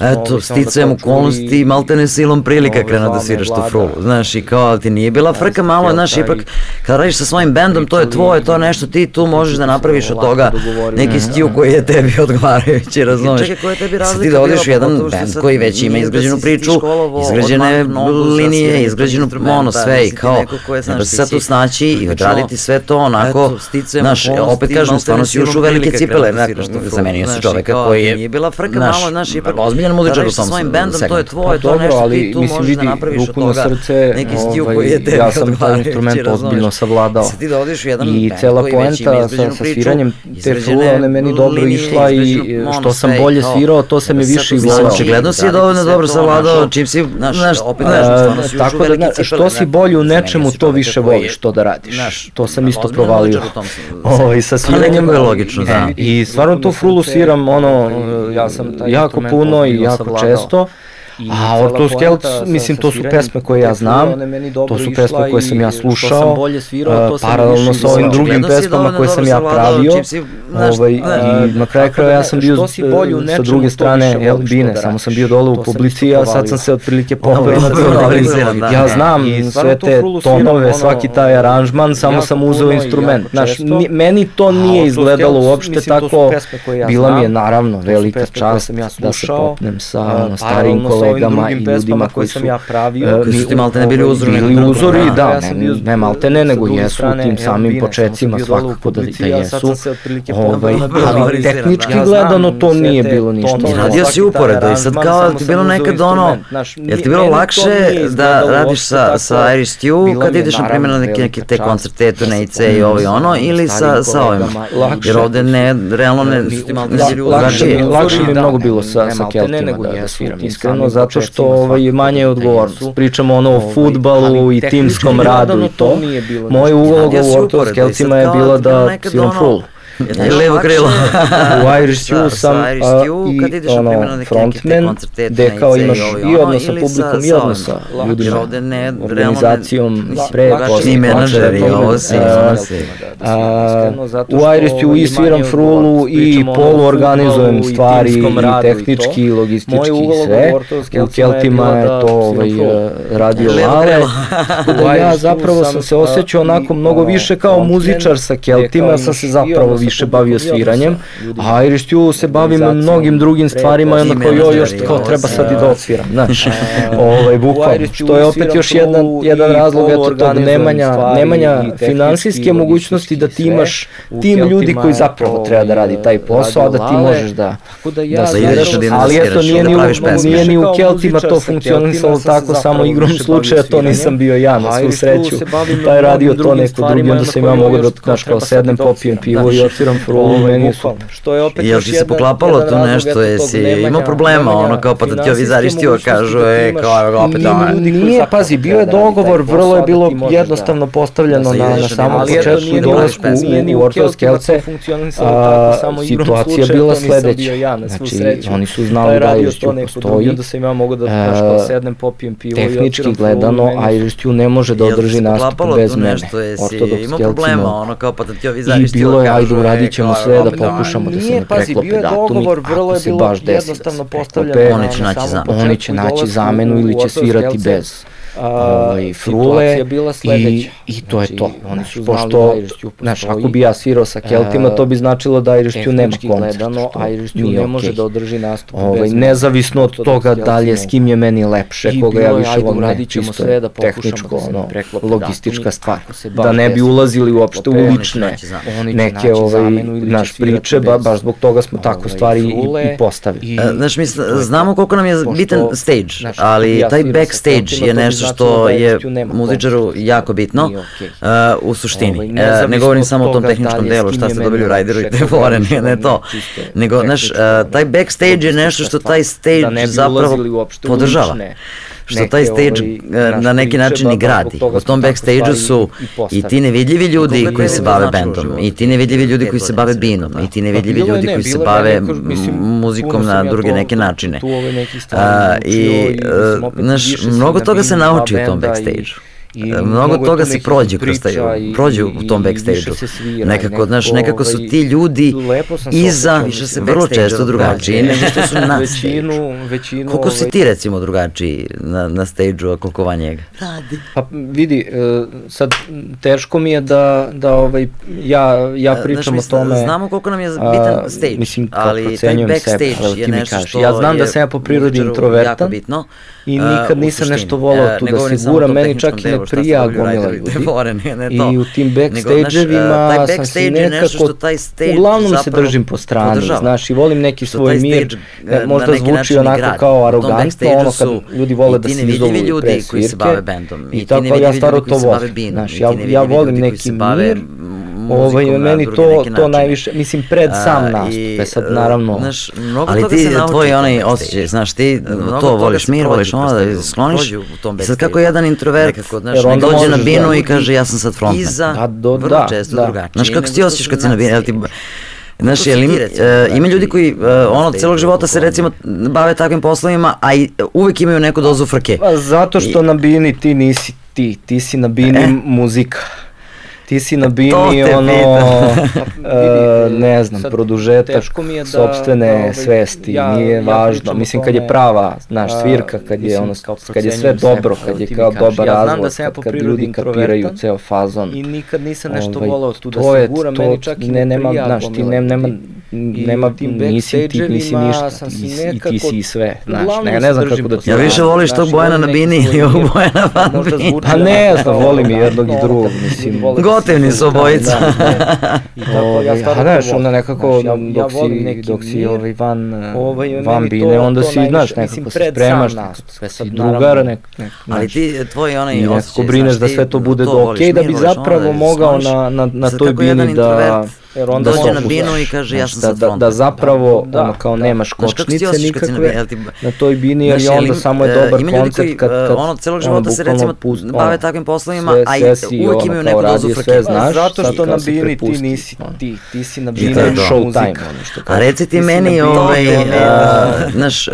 eto, sticajem okolnosti, maltene silom prilika krenuo da sviraš tu frulu, znaš, i kao ti nije bila frka malo, znaš, ipak kad radiš sa svojim bendom, to je tvoje, to je nešto, ti tu možeš da napraviš od toga neki stiju koji je tebi odgovarajući, razumeš? Čekaj, koja je tebi razlika? Ti da odiš u jedan bend koji već ima izgrađenu priču, izgrađene linije, izgrađenu ono sve i kao, treba se sad tu snaći i odraditi sve to onako, znaš, opet kažem, stvarno si u velike cipele, za meni si čoveka koji je, nije bila frka malo, znaš, ipak ozbiljan muzičar u tom svojim bendom, to je tvoje, to je nešto, ti tu možeš da napraviš od toga neki stil koji je tebi ja sam taj instrument ozbiljno savladao i cela poenta sa, sa sviranjem te frule, ona meni dobro išla i što sam bolje svirao, to se mi više i volao. Očigledno si dovoljno dobro savladao, čim si, znaš, opet, stvarno si tako da, što si bolji u nečemu, to više voliš to da radiš. To sam isto provalio. O, i sa sviranjem je logično, da. I stvarno tu frulu sviram, ono, ja sam jako puno i jako često. A Ortus Kelc, mislim, to su pesme koje ja znam, to su pesme koje sam ja slušao, paralelno sa ovim drugim pesmama koje sam ja pravio, ovaj, i na kraju kraja ja sam bio sa druge strane Elbine, samo sam bio dole u publici, a sad sam se otprilike popeo na to, ja znam sve te tonove, svaki taj aranžman, samo sam uzeo instrument, znaš, meni to nije izgledalo uopšte tako, bila mi je naravno velika čast da se popnem sa starim kolegama, kolegama i ljudima koji su ja pravio. Koji su ti malte ne bili uzori. Bili uzori, da, ne, ne malte ne, nego jesu u tim samim početcima svakako da, da jesu. Ovaj, ali tehnički gledano to nije bilo ništa. I radio si uporedo i sad kao ti bilo nekad ono, je ti bilo lakše da radiš sa, sa Irish Stew kad ideš na primjer na neke, neke te koncerte, turnejice i ovo i ono, ili sa, sa ovim? Jer ovde ne, realno ne, lakše, lakše mi mnogo bilo sa, da, da sviram, iskreno, zato zato što ovaj, je manje odgovornost. Pričamo ono o ovaj, futbalu i timskom radu i to. Moj uloga u Ortovskelcima je bila da sviram full. Levo krilo. u Irish Stew sam i ono, frontman, gde kao imaš i odnos sa publikom i odnos sa ljudima, organizacijom, pre, posle, menadžeri, ovo si, ovo si. U Irish Stew i sviram frulu i poluorganizujem stvari i tehnički i logistički i sve. U Keltima je to ovaj, radio Lale. Da ja zapravo sam se osjećao onako mnogo više kao muzičar sa Keltima, sam se zapravo više više bavio sviranjem, a Irish Stew se bavim mnogim drugim stvarima i onda kao joj još kao treba sad i da odsviram, znaš, ovaj, bukvalno, što je opet još jedan, jedan razlog eto tog nemanja, nemanja finansijske mogućnosti da ti imaš tim ljudi koji zapravo treba da radi taj posao, a da ti možeš da, da, da sviraš, ali eto nije ni, u, nije ni u Keltima to funkcionisalo tako, samo igrom slučaja to nisam bio ja, na svu sreću, taj radio to neko drugi, onda sam ja mogu da, znaš, kao sednem, popijem pivo i odsviram sviram frulu, meni je super. Što je opet Jel ti se poklapalo tu nešto, jesi imao problema, ono kao pa da ti ovi zarištio kažu, e, kao opet ono. Nije, pazi, bio je dogovor, vrlo je bilo jednostavno postavljeno na, na samom početku i dolazku u Orfeos Kelce, a, situacija bila sledeća. Znači, oni su znali da Irish Stew postoji, da sam ja mogu da uh, sednem, popijem pivo tehnički gledano, Irish Stew ne može da održi nastup bez mene. Ortodoks Kelcima. I bilo je, ajde uradit ćemo sve da pokušamo da se ne preklope datumi, ako se baš desi da se preklope, oni će naći zamenu. Ili će svirati bez ovaj, frule bila i, i to znači, je to. Oni su pošto, da znaš, ako bi ja svirao sa Keltima, to bi značilo da Irish Tune nema koncert. gledano, Irish Tune ne može da održi nastup ovaj, Nezavisno od toga da li je s kim je meni lepše, koga ja više volim, ne, čisto sve da tehničko, ono, logistička stvar. Da ne bi ulazili uopšte u lične neke ovaj, naš priče, ba, baš zbog toga smo tako ovaj, stvari i, i postavili. E, znaš, mi znamo koliko nam je bitan stage, ali taj backstage je nešto što da je muzičaru jako bitno uh, u suštini. Ovaj, uh, ne govorim samo o tom tehničkom delu, šta ste dobili u Raideru i te fore, ne, ne to. Nego, znaš, uh, taj backstage je nešto što taj stage da zapravo podržava što taj stage ovaj, na neki način i gradi. U tom backstage-u su i ti nevidljivi ljudi koji se bave bendom, i ti nevidljivi ljudi koji se bave binom, i ti nevidljivi ljudi koji se bave muzikom na druge neke načine. I, znaš, mnogo toga se nauči u tom backstage-u. I e, mnogo toga se prođe kroz taj, prođe u tom backstage-u. Nekako, znaš, nekako su ti ljudi iza, više se vrlo često drugačiji nego što su na većinu, većinu, Koliko si ti recimo drugačiji na, na stage-u, a koliko van njega? Radi. Pa vidi, e, sad teško mi je da, da ovaj, ja, ja e, pričam o tome. Znamo koliko nam je bitan stage, mislim, ali taj backstage je nešto što Ja znam da sam ja po prirodi introvertan. Jako bitno i nikad nisam nešto volao tu da se gura, meni čak i ne prija gomila ljudi. I u tim backstage-evima sam si nekako, uglavnom se držim po strani, znaš, i volim neki svoj mir, možda zvuči onako kao arogantno, ono kad ljudi vole da se izovu pre svirke, i tako ja stvarno to volim, znaš, ja, ja volim neki mir, Ovaj, meni to, to najviše, mislim, pred sam nastup, e sad e, naravno. Znaš, mnogo ali ti, tvoj onaj osjećaj, znaš, ti to voliš mir, voliš ono da skloniš, i sad kako jedan introvert nekako, znaš, dođe na binu i kaže ja sam sad frontman. Iza, da, do, vrlo da, često da. drugačije. Znaš, kako ti osjećaš kad si na binu, jel ti... Znaš, jel ima, uh, ima ljudi koji uh, ono celog života se recimo bave takvim poslovima, a i uvek imaju neku dozu frke. Pa zato što na bini ti nisi ti, ti si na bini e? muzika ti si na bini ono, uh, ne znam, produžetak da, sobstvene da, ovaj, svesti, ja, nije ja važno, mislim kad je prava, znaš, svirka, kad je, ono, kad je sve dobro, kad je kao dobar ja razlog, da kad, kad ljudi kapiraju ceo fazon. I nikad nisam nešto ovaj, volao tu da se gura, meni čak i ne, nema, znaš, ti nema, nema, nema, nisi ti, nisi ništa, i ti si sve, znaš, ne, ne znam kako da ti... Ja više voliš tog Bojana na bini ili ovog Bojana van bini? Pa ne znam, volim i jednog i drugog, mislim. Gotivni su obojica. I tako, ja stvarno znaš, onda nekako, dok si, dok si ovaj van, ovaj, van bine, onda si, znaš, nekako se spremaš, sve sad drugar, nek, nek, Ali ti, tvoj onaj osjećaj, nekako brineš da sve to bude do okej, da bi zapravo mogao na, na, na toj bini da Jer onda dođe na binu i kaže ja sam da, sad da, da zapravo da, ono kao da. nemaš kočnice nikakve na, ti, na toj bini jer je onda samo je dobar koncept kad, kad ono celog života se recimo pust, bave takvim poslovima a i uvek imaju neku dozu frke znaš zato što na bini ti nisi ti ti si na bini show time a reci ti meni ovaj znaš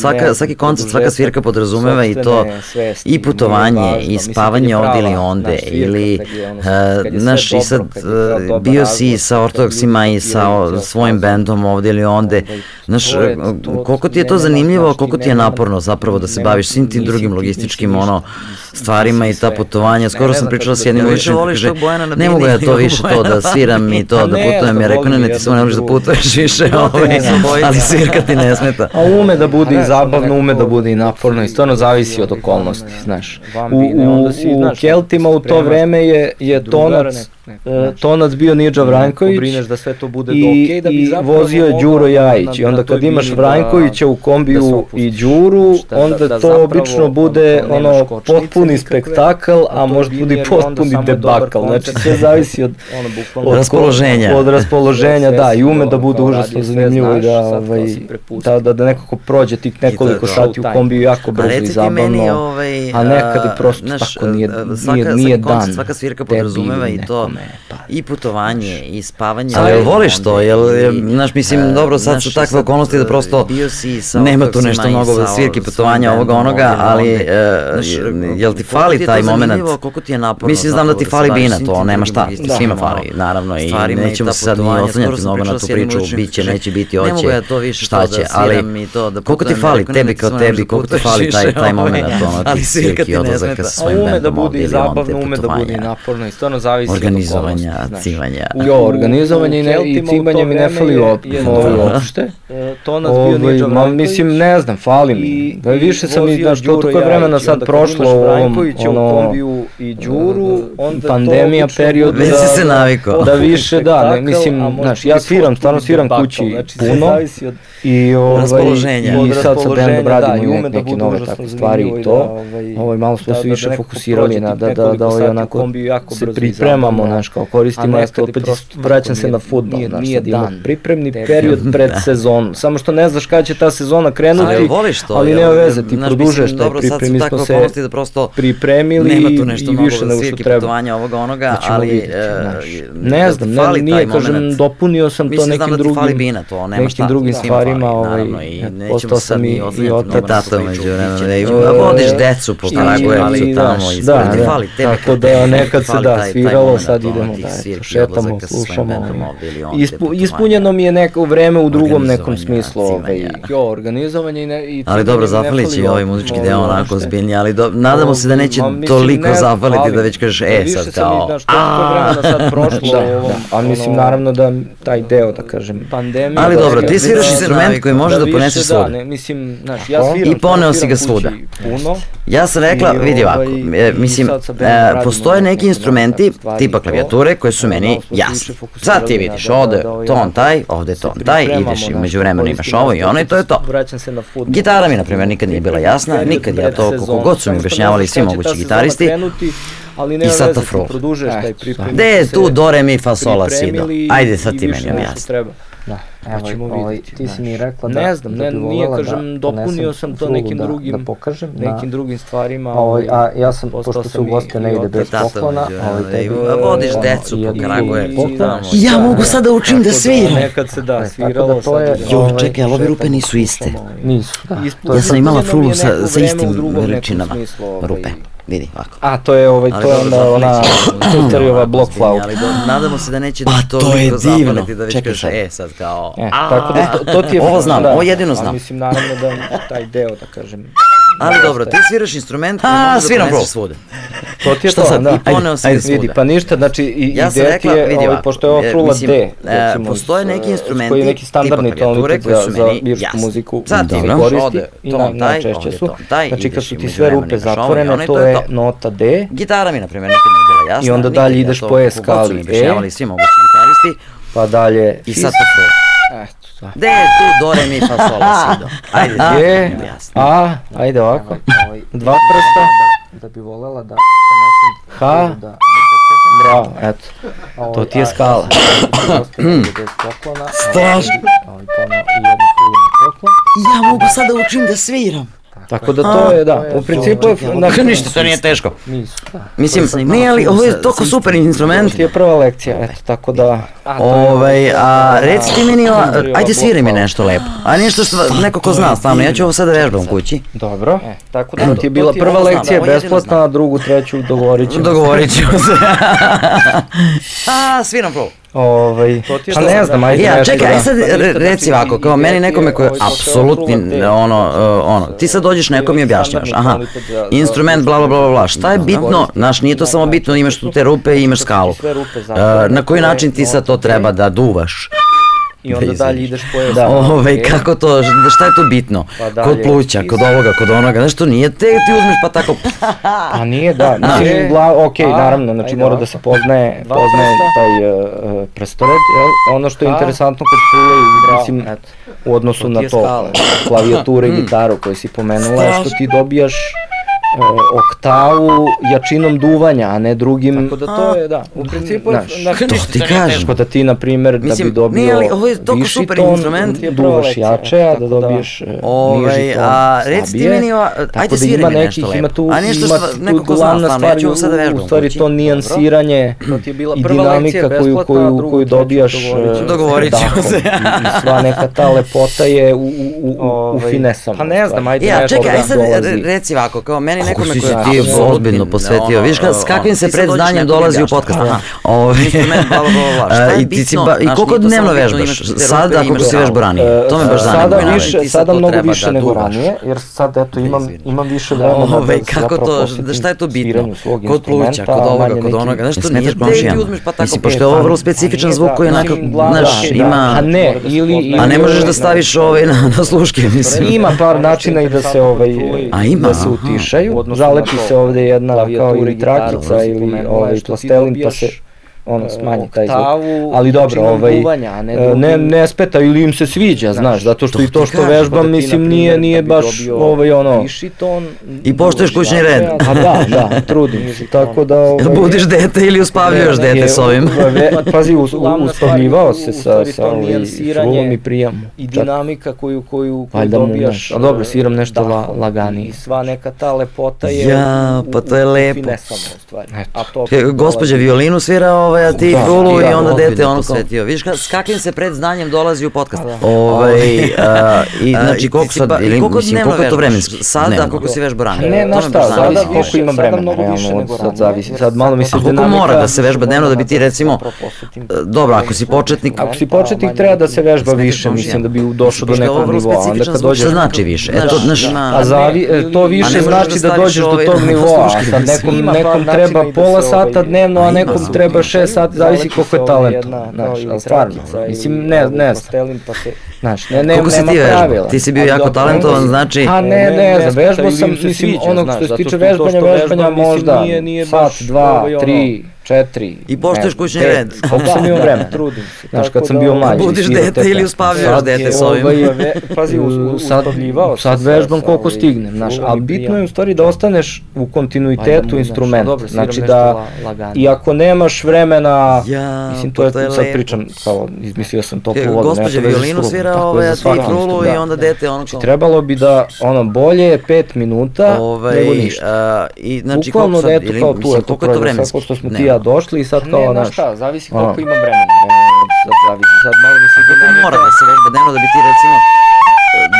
svaka svaki koncert svaka svirka podrazumeva i to i putovanje i spavanje ovde ili onde ili znaš i sad bio si sa ortodoksima i sa svojim bendom ovde ili onde. Znaš, koliko ti je to zanimljivo, koliko ti je naporno zapravo da se baviš svim tim drugim logističkim ono, stvarima i ta putovanja. Skoro sam pričala s jednim uvišem koji kaže, ne mogu ja to više to da sviram i to da putujem. Ja rekao, ne, ne, ti samo ne možeš da putuješ više, ovaj, ali svirka ti ne smeta. A ume da bude i zabavno, ume da bude i naporno i stvarno zavisi od okolnosti, znaš. U, u, u Keltima u to vreme je, je tonac E, tonac bio Nidža Vranjković brineš da sve to bude i, okay, da bi i vozio je Đuro Jajić i onda kad imaš da- Vranjkovića u kombiju da i Đuru da, onda da, to obično bude ono potpuni spektakl a može bude potpuni debakl. Znači sve zavisi od, od raspoloženja. Od raspoloženja da i ume da bude užasno zanimljivo i da, ovaj, da, da, da nekako prođe tih nekoliko sati u kombiju jako brzo i zabavno ovaj, a nekad i prosto tako nije, nije, nije dan svaka svirka podrazumeva i to pa, i putovanje i spavanje. Ali jel voliš to? Jel, znaš, mislim, uh, dobro, sad su takve okolnosti da prosto nema tu nešto mnogo svirki, putovanja, ovoga, onoga, ali uh, jel ti fali taj moment. Koliko ti je naporno. Mislim, znam da ti fali bina, to nema šta, svima fali, naravno, i nećemo se sad ni oslanjati mnogo na tu priču, biće, neće biti, hoće, šta će, ali koliko ti fali, tebi kao tebi, koliko ti fali taj, taj moment, ono, ti svirki odlazaka sa svojim bendom ovdje ili on te putovanja. naporno i stvarno zavisi Organizovanja, cimanja. Jo, organizovanje i cimanje mi ne fali uopšte. To nas bio Niđo Vranković. Mislim, ne znam, fali mi. Da više sam i, znaš, toliko je vremena sad prošlo u ovom, ono, i Đuru, onda pandemija period. Već si se navikao. Da više, da, ne, mislim, znaš, ja sviram, stvarno sviram kući puno. I, ovaj, i sad sa bendom radimo da, neke nove takve stvari i to. Ovaj, ovaj, malo smo se više fokusirali na da, da, da ovaj, onako se pripremamo, znaš, kao koristimo, ja opet vraćam se na futbol, znaš, sad ima pripremni period pred sezonu, samo što ne znaš kada će ta sezona krenuti, ali, voliš to, ali nema veze, ti produžeš taj pripremi, smo se da prosto pripremili i više nego što treba. ovoga onoga, ali ne znam, ne, nije, kažem, dopunio sam to nekim drugim, nekim drugim stvarima, ovaj, postao sam i, i otac. Tato među vremena, vodiš decu po Kragujevcu tamo, i da, fali tebe. Tako da nekad se da sviralo, sad idemo da šetamo, slušamo. Ispunjeno mi je neko vreme u drugom nekom smislu, ovaj, jo, organizovanje i, ne, i Ali dobro, zafalić je ovaj muzički deo onako zbiljni, ali do, nadamo se da neće toliko zafaliti da već kažeš, e sad kao, aaa. sad prošlo da, da, ali mislim naravno da taj deo, da kažem, pandemija. Ali dobro, ti sviraš instrument koji može da ponese svuda. Ne, mislim, znaš, ja sviram, I poneo si ga svuda. Puno. Ja sam rekla, vidi ovako, ovaj, mislim, e, postoje neki instrumenti, tipa klavijature, koje su meni jasne. Sad ti vidiš, ovde ton taj, ovde ton taj, ideš i među vremenu imaš ovo i ono i to je to. Gitara mi, na primjer, nikad nije bila jasna, nikad ja to, koliko god su mi objašnjavali svi mogući gitaristi, ali ne sad to fru. Gde je tu do re mi fa sola si do? Ajde sad ti meni objasni. Da, evo, pa ćemo ovaj, vidjeti. Ti si mi rekla da, ne znam, da ne, da nije, kažem, da dopunio sam to nekim da, drugim, da pokažem, nekim da. drugim stvarima. Ovaj, a ja sam, pošto se ugostio ne ide bez poklona, ovaj, tebi, vodiš decu po Kragujevcu. Ja mogu sad da učim da sviram. Nekad se da, sviralo. To je, jo, ovaj, čekaj, ali ove rupe nisu iste. Nisu, da. Ja sam imala frulu sa, sa istim veličinama rupe vidi ovako. A to je ovaj to je onda ona Tutoriova block flow. Ali do, nadamo se da neće pa, to toliko zapaliti da već kaže e sad kao. E, tako da to, to ti je ovo znam, da, ovo jedino znam. Mislim naravno da taj deo da kažem Ali dobro, ti sviraš instrument koji može da poneseš svuda. To ti je Šta to, sad, da. I poneo sam svuda. Vidi, pa ništa, znači i ja ideja ti je, vidi, ovaj, pošto je ovo frula D, e, recimo, postoje neki instrumenti, koji je neki standardni tonitet za, za virsku muziku, sad ti koristi i na, najčešće su. Znači kad su ti sve rupe zatvorene, to je nota D. Gitara mi, na primjer, nikad nije bila jasna. I onda dalje ideš po E skali E. svi mogući gitaristi. Pa dalje. I sad to frula. Eto. Gde je tu do re mi fa sol si do? Ajde, G, A, ajde ovako. Dva prsta. Da bi volela da prenesem H, da Bravo, eto. To ti je skala. Strašno. Ja mogu sad da učim da sviram. Tako da to je, da, u principu je... Dakle, ništa, to nije teško. Mislim, nije ali, ovo je toliko super instrument. To je prva lekcija, eto, tako da... Ovaj, a reci ti meni, ajde sviri mi nešto lepo. A nešto što neko ko zna stvarno, ja ću ovo sada vežbam kući. Dobro, e, tako da ti je bila prva lekcija besplatna, a drugu, treću dogovorit ćemo. Dogovorit ćemo se. a, sviram prvo. Ovaj, pa ne znam, ajde ja, čekaj, aj sad reci ovako, kao meni nekome koji je apsolutni, ono, ono, ti sad dođeš nekom i objašnjavaš, aha, instrument, bla, bla, bla, bla, šta je bitno, znaš, nije to samo bitno, imaš tu te rupe i imaš skalu, na koji način ti sad to treba da duvaš, I onda dalje ideš po da, Ove, kako to, šta je to bitno? Pa kod pluća, kod ovoga, kod onoga, znaš što nije te ti uzmeš pa tako... A nije, da, mislim, gla, ok, naravno, znači mora da se poznaje, poznaje taj uh, prstored, jel? ono što je interesantno kod plule, mislim, u odnosu na to, klavijature i mm. gitaru koju si pomenula, je što ti dobijaš E, oktavu jačinom duvanja, a ne drugim... Tako da to je, da, u principu je... Znaš, to ti kažeš. Tako da ti, na primjer, da bi dobio nije, ali, ovo je viši super ton, instrument. duvaš jače, a da, da dobiješ da. niži ton a, reci ti meni, ajde sviri da mi nešto lepo. Ima tu, a nešto ima tu glavna stvar, ja sada vežbam. U stvari to nijansiranje i dinamika koju, koju, koju dobijaš Dogovorit ćemo se. I sva neka ta lepota je u, u, u, u ovaj, finesama. Pa ne znam, ajde nešto da. Ja, čekaj, aj sad reci ovako, kao meni nekome koji si ti ozbiljno posvetio. Viš s kakvim se pred znanjem dolazi u podcast. Ovaj, I ti si i koliko dnevno vežbaš? Sada koliko si vežba ranije? To me baš zanima. Sada više, sada mnogo više nego ranije, jer sad eto imam imam više vremena da kako to, da šta je to bitno? Kod pluća, kod ovoga, kod onoga, znaš što nije te ti uzmeš pa tako. Mislim, pošto je ovo vrlo specifičan zvuk koji je onako, znaš, ima... A ne, ili... A ne možeš da staviš ovaj na, na sluške, mislim. Ima par načina i da se ovaj... A ima? Da se utišaju. Zalepi se ovde jedna kao ili trakica ili ovaj plastelin pa se ono smanji taj zvuk. Ali dobro, ovaj buvanja, ne, e, ne, ne speta ili im se sviđa, znaš, zato što i to što vežbam, mislim, nije, nije baš ovaj ono... I poštoješ kućni red. A da, da, trudim se, tako da... Ovaj, Budiš dete ili uspavljaš dete s ovim? Pazi, uspavljivao se sa, sa ovaj, i prijam. I dinamika koju, koju, koju dobijaš. A dobro, sviram nešto la, laganije. Sva neka ta lepota je... Ja, pa to je lepo. Finesama, u stvari. Gospođa violinu svira ovaj, a ti da, frulu i onda dete ono posvetio. Viš ka, s kakvim se pred znanjem dolazi u podcast. Da. Ovaj, uh, i znači koliko sad, ili, koliko mislim, koliko je to vremenski? Sada, koliko si vežba ranije? Ne, na šta, sada koliko imam vremena, realno, sad zavisi, sad malo mi se dinamika... Koliko mora da se vežba dnevno da bi ti recimo, dobro, ako si početnik... Ako si početnik treba da se vežba više, mislim da bi došao do nekog nivoa, onda kad dođeš... Šta znači više? E, to, znaš, a zavi, to više znači da dođeš do tog nivoa, sad nekom, nekom treba pola sata dnevno, a nekom treba šest sati, zavisi koliko je talent. Znaš, ali stvarno, mislim, ne, ne znam. Pa znaš, ne, ne, Koliko si ti vežbao? Ti si bio jako talentovan, znači... A ne, ne, vežbao sam, mislim, onog što se tiče vežbanja, vežbanja možda sat, dva, tri, četiri. I poštoješ kućni red. Koliko sam imao vremena? Trudim se. Znaš, kad sam bio mlađi. Budiš dete ili uspavljaš dete s ovim. Ovaj, pazi, uspavljivao Sad vežbam koliko stignem, znaš, ali bitno je u stvari da ostaneš u kontinuitetu instrumenta. Znači da, i ako nemaš vremena, mislim, to je, sad pričam, kao, izmislio sam toplu vodu. Gospođa violinu svira, ovaj, a ti frulu i onda dete, ono kao... Trebalo bi da, ono, bolje je 5 minuta nego ovaj, ništa. I, znači, koliko sad, ili, mislim, koliko je to vremenski? Pošto smo ti ja došli i sad kao, znaš... Ne, šta, zavisi koliko imam vremena. Sad zavisi, sad malo mi se... Mora da se vežba dnevno da bi ti recimo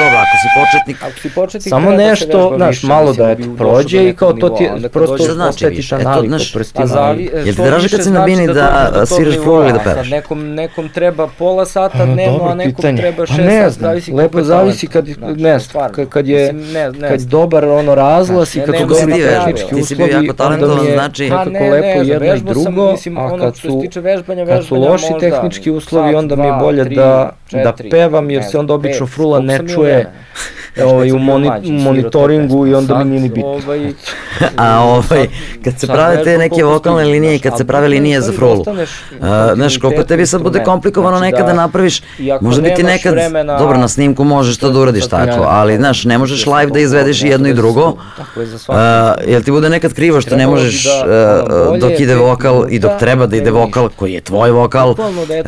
dobro, ako si početnik... Ako si početnik, samo da nešto, znaš, malo da eto prođe i kao to ti prosto znači više. Eto, znaš, prstima. Zavi, jel ti draži kad si na bini da, da sviraš fulu ili da pevaš? Nekom, nekom treba pola sata dnevno, a nekom treba šest sata, zavisi lepo zavisi kad, ne, kad je, kad dobar ono razglas i kad su dobri tehnički uslovi, onda mi je znači, nekako lepo jedno i drugo, a kad su, kad su loši tehnički uslovi, onda mi je bolje da, da pevam, jer se onda obično frula ne čuje 对。Ovaj, u moni, monitoringu i onda mi nije ni bitno. Ovaj, A ovaj, kad se prave te neke vokalne linije i kad se prave linije za frulu, znaš, koliko tebi sad bude komplikovano znači nekada da napraviš, možda bi ti nekad, dobro, na snimku možeš to da uradiš tako, ali, znaš, ne možeš live da izvedeš i jedno i drugo, jel ti bude nekad krivo što ne možeš dok ide vokal i dok treba da ide vokal, koji je tvoj vokal,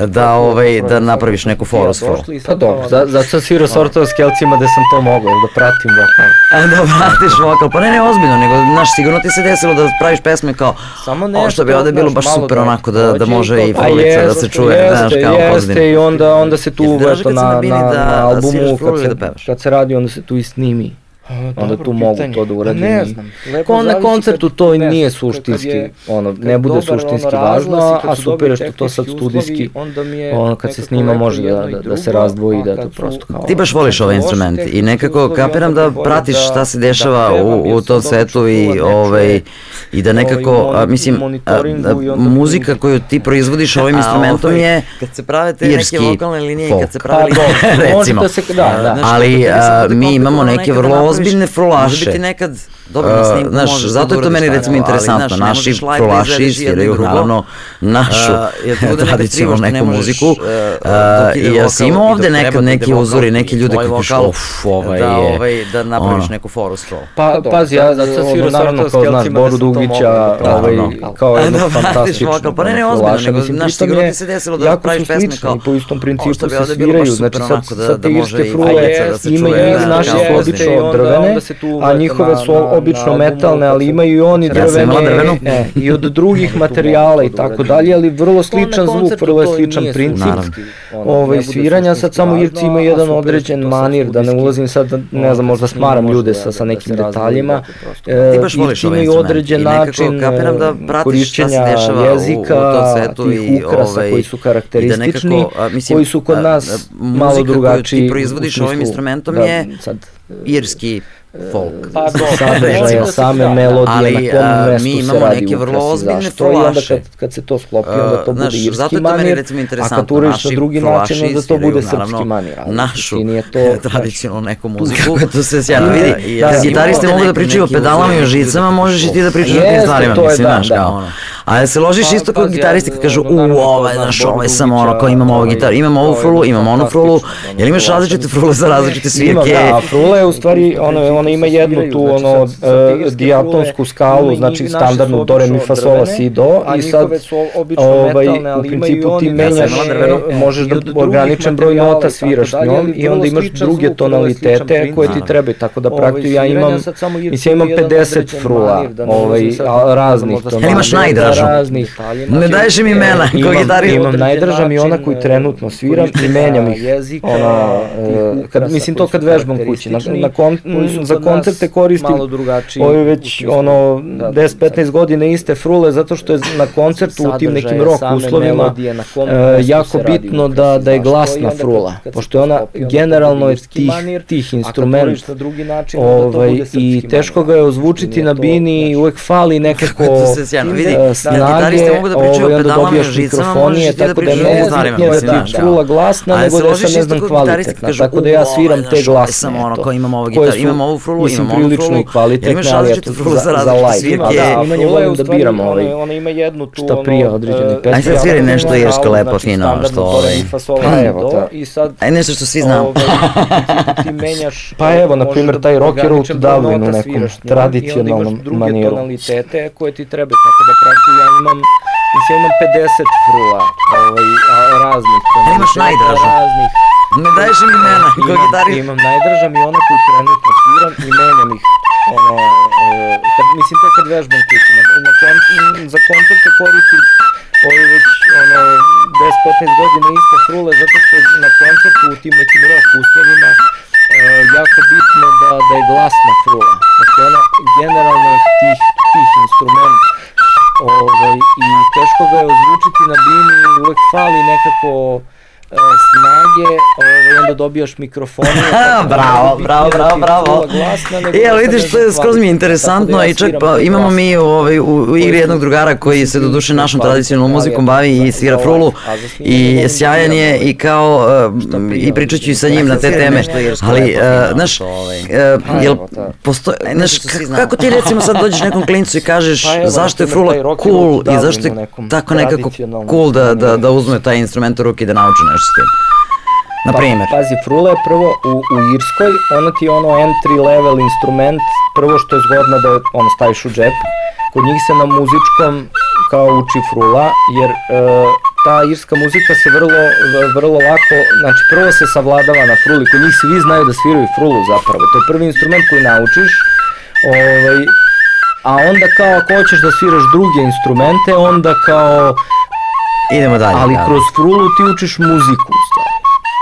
da, ovaj, da napraviš neku foru s frulu. Pa dobro, zato sam svirao sortova s kelcima da sam to mogao, da pratim vokal. A da pratiš vokal, pa ne ne ozbiljno, nego, znaš, sigurno ti se desilo da praviš pesme kao, Samo nešto, o što bi ovde bilo baš super da onako da, da može i folica da se čuje, jeste, znaš, kao jeste, Jeste, i onda, onda se tu, eto, na, na, na, na albumu, kad se, da kad se radi, onda se tu i snimi. A, onda tu mogu to da uradim. Ne znam. Kon, na koncertu to i nije suštinski, je, ono, ne bude suštinski ono važno, a super je što to sad studijski, onda mi je, ono, kad se snima može da, da, da se razdvoji, da to prosto kao... Ti baš voliš ovaj instrument i nekako kapiram da pratiš šta se dešava u, u tom svetu i, ovaj, i da nekako, a, mislim, a, da, muzika koju ti proizvodiš ovim instrumentom ovaj, je kad se prave te neke vokalne linije kad se prave recimo, ali mi imamo neke vrlo ozbiljne frulaše. Može biti nekad Dobro, na snimku znaš, možeš zato je to meni recimo interesantno. Ali, naš, naši kolaši sviraju naravno našu uh, tradicionalnu neku ne možeš, muziku. Uh, I ja sam imao ovde nekad neki uzori, neki ljude koji pišu, uf, ovaj da, je... Ovaj, da napraviš ono. neku foru skroll. Pa, pazi, ja ono, naravno kao znaš Boru Dugića, ovaj, kao jedno fantastično. Pa ne, ne, ozbiljno, nego znaš, sigurno ti se desilo da praviš pesme kao... po istom principu se sviraju, znači sad te irske frule imaju naše su obično drvene, a njihove su obično metalne, ali imaju i oni drvene e, i od drugih materijala i tako dalje, ali vrlo sličan zvuk, vrlo je sličan princip. ovaj, sviranja, sad samo Irci imaju jedan određen manir, da ne ulazim sad, ne znam, možda smaram ljude sa, sa nekim detaljima, e, Irci imaju određen način da korišćenja jezika, tih ukrasa koji su karakteristični, koji su kod nas malo drugačiji. Ti proizvodiš ovim instrumentom je irski folk. Pa sadržaja same melodije, ali, na kom mestu mi imamo neke vrlo ozbiljne folaše. I onda kad, kad se to sklopi, onda to bude irski zato manir, meni, recimo, a kad uriš na drugi način, onda to bude srpski manir. Ali našu je to, tradicionalnu neku muziku. Kako to se sjajno vidi. Da, gitaristi mogu da pričaju o pedalama i o žicama, možeš i ti da pričaš o tim stvarima, mislim, znaš, kao ono. A da se ložiš isto kod gitaristi kad kažu, u, ovaj, znaš, ovaj sam ono, kao imamo ovu gitaru, imamo ovu frulu, imamo onu frulu, jel imaš različite frule za različite svirke? Ima, da, frula je u stvari, ono, ona ima jednu tu znači, ono uh, diatonsku skalu, znači standardnu do re mi fa sola si do i sad ovaj u principu ti menjaš možeš da ograničen broj nota sviraš njom i onda imaš druge tonalitete koje ti trebaju tako da praktično ja imam mislim imam 50 frula ovaj raznih tonaliteta imaš najdražu raznih. Ne daješ im imena ko gitarist imam najdraža mi ona koju trenutno sviram i menjam ih. Ono kad mislim to kad vežbam kući na, na kon, za koncerte koristim. Ovi već ono 10-15 da, godina iste frule zato što je na koncertu u tim nekim rock uslovima uh, jako bitno da da je glasna frula pošto je ona generalno je tih tih instrument. ovaj i teško ga je ozvučiti na bini i uvek fali nekako e, snage mogu da pričaju o pedalama mikrofonije tako da ne znam da ti frula glasna nego da se ne znam kvalitetna tako da ja sviram te glasne samo ono ko imamo ovu gitaru imamo ovu frulu imamo ovu frulu i kvalitetne, ali eto, za, live. Da, da, imanje volim da biram ovaj, ona ima jednu tu, šta prija određeni pesmi. Aj sad sviri nešto irsko lepo, fino, što ovaj... Pa evo, da. I sad, Aj nešto što svi znamo. ti menjaš... Pa evo, na primjer, taj rock and roll Dublin u nekom tradicionalnom maniru. tonalitete koje ti treba, tako da praktično ja imam Mislim, imam 50 frula, ovaj, raznih. A imaš najdražu? Raznih. Ne daješ im imena, ko? Imam najdraža mi ona koju trenutno sviram i menjam ih ono, e, kad, mislim to kad vežbam kući, na, na kon, za koncerte koristim ovi već ono 10-15 godina iste frule zato što na koncertu u tim nekim rock uslovima e, jako bitno da, da je glasna frula, pošto ona generalno je tih, tih instrument ovaj, i teško ga je ozvučiti na bini uvek fali nekako snage, ovaj, onda dobijaš mikrofone. bravo, bravo, bravo, bravo. I evo vidiš, to je skroz mi je interesantno i čak pa imamo mi u, ovaj, u, igri jednog drugara koji se do duše našom tradicionalnom muzikom bavi i svira frulu i sjajan je i kao i pričat ću i sa njim na te teme, ali znaš, jel postoje, znaš, kako ti recimo sad dođeš nekom klincu i kažeš zašto je frula cool i zašto je tako nekako cool da, da, da uzme taj instrument u ruke i da nauči nešto s tim. Na primjer. Pa, pazi, frula je prvo u, u Irskoj, ona ti je ono entry level instrument, prvo što je zgodno da ono staviš u džep. Kod njih se na muzičkom kao uči frula, jer e, ta irska muzika se vrlo, vrlo lako, znači prvo se savladava na fruli, kod njih svi znaju da sviraju frulu zapravo, to je prvi instrument koji naučiš, ovaj, a onda kao ako hoćeš da sviraš druge instrumente, onda kao Idemo dalje. Ali da. kroz frulu ti učiš muziku u stvari.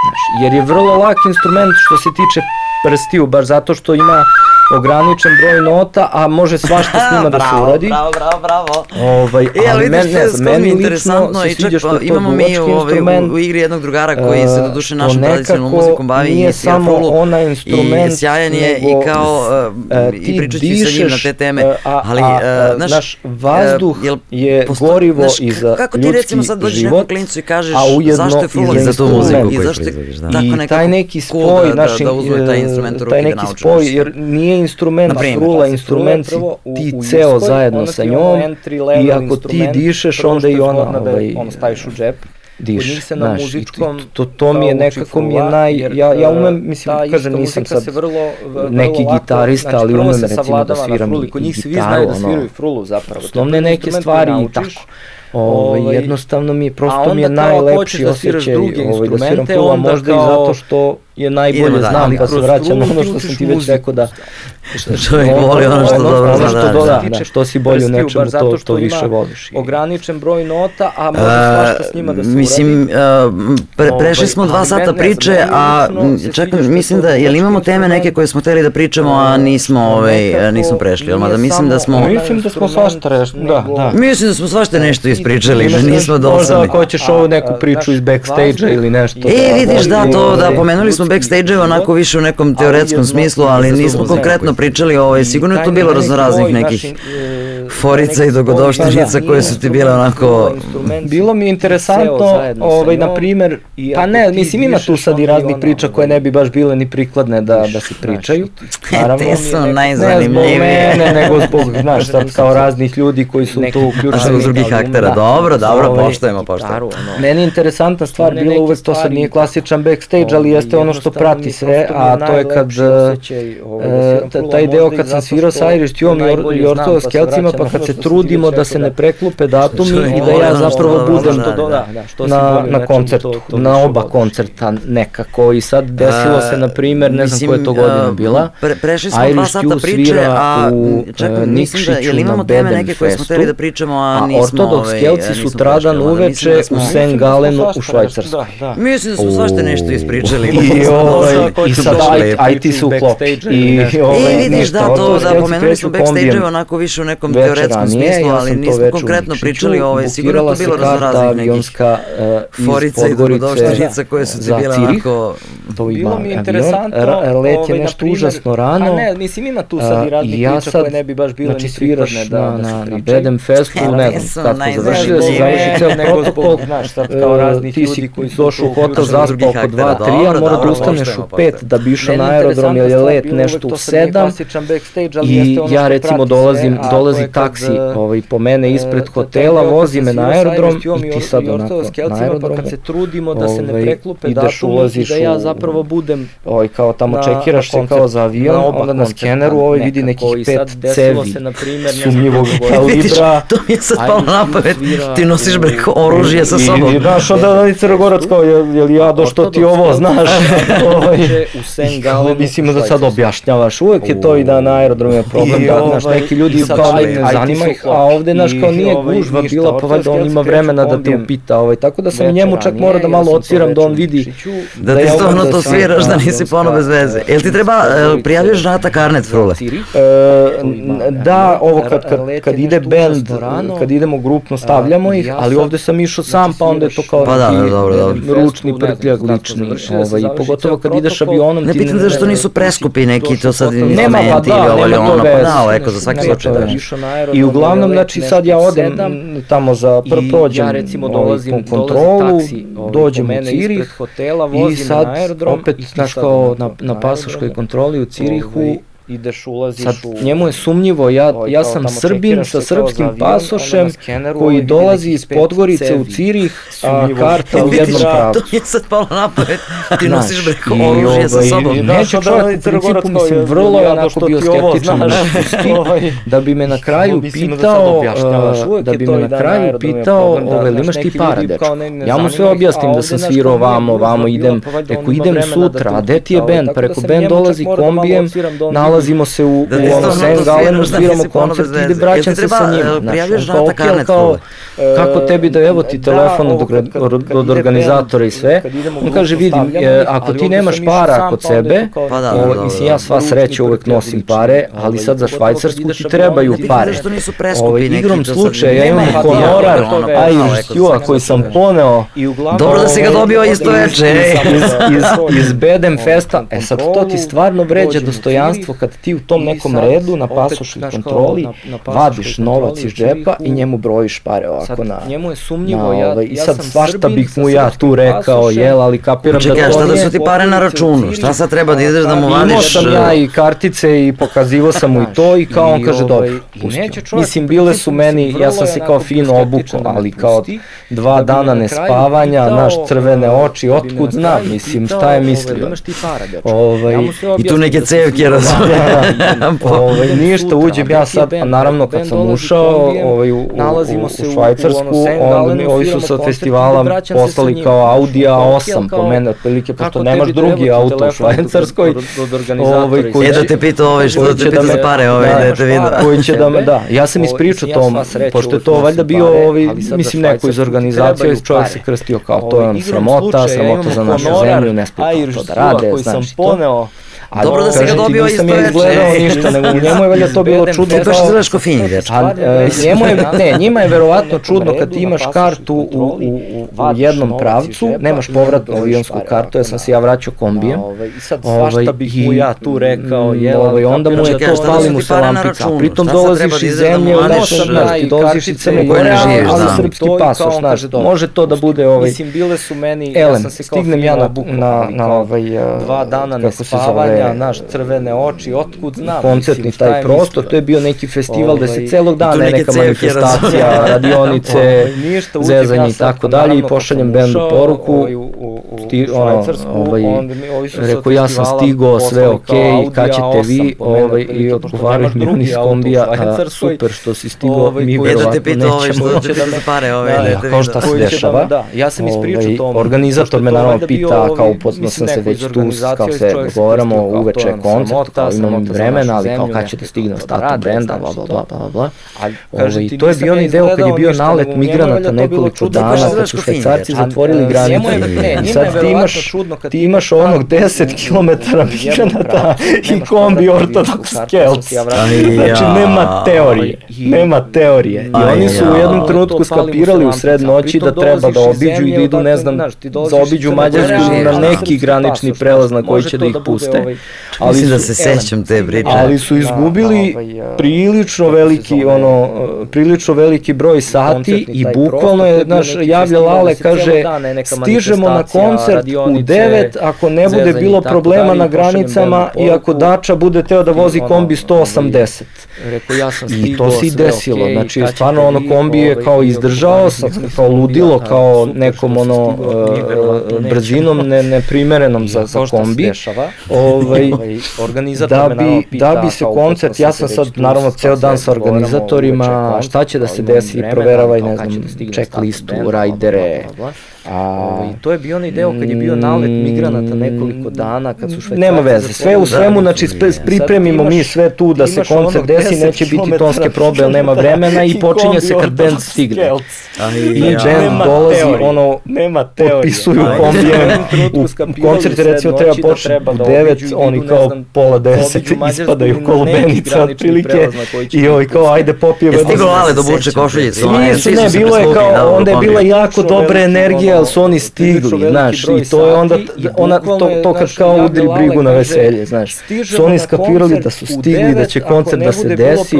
Znaš, jer je vrlo lak instrument što se tiče prstiju, baš zato što ima ograničen broj nota, a može svašta s njima da se uradi. Bravo, bravo, bravo. Ovaj, e, ali men, ne znam, meni lično se sviđa što je to imamo mi u, ovaj, u, u igri jednog drugara koji se do duše našom tradicionalnom muzikom bavi i svira frulu. Ona instrument, i sjajan je i kao uh, i pričat ću sa njim na te teme, ali uh, naš, naš vazduh uh, je gorivo i za kako ti recimo sad dođeš nekom klincu i kažeš zašto je frula za tu muziku i zašto je tako nekako taj neki spoj, da, da, da uzme taj instrument u ruke da nauči spoj, jer nije instrument frula, instrument si ti ceo zajedno sa njom i ako ti dišeš onda i ona ovaj, ono staviš u džep njih se na znaš, muzičkom to, to mi je nekako mi je naj, ja, ja umem, mislim, kažem, nisam sad vrlo, vrlo neki gitarista, znači, ali umem recimo da sviram i, i gitaru, da sviraju frulu zapravo. Osnovne neke stvari i tako. Ovaj, ovaj, jednostavno mi je, prosto mi je najlepši da osjećaj ovaj, da sviram frulu, a možda i zato što je najbolje da, znam kad se vraćam ono što sam ti već rekao da što čovjek voli ono što dobro zna da, da, da, što si bolje u nečemu to, to više voliš. Ograničen broj nota, a može svašta s njima da se Mislim, pre, prešli smo dva sata priče, a čak mislim da, jel imamo teme neke koje smo hteli da pričamo, a nismo, ovaj, nismo prešli, ali da mislim da smo... Mislim da smo svašta rešli, da, da. Mislim da smo svašta nešto ispričali, da nismo dosadni. Možda ako hoćeš ovu neku priču iz backstage-a ili nešto. E, vidiš da, to, da, pomenuli smo backstage-e onako više u nekom teoretskom smislu, ali nismo konkretno pričali o ovaj, sigurno je to bilo raznoraznih nekih e, forica i dogodovštenica koje su ti bile onako... Bilo mi je interesantno, ovaj, na primer, pa ne, mislim ima tu sad i raznih priča koje ne bi baš bile ni prikladne da, da se pričaju. Naravno, Te su najzanimljivije. Ne zbog mene, nego zbog, znaš, sad kao raznih ljudi koji su tu uključeni. Zbog drugih aktera, dobro, dobro, ovaj, poštojemo, poštojemo. Meni je interesantna stvar bila uvek, to sad nije klasičan backstage, ali jeste ono što prati sve, a to je kad e, taj deo kad sam svirao sa Irish Tune i Ortova s Kelcima, pa kad se trudimo da se ne preklupe datumi i da ja zapravo budem na, na koncertu, na oba koncerta nekako i sad desilo se na primer, ne znam koja je to godina bila, prešli smo dva sata priče, a mislim da, jel imamo teme neke koje smo hteli da pričamo, a nismo... A Ortodoks Kelci sutradan uveče u St. Galenu u Švajcarskoj. Mislim da smo svašte nešto ispričali. I, ovaj, i sad ti se uklopi. I, ovaj, I vidiš da to, da pomenuli smo backstage-eve onako više u nekom teoretskom smislu, ali nismo konkretno pričali, ovaj, sigurno to bilo raznoraznih nekih forica i dogodoštenica koje su ti bile onako... To bilo mi je interesantno. Let je nešto užasno rano. Pa ne, mislim ima tu sad i raznih priča koje ne bi baš bile znači, ni prikladne da, da se pričaju. Na Bedem Festu, ne znam, kako završio se, završi ceo protokol, znaš, sad kao raznih ljudi koji su došao u hotel, zaspao oko 2-3, a mora da ustaneš u 5 da bi išao na aerodrom jer je let nešto u 7 i ja recimo dolazim, dolazi taksi ovaj, po mene ispred hotela, vozi me na aerodrom i ti sad onako na aerodromu kad se trudimo da se ne ovaj, preklupe datumi i da ja zapravo budem ovaj, kao tamo čekiraš se kao za avion, onda na skeneru ovaj vidi nekih pet cevi sumnjivog kalibra. To mi je sad palo na pamet, ti nosiš breko oružje sa sobom. I znaš, onda da Crnogorac kao, jel ja do što ti ovo, znaš, ovaj, u Sengalenu. Mislimo da sad objašnjavaš, uvek je to i da na aerodromu je problem, da, znaš, ovaj, neki ljudi kao ne zanima ih, a ovde, znaš, kao nije ovaj, gužva bila, pa valjda on ima vremena da te upita, ovaj, tako da sam njemu čak mora da malo odsviram da on vidi. Da ti stvarno to sviraš, da nisi pono bez veze. Jel ti treba, prijavljaš Rata Karnet, Frule? Da, ovo kad, kad, kad ide band, kad idemo grupno stavljamo ih, ali ovde sam išao sam, pa onda je to kao pa da, da, dobro, dobro. ručni prtljak lični, ovaj, pogotovo kad ideš avionom. Ne pitam da što nisu preskupi neki, to sad nema pa da, ili ovo ili ono, pa da, eko za svaki slučaj da. I uglavnom, znači sad ja odem tamo za prođem, ja recimo dolazim, kontrolu, dođem u Cirih i sad opet, znaš kao na, na pasoškoj kontroli u Cirihu, ovaj, ideš, ulaziš Sad, u... njemu je sumnjivo, ja, ovaj, ja sam Srbin sa srpskim avion, pasošem koji dolazi iz Podgorice u Cirih, a karta u jednom pravcu. To je sad palo napamet, ti nosiš breko oružje sa ovaj, sobom. Neće čovjek u principu, mislim, vrlo je onako bio skeptičan ovaj, da bi me na kraju pitao, da bi me na kraju pitao, ove, li imaš ti para, dečko? Ja mu sve objasnim da sam svirao vamo, vamo idem, reko idem sutra, a gde ti je band? Pa reko, band dolazi kombijem, nalazimo se u, da, u onom St. Galenu, sviramo koncert, ide vraćam se sa njim. Znaš, kao, okay, kao, kako tebi da evo ti telefon od, organizatora i sve. On kaže, vidi, e, ako ti nemaš para kod sebe, pa da, mislim, ja sva sreća uvek nosim pare, ali sad za Švajcarsku ti trebaju pare. Ovo, igrom slučaja, ja imam honorar, a i Stjua koji sam poneo. Dobro da si ga dobio isto veče. Iz Bedem Festa. E sad, to ti stvarno vređa dostojanstvo kad ti u tom nekom redu na pasošnoj kontroli na, na vadiš novac iz džepa i njemu brojiš pare ovako sad, na... Njemu je sumnjivo, na, ovaj, ja, I sad svašta bih mu ja tu rekao, jel, ali kapiram Čekaj, da to šta da su ti pare na računu? Šta sad treba da ideš da mu vadiš? Imao sam ja i kartice i pokazivo sam mu i to i kao on kaže, ovaj, dobro, pusti. Mislim, bile su meni, ja sam se kao fino obukao, ali kao dva dana nespavanja, naš crvene oči, otkud znam, mislim, šta je mislio? Imaš ti para, Ovaj, I tu neke cevke, razumije. ovaj, ništa, uđem ja sad, naravno kad sam ušao ovaj, u, u, u, u Švajcarsku, onda ovi su sa festivala poslali kao Audi A8 po mene, otprilike, pošto nemaš drugi auto u Švajcarskoj. Ovaj, koji e da te pita ovaj što da te pita za pare, ovaj, da te vidio. Koji će da me, da, ja sam ispričao tom, pošto je to valjda bio, ovaj, mislim, neko iz organizacije, čovjek se krstio kao to je on sramota, sramota za našu zemlju, ne smije to da rade, znaš to. A Dobro da si ga dobio isto veče. Nisam ja izgledao ništa, nego njemu je valjda to bilo čudno. Ti baš izgledaš ko fin več. A, e, njemu je, ne, njima je verovatno čudno kad ti imaš kartu u, u, u, u jednom pravcu, nemaš povratnu avionsku kartu, ja sam se ja vraćao kombijem. I sad svašta bih mu ja tu rekao, jel? Ovaj, onda mu je to pali mu se lampica. Pritom dolaziš iz zemlje, znaš, znaš, ti dolaziš iz Crne Gore, ali srpski pasoš, znaš, može to da bude ovaj... Mislim, bile su meni, ja sam se kao stignem ja na, na, na ovaj... Dva dana nespavanja, ja, naš crvene oči, otkud znam. Koncertni mislim, taj prostor, to je bio neki festival gde se ovaj, celog dana neka manifestacija, radionice, ovaj, zezanje i tako dalje i pošaljem bendu poruku, ovaj, u, u sti, ono, ovaj, rekao ja sam stigao, sve ok, kad ćete vi, ovaj, i odgovaraju mi oni iz kombija, super što si stigao, mi verovatno nećemo. Što će da me pare, ovaj, da, kao šta se dešava. Da, ja sam ispričao tom. Organizator me naravno pita, kao upotno sam se već tu, kao se dogovaramo, uveče je koncert, kao imam vremena, ali kao kad će da stigne ostatak brenda, bla bla bla bla bla. Ovaj, to je bio onaj deo kad je bio nalet migranata nekoliko dana, kad su švajcarci zatvorili granice. I sad ti imaš, ti imaš onog 10 km migranata i kombi ortodoks Celts. Znači nema teorije, nema teorije. I oni su u jednom trenutku skapirali u sred noći da treba da obiđu i da idu, ne znam, da obiđu Mađarsku na neki granični prelaz na koji će da ih puste. ali Mislim da se sećam te priče. Ali su izgubili ovaj, prilično veliki ono prilično veliki broj sati i bukvalno je naš javlja Lale kaže stižemo na koncert u 9 ako ne bude bilo problema na granicama i ako Dača bude teo da vozi kombi 180. Rekao ja sam I to se i desilo. Znači stvarno ono kombi je kao izdržao, kao ludilo, kao nekom ono brzinom ne neprimerenom za za kombi. Ovaj organizator da bi, da bi se koncert, ja sam sad naravno ceo dan sa organizatorima, šta će da se desi, proveravaj, ne znam, check listu, rajdere, A, ovaj, to je bio onaj deo kad je bio nalet migranata nekoliko dana, kad su švajcarci... Nema veze, sve u svemu, znači pripremimo mi sve tu da se koncert desi, neće biti tonske probe, ali nema vremena i počinje se kad band stigne. I band dolazi, ono, nema potpisuju kombijem, u koncertu recimo treba početi u 9, oni kao pola 10 ispadaju kolobenica otprilike i ovaj kao ajde popijemo. Je stiglo Ale do buče košuljice? Nisu, ne, bilo je kao, onda je bila jako dobra energija ali su oni stigli, znaš, i to je onda, ona, to, to kad kao udri brigu na veselje, znaš, su oni skapirali da su stigli, da će koncert da se desi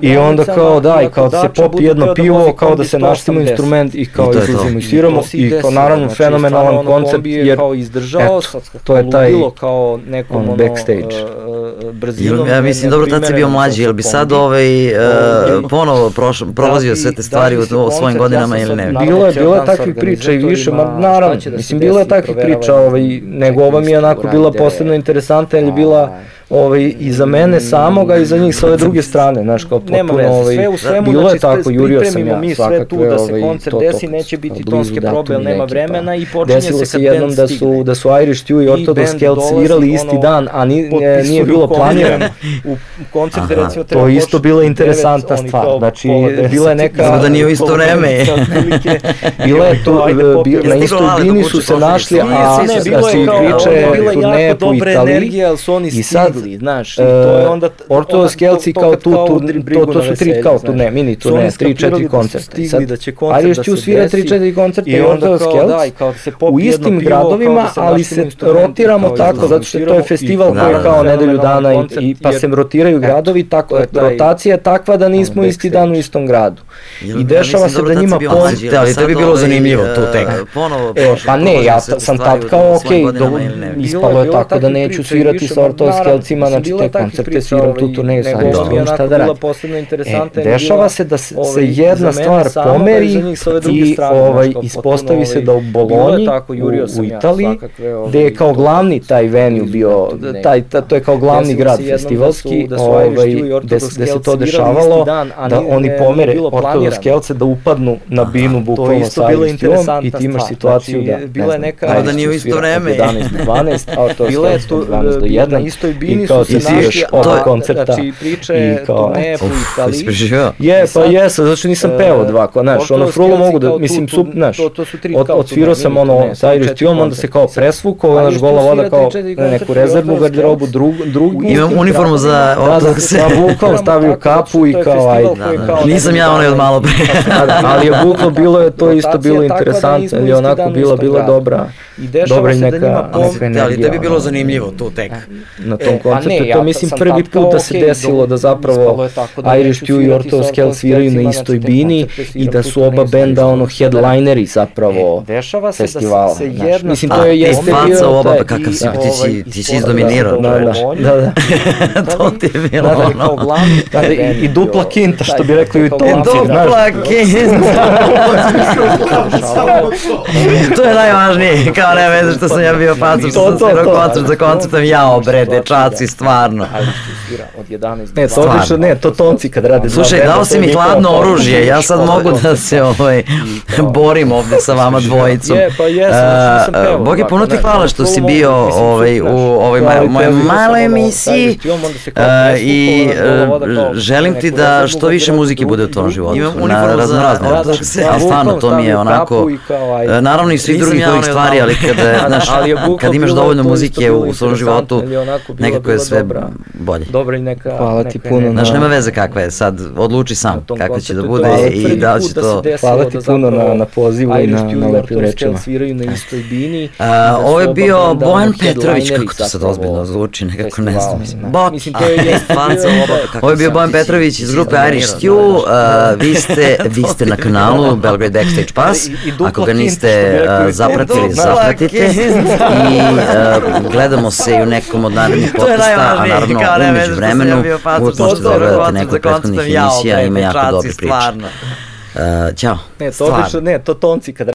i onda kao da, i kao da se popi jedno pivo, kao da se naštimo instrument i kao izlazimo. i sviramo i kao naravno fenomenalan koncert jer, eto, to je taj kao nekom ono, backstage. Brzinom, ja mislim, dobro, tad si bio mlađi, jel bi sad ovaj, uh, ponovo prolazio sve te stvari u svojim godinama ili ne? Bilo je, bilo je takvih priča i više, ma naravno, da mislim, bilo je takvih priča, ovaj, nego ova mi je onako bila posebno interesantna, jer je bila ovaj, i za mene samoga i za njih sa ove druge strane, znaš, kao potpuno, veze, ovaj, sve u svemu, bilo znači, je tako, jurio sam ja, mi sve tu da se ovaj, koncert desi, neće biti tonske probe, ali nema vremena i počinje se kad jednom da su, da su Irish Stew i Orthodox Celt svirali isti dan, a ni, nije bilo planirano. u koncert recimo treba To je isto bila interesantna stvar, znači, bila je neka... Znamo da nije u isto vreme. bila je tu, na istoj bini su se našli, a znači priče turneje po Italiji. i sad stigli, znaš, i to je onda... Ortoskelci kao tu, to, to su tri kao tu, ne, mini tu, ne, tri, četiri koncerta. Sad, da će koncert da se desi. svira tri, četiri koncerta i Ortoskelci u istim gradovima, ali se rotiramo tako, zato što to je festival koji je kao nedelju dana i pa se rotiraju gradovi, tako, rotacija je takva da nismo isti dan u istom gradu. I dešava se da njima ponude... Ali to bi bilo zanimljivo tu tek. E, pa ne, ja sam tad kao, okej, ispalo je tako da neću svirati sa ortoskelcima, znači te koncerte sviram tu turneju, sad još vidim šta da radim. E, dešava se da se jedna stvar pomeri i ovaj, ispostavi se da u Bolonji, u, Italiji, gde je kao glavni taj venue bio, taj, to je kao glavni grad festivalski, ovaj, gde, se to dešavalo, da oni pomere ortoskelce da upadnu na binu bukvalno sa i ti imaš situaciju da, bila je neka, da nije u isto vreme. 11 12, a to je tu, na istoj bini su se našli oba koncerta. Znači, priče kao, turneje po Italiji. Je, pa jesu, zato što nisam pevao dva, kao, znaš, ono, frulo mogu da, mislim, sup, znaš, od, odsvirao sam ono, sa Irish Tijom, onda se kao presvukao, znaš, gola voda kao neku rezervnu garderobu, drugu. Imam uniformu za da, se. Da, bukvalno stavio kapu i kao, ajde. Nisam ja onaj od malo pre. Ali je bukvalno bilo je to isto bilo interesantno, ili onako bila, bila dobra, dobra i neka, neka energija. Ali tebi bilo zanimljivo tu tek. Na tom koncertu, to mislim prvi put da se desilo da zapravo Irish Pew i Orto Skel sviraju na istoj bini i da su oba benda ono headlineri zapravo festivala. Mislim, to je jeste bio... Faca oba, pa kakav si, ti si, ti si izdominirao. Da, da, da. To ti je bilo ono. I dupla kinta, što bi rekli u tonci. Dupla kinta. to je najvažnije, kao ne veze što sam ja bio faca, što sam svirao koncert za koncertom, jao bre, dečaci, stvarno. od 11 Ne, to odlično, ne, to tonci kad rade. Slušaj, dao si mi hladno oružje, ja sad mogu da se ovaj, borim ovde sa vama dvojicom. Je, pa jesam, uh, Boge, puno ti hvala što si bio ovaj, u ovoj mojoj maloj emisiji i želim ti da što više muzike bude u tom životu. Na razno razne. Ali stvarno, to mi je onako, naravno i svih drugih ovih stvari, ali kada, znaš, kad imaš dovoljno muzike u svom životu, nekako je sve bolje. Dobra i neka... Hvala ti puno. Znaš, nema veze kakva je, sad odluči sam kako će da bude i da će to... Hvala ti puno na, na pozivu i na, na lepim rečima. sviraju na istoj bini. Ovo je bio Bojan Petrović, kako to sad ozbiljno zvuči, nekako ne znam. Bot, mislim, to je Ovo je bio Bojan Petrović iz grupe Irish Stew, vi ste, vi ste na kanalu Belgrade Backstage Pass, ako ga niste zapratili, zapratite i gledamo se i u nekom od narednih podcasta, a naravno umeđu vremenu uvijek možete da gledate neku prethodnih emisija, ima jako dobre priče. Uh, ćao. Ne, to, ne, to tonci kad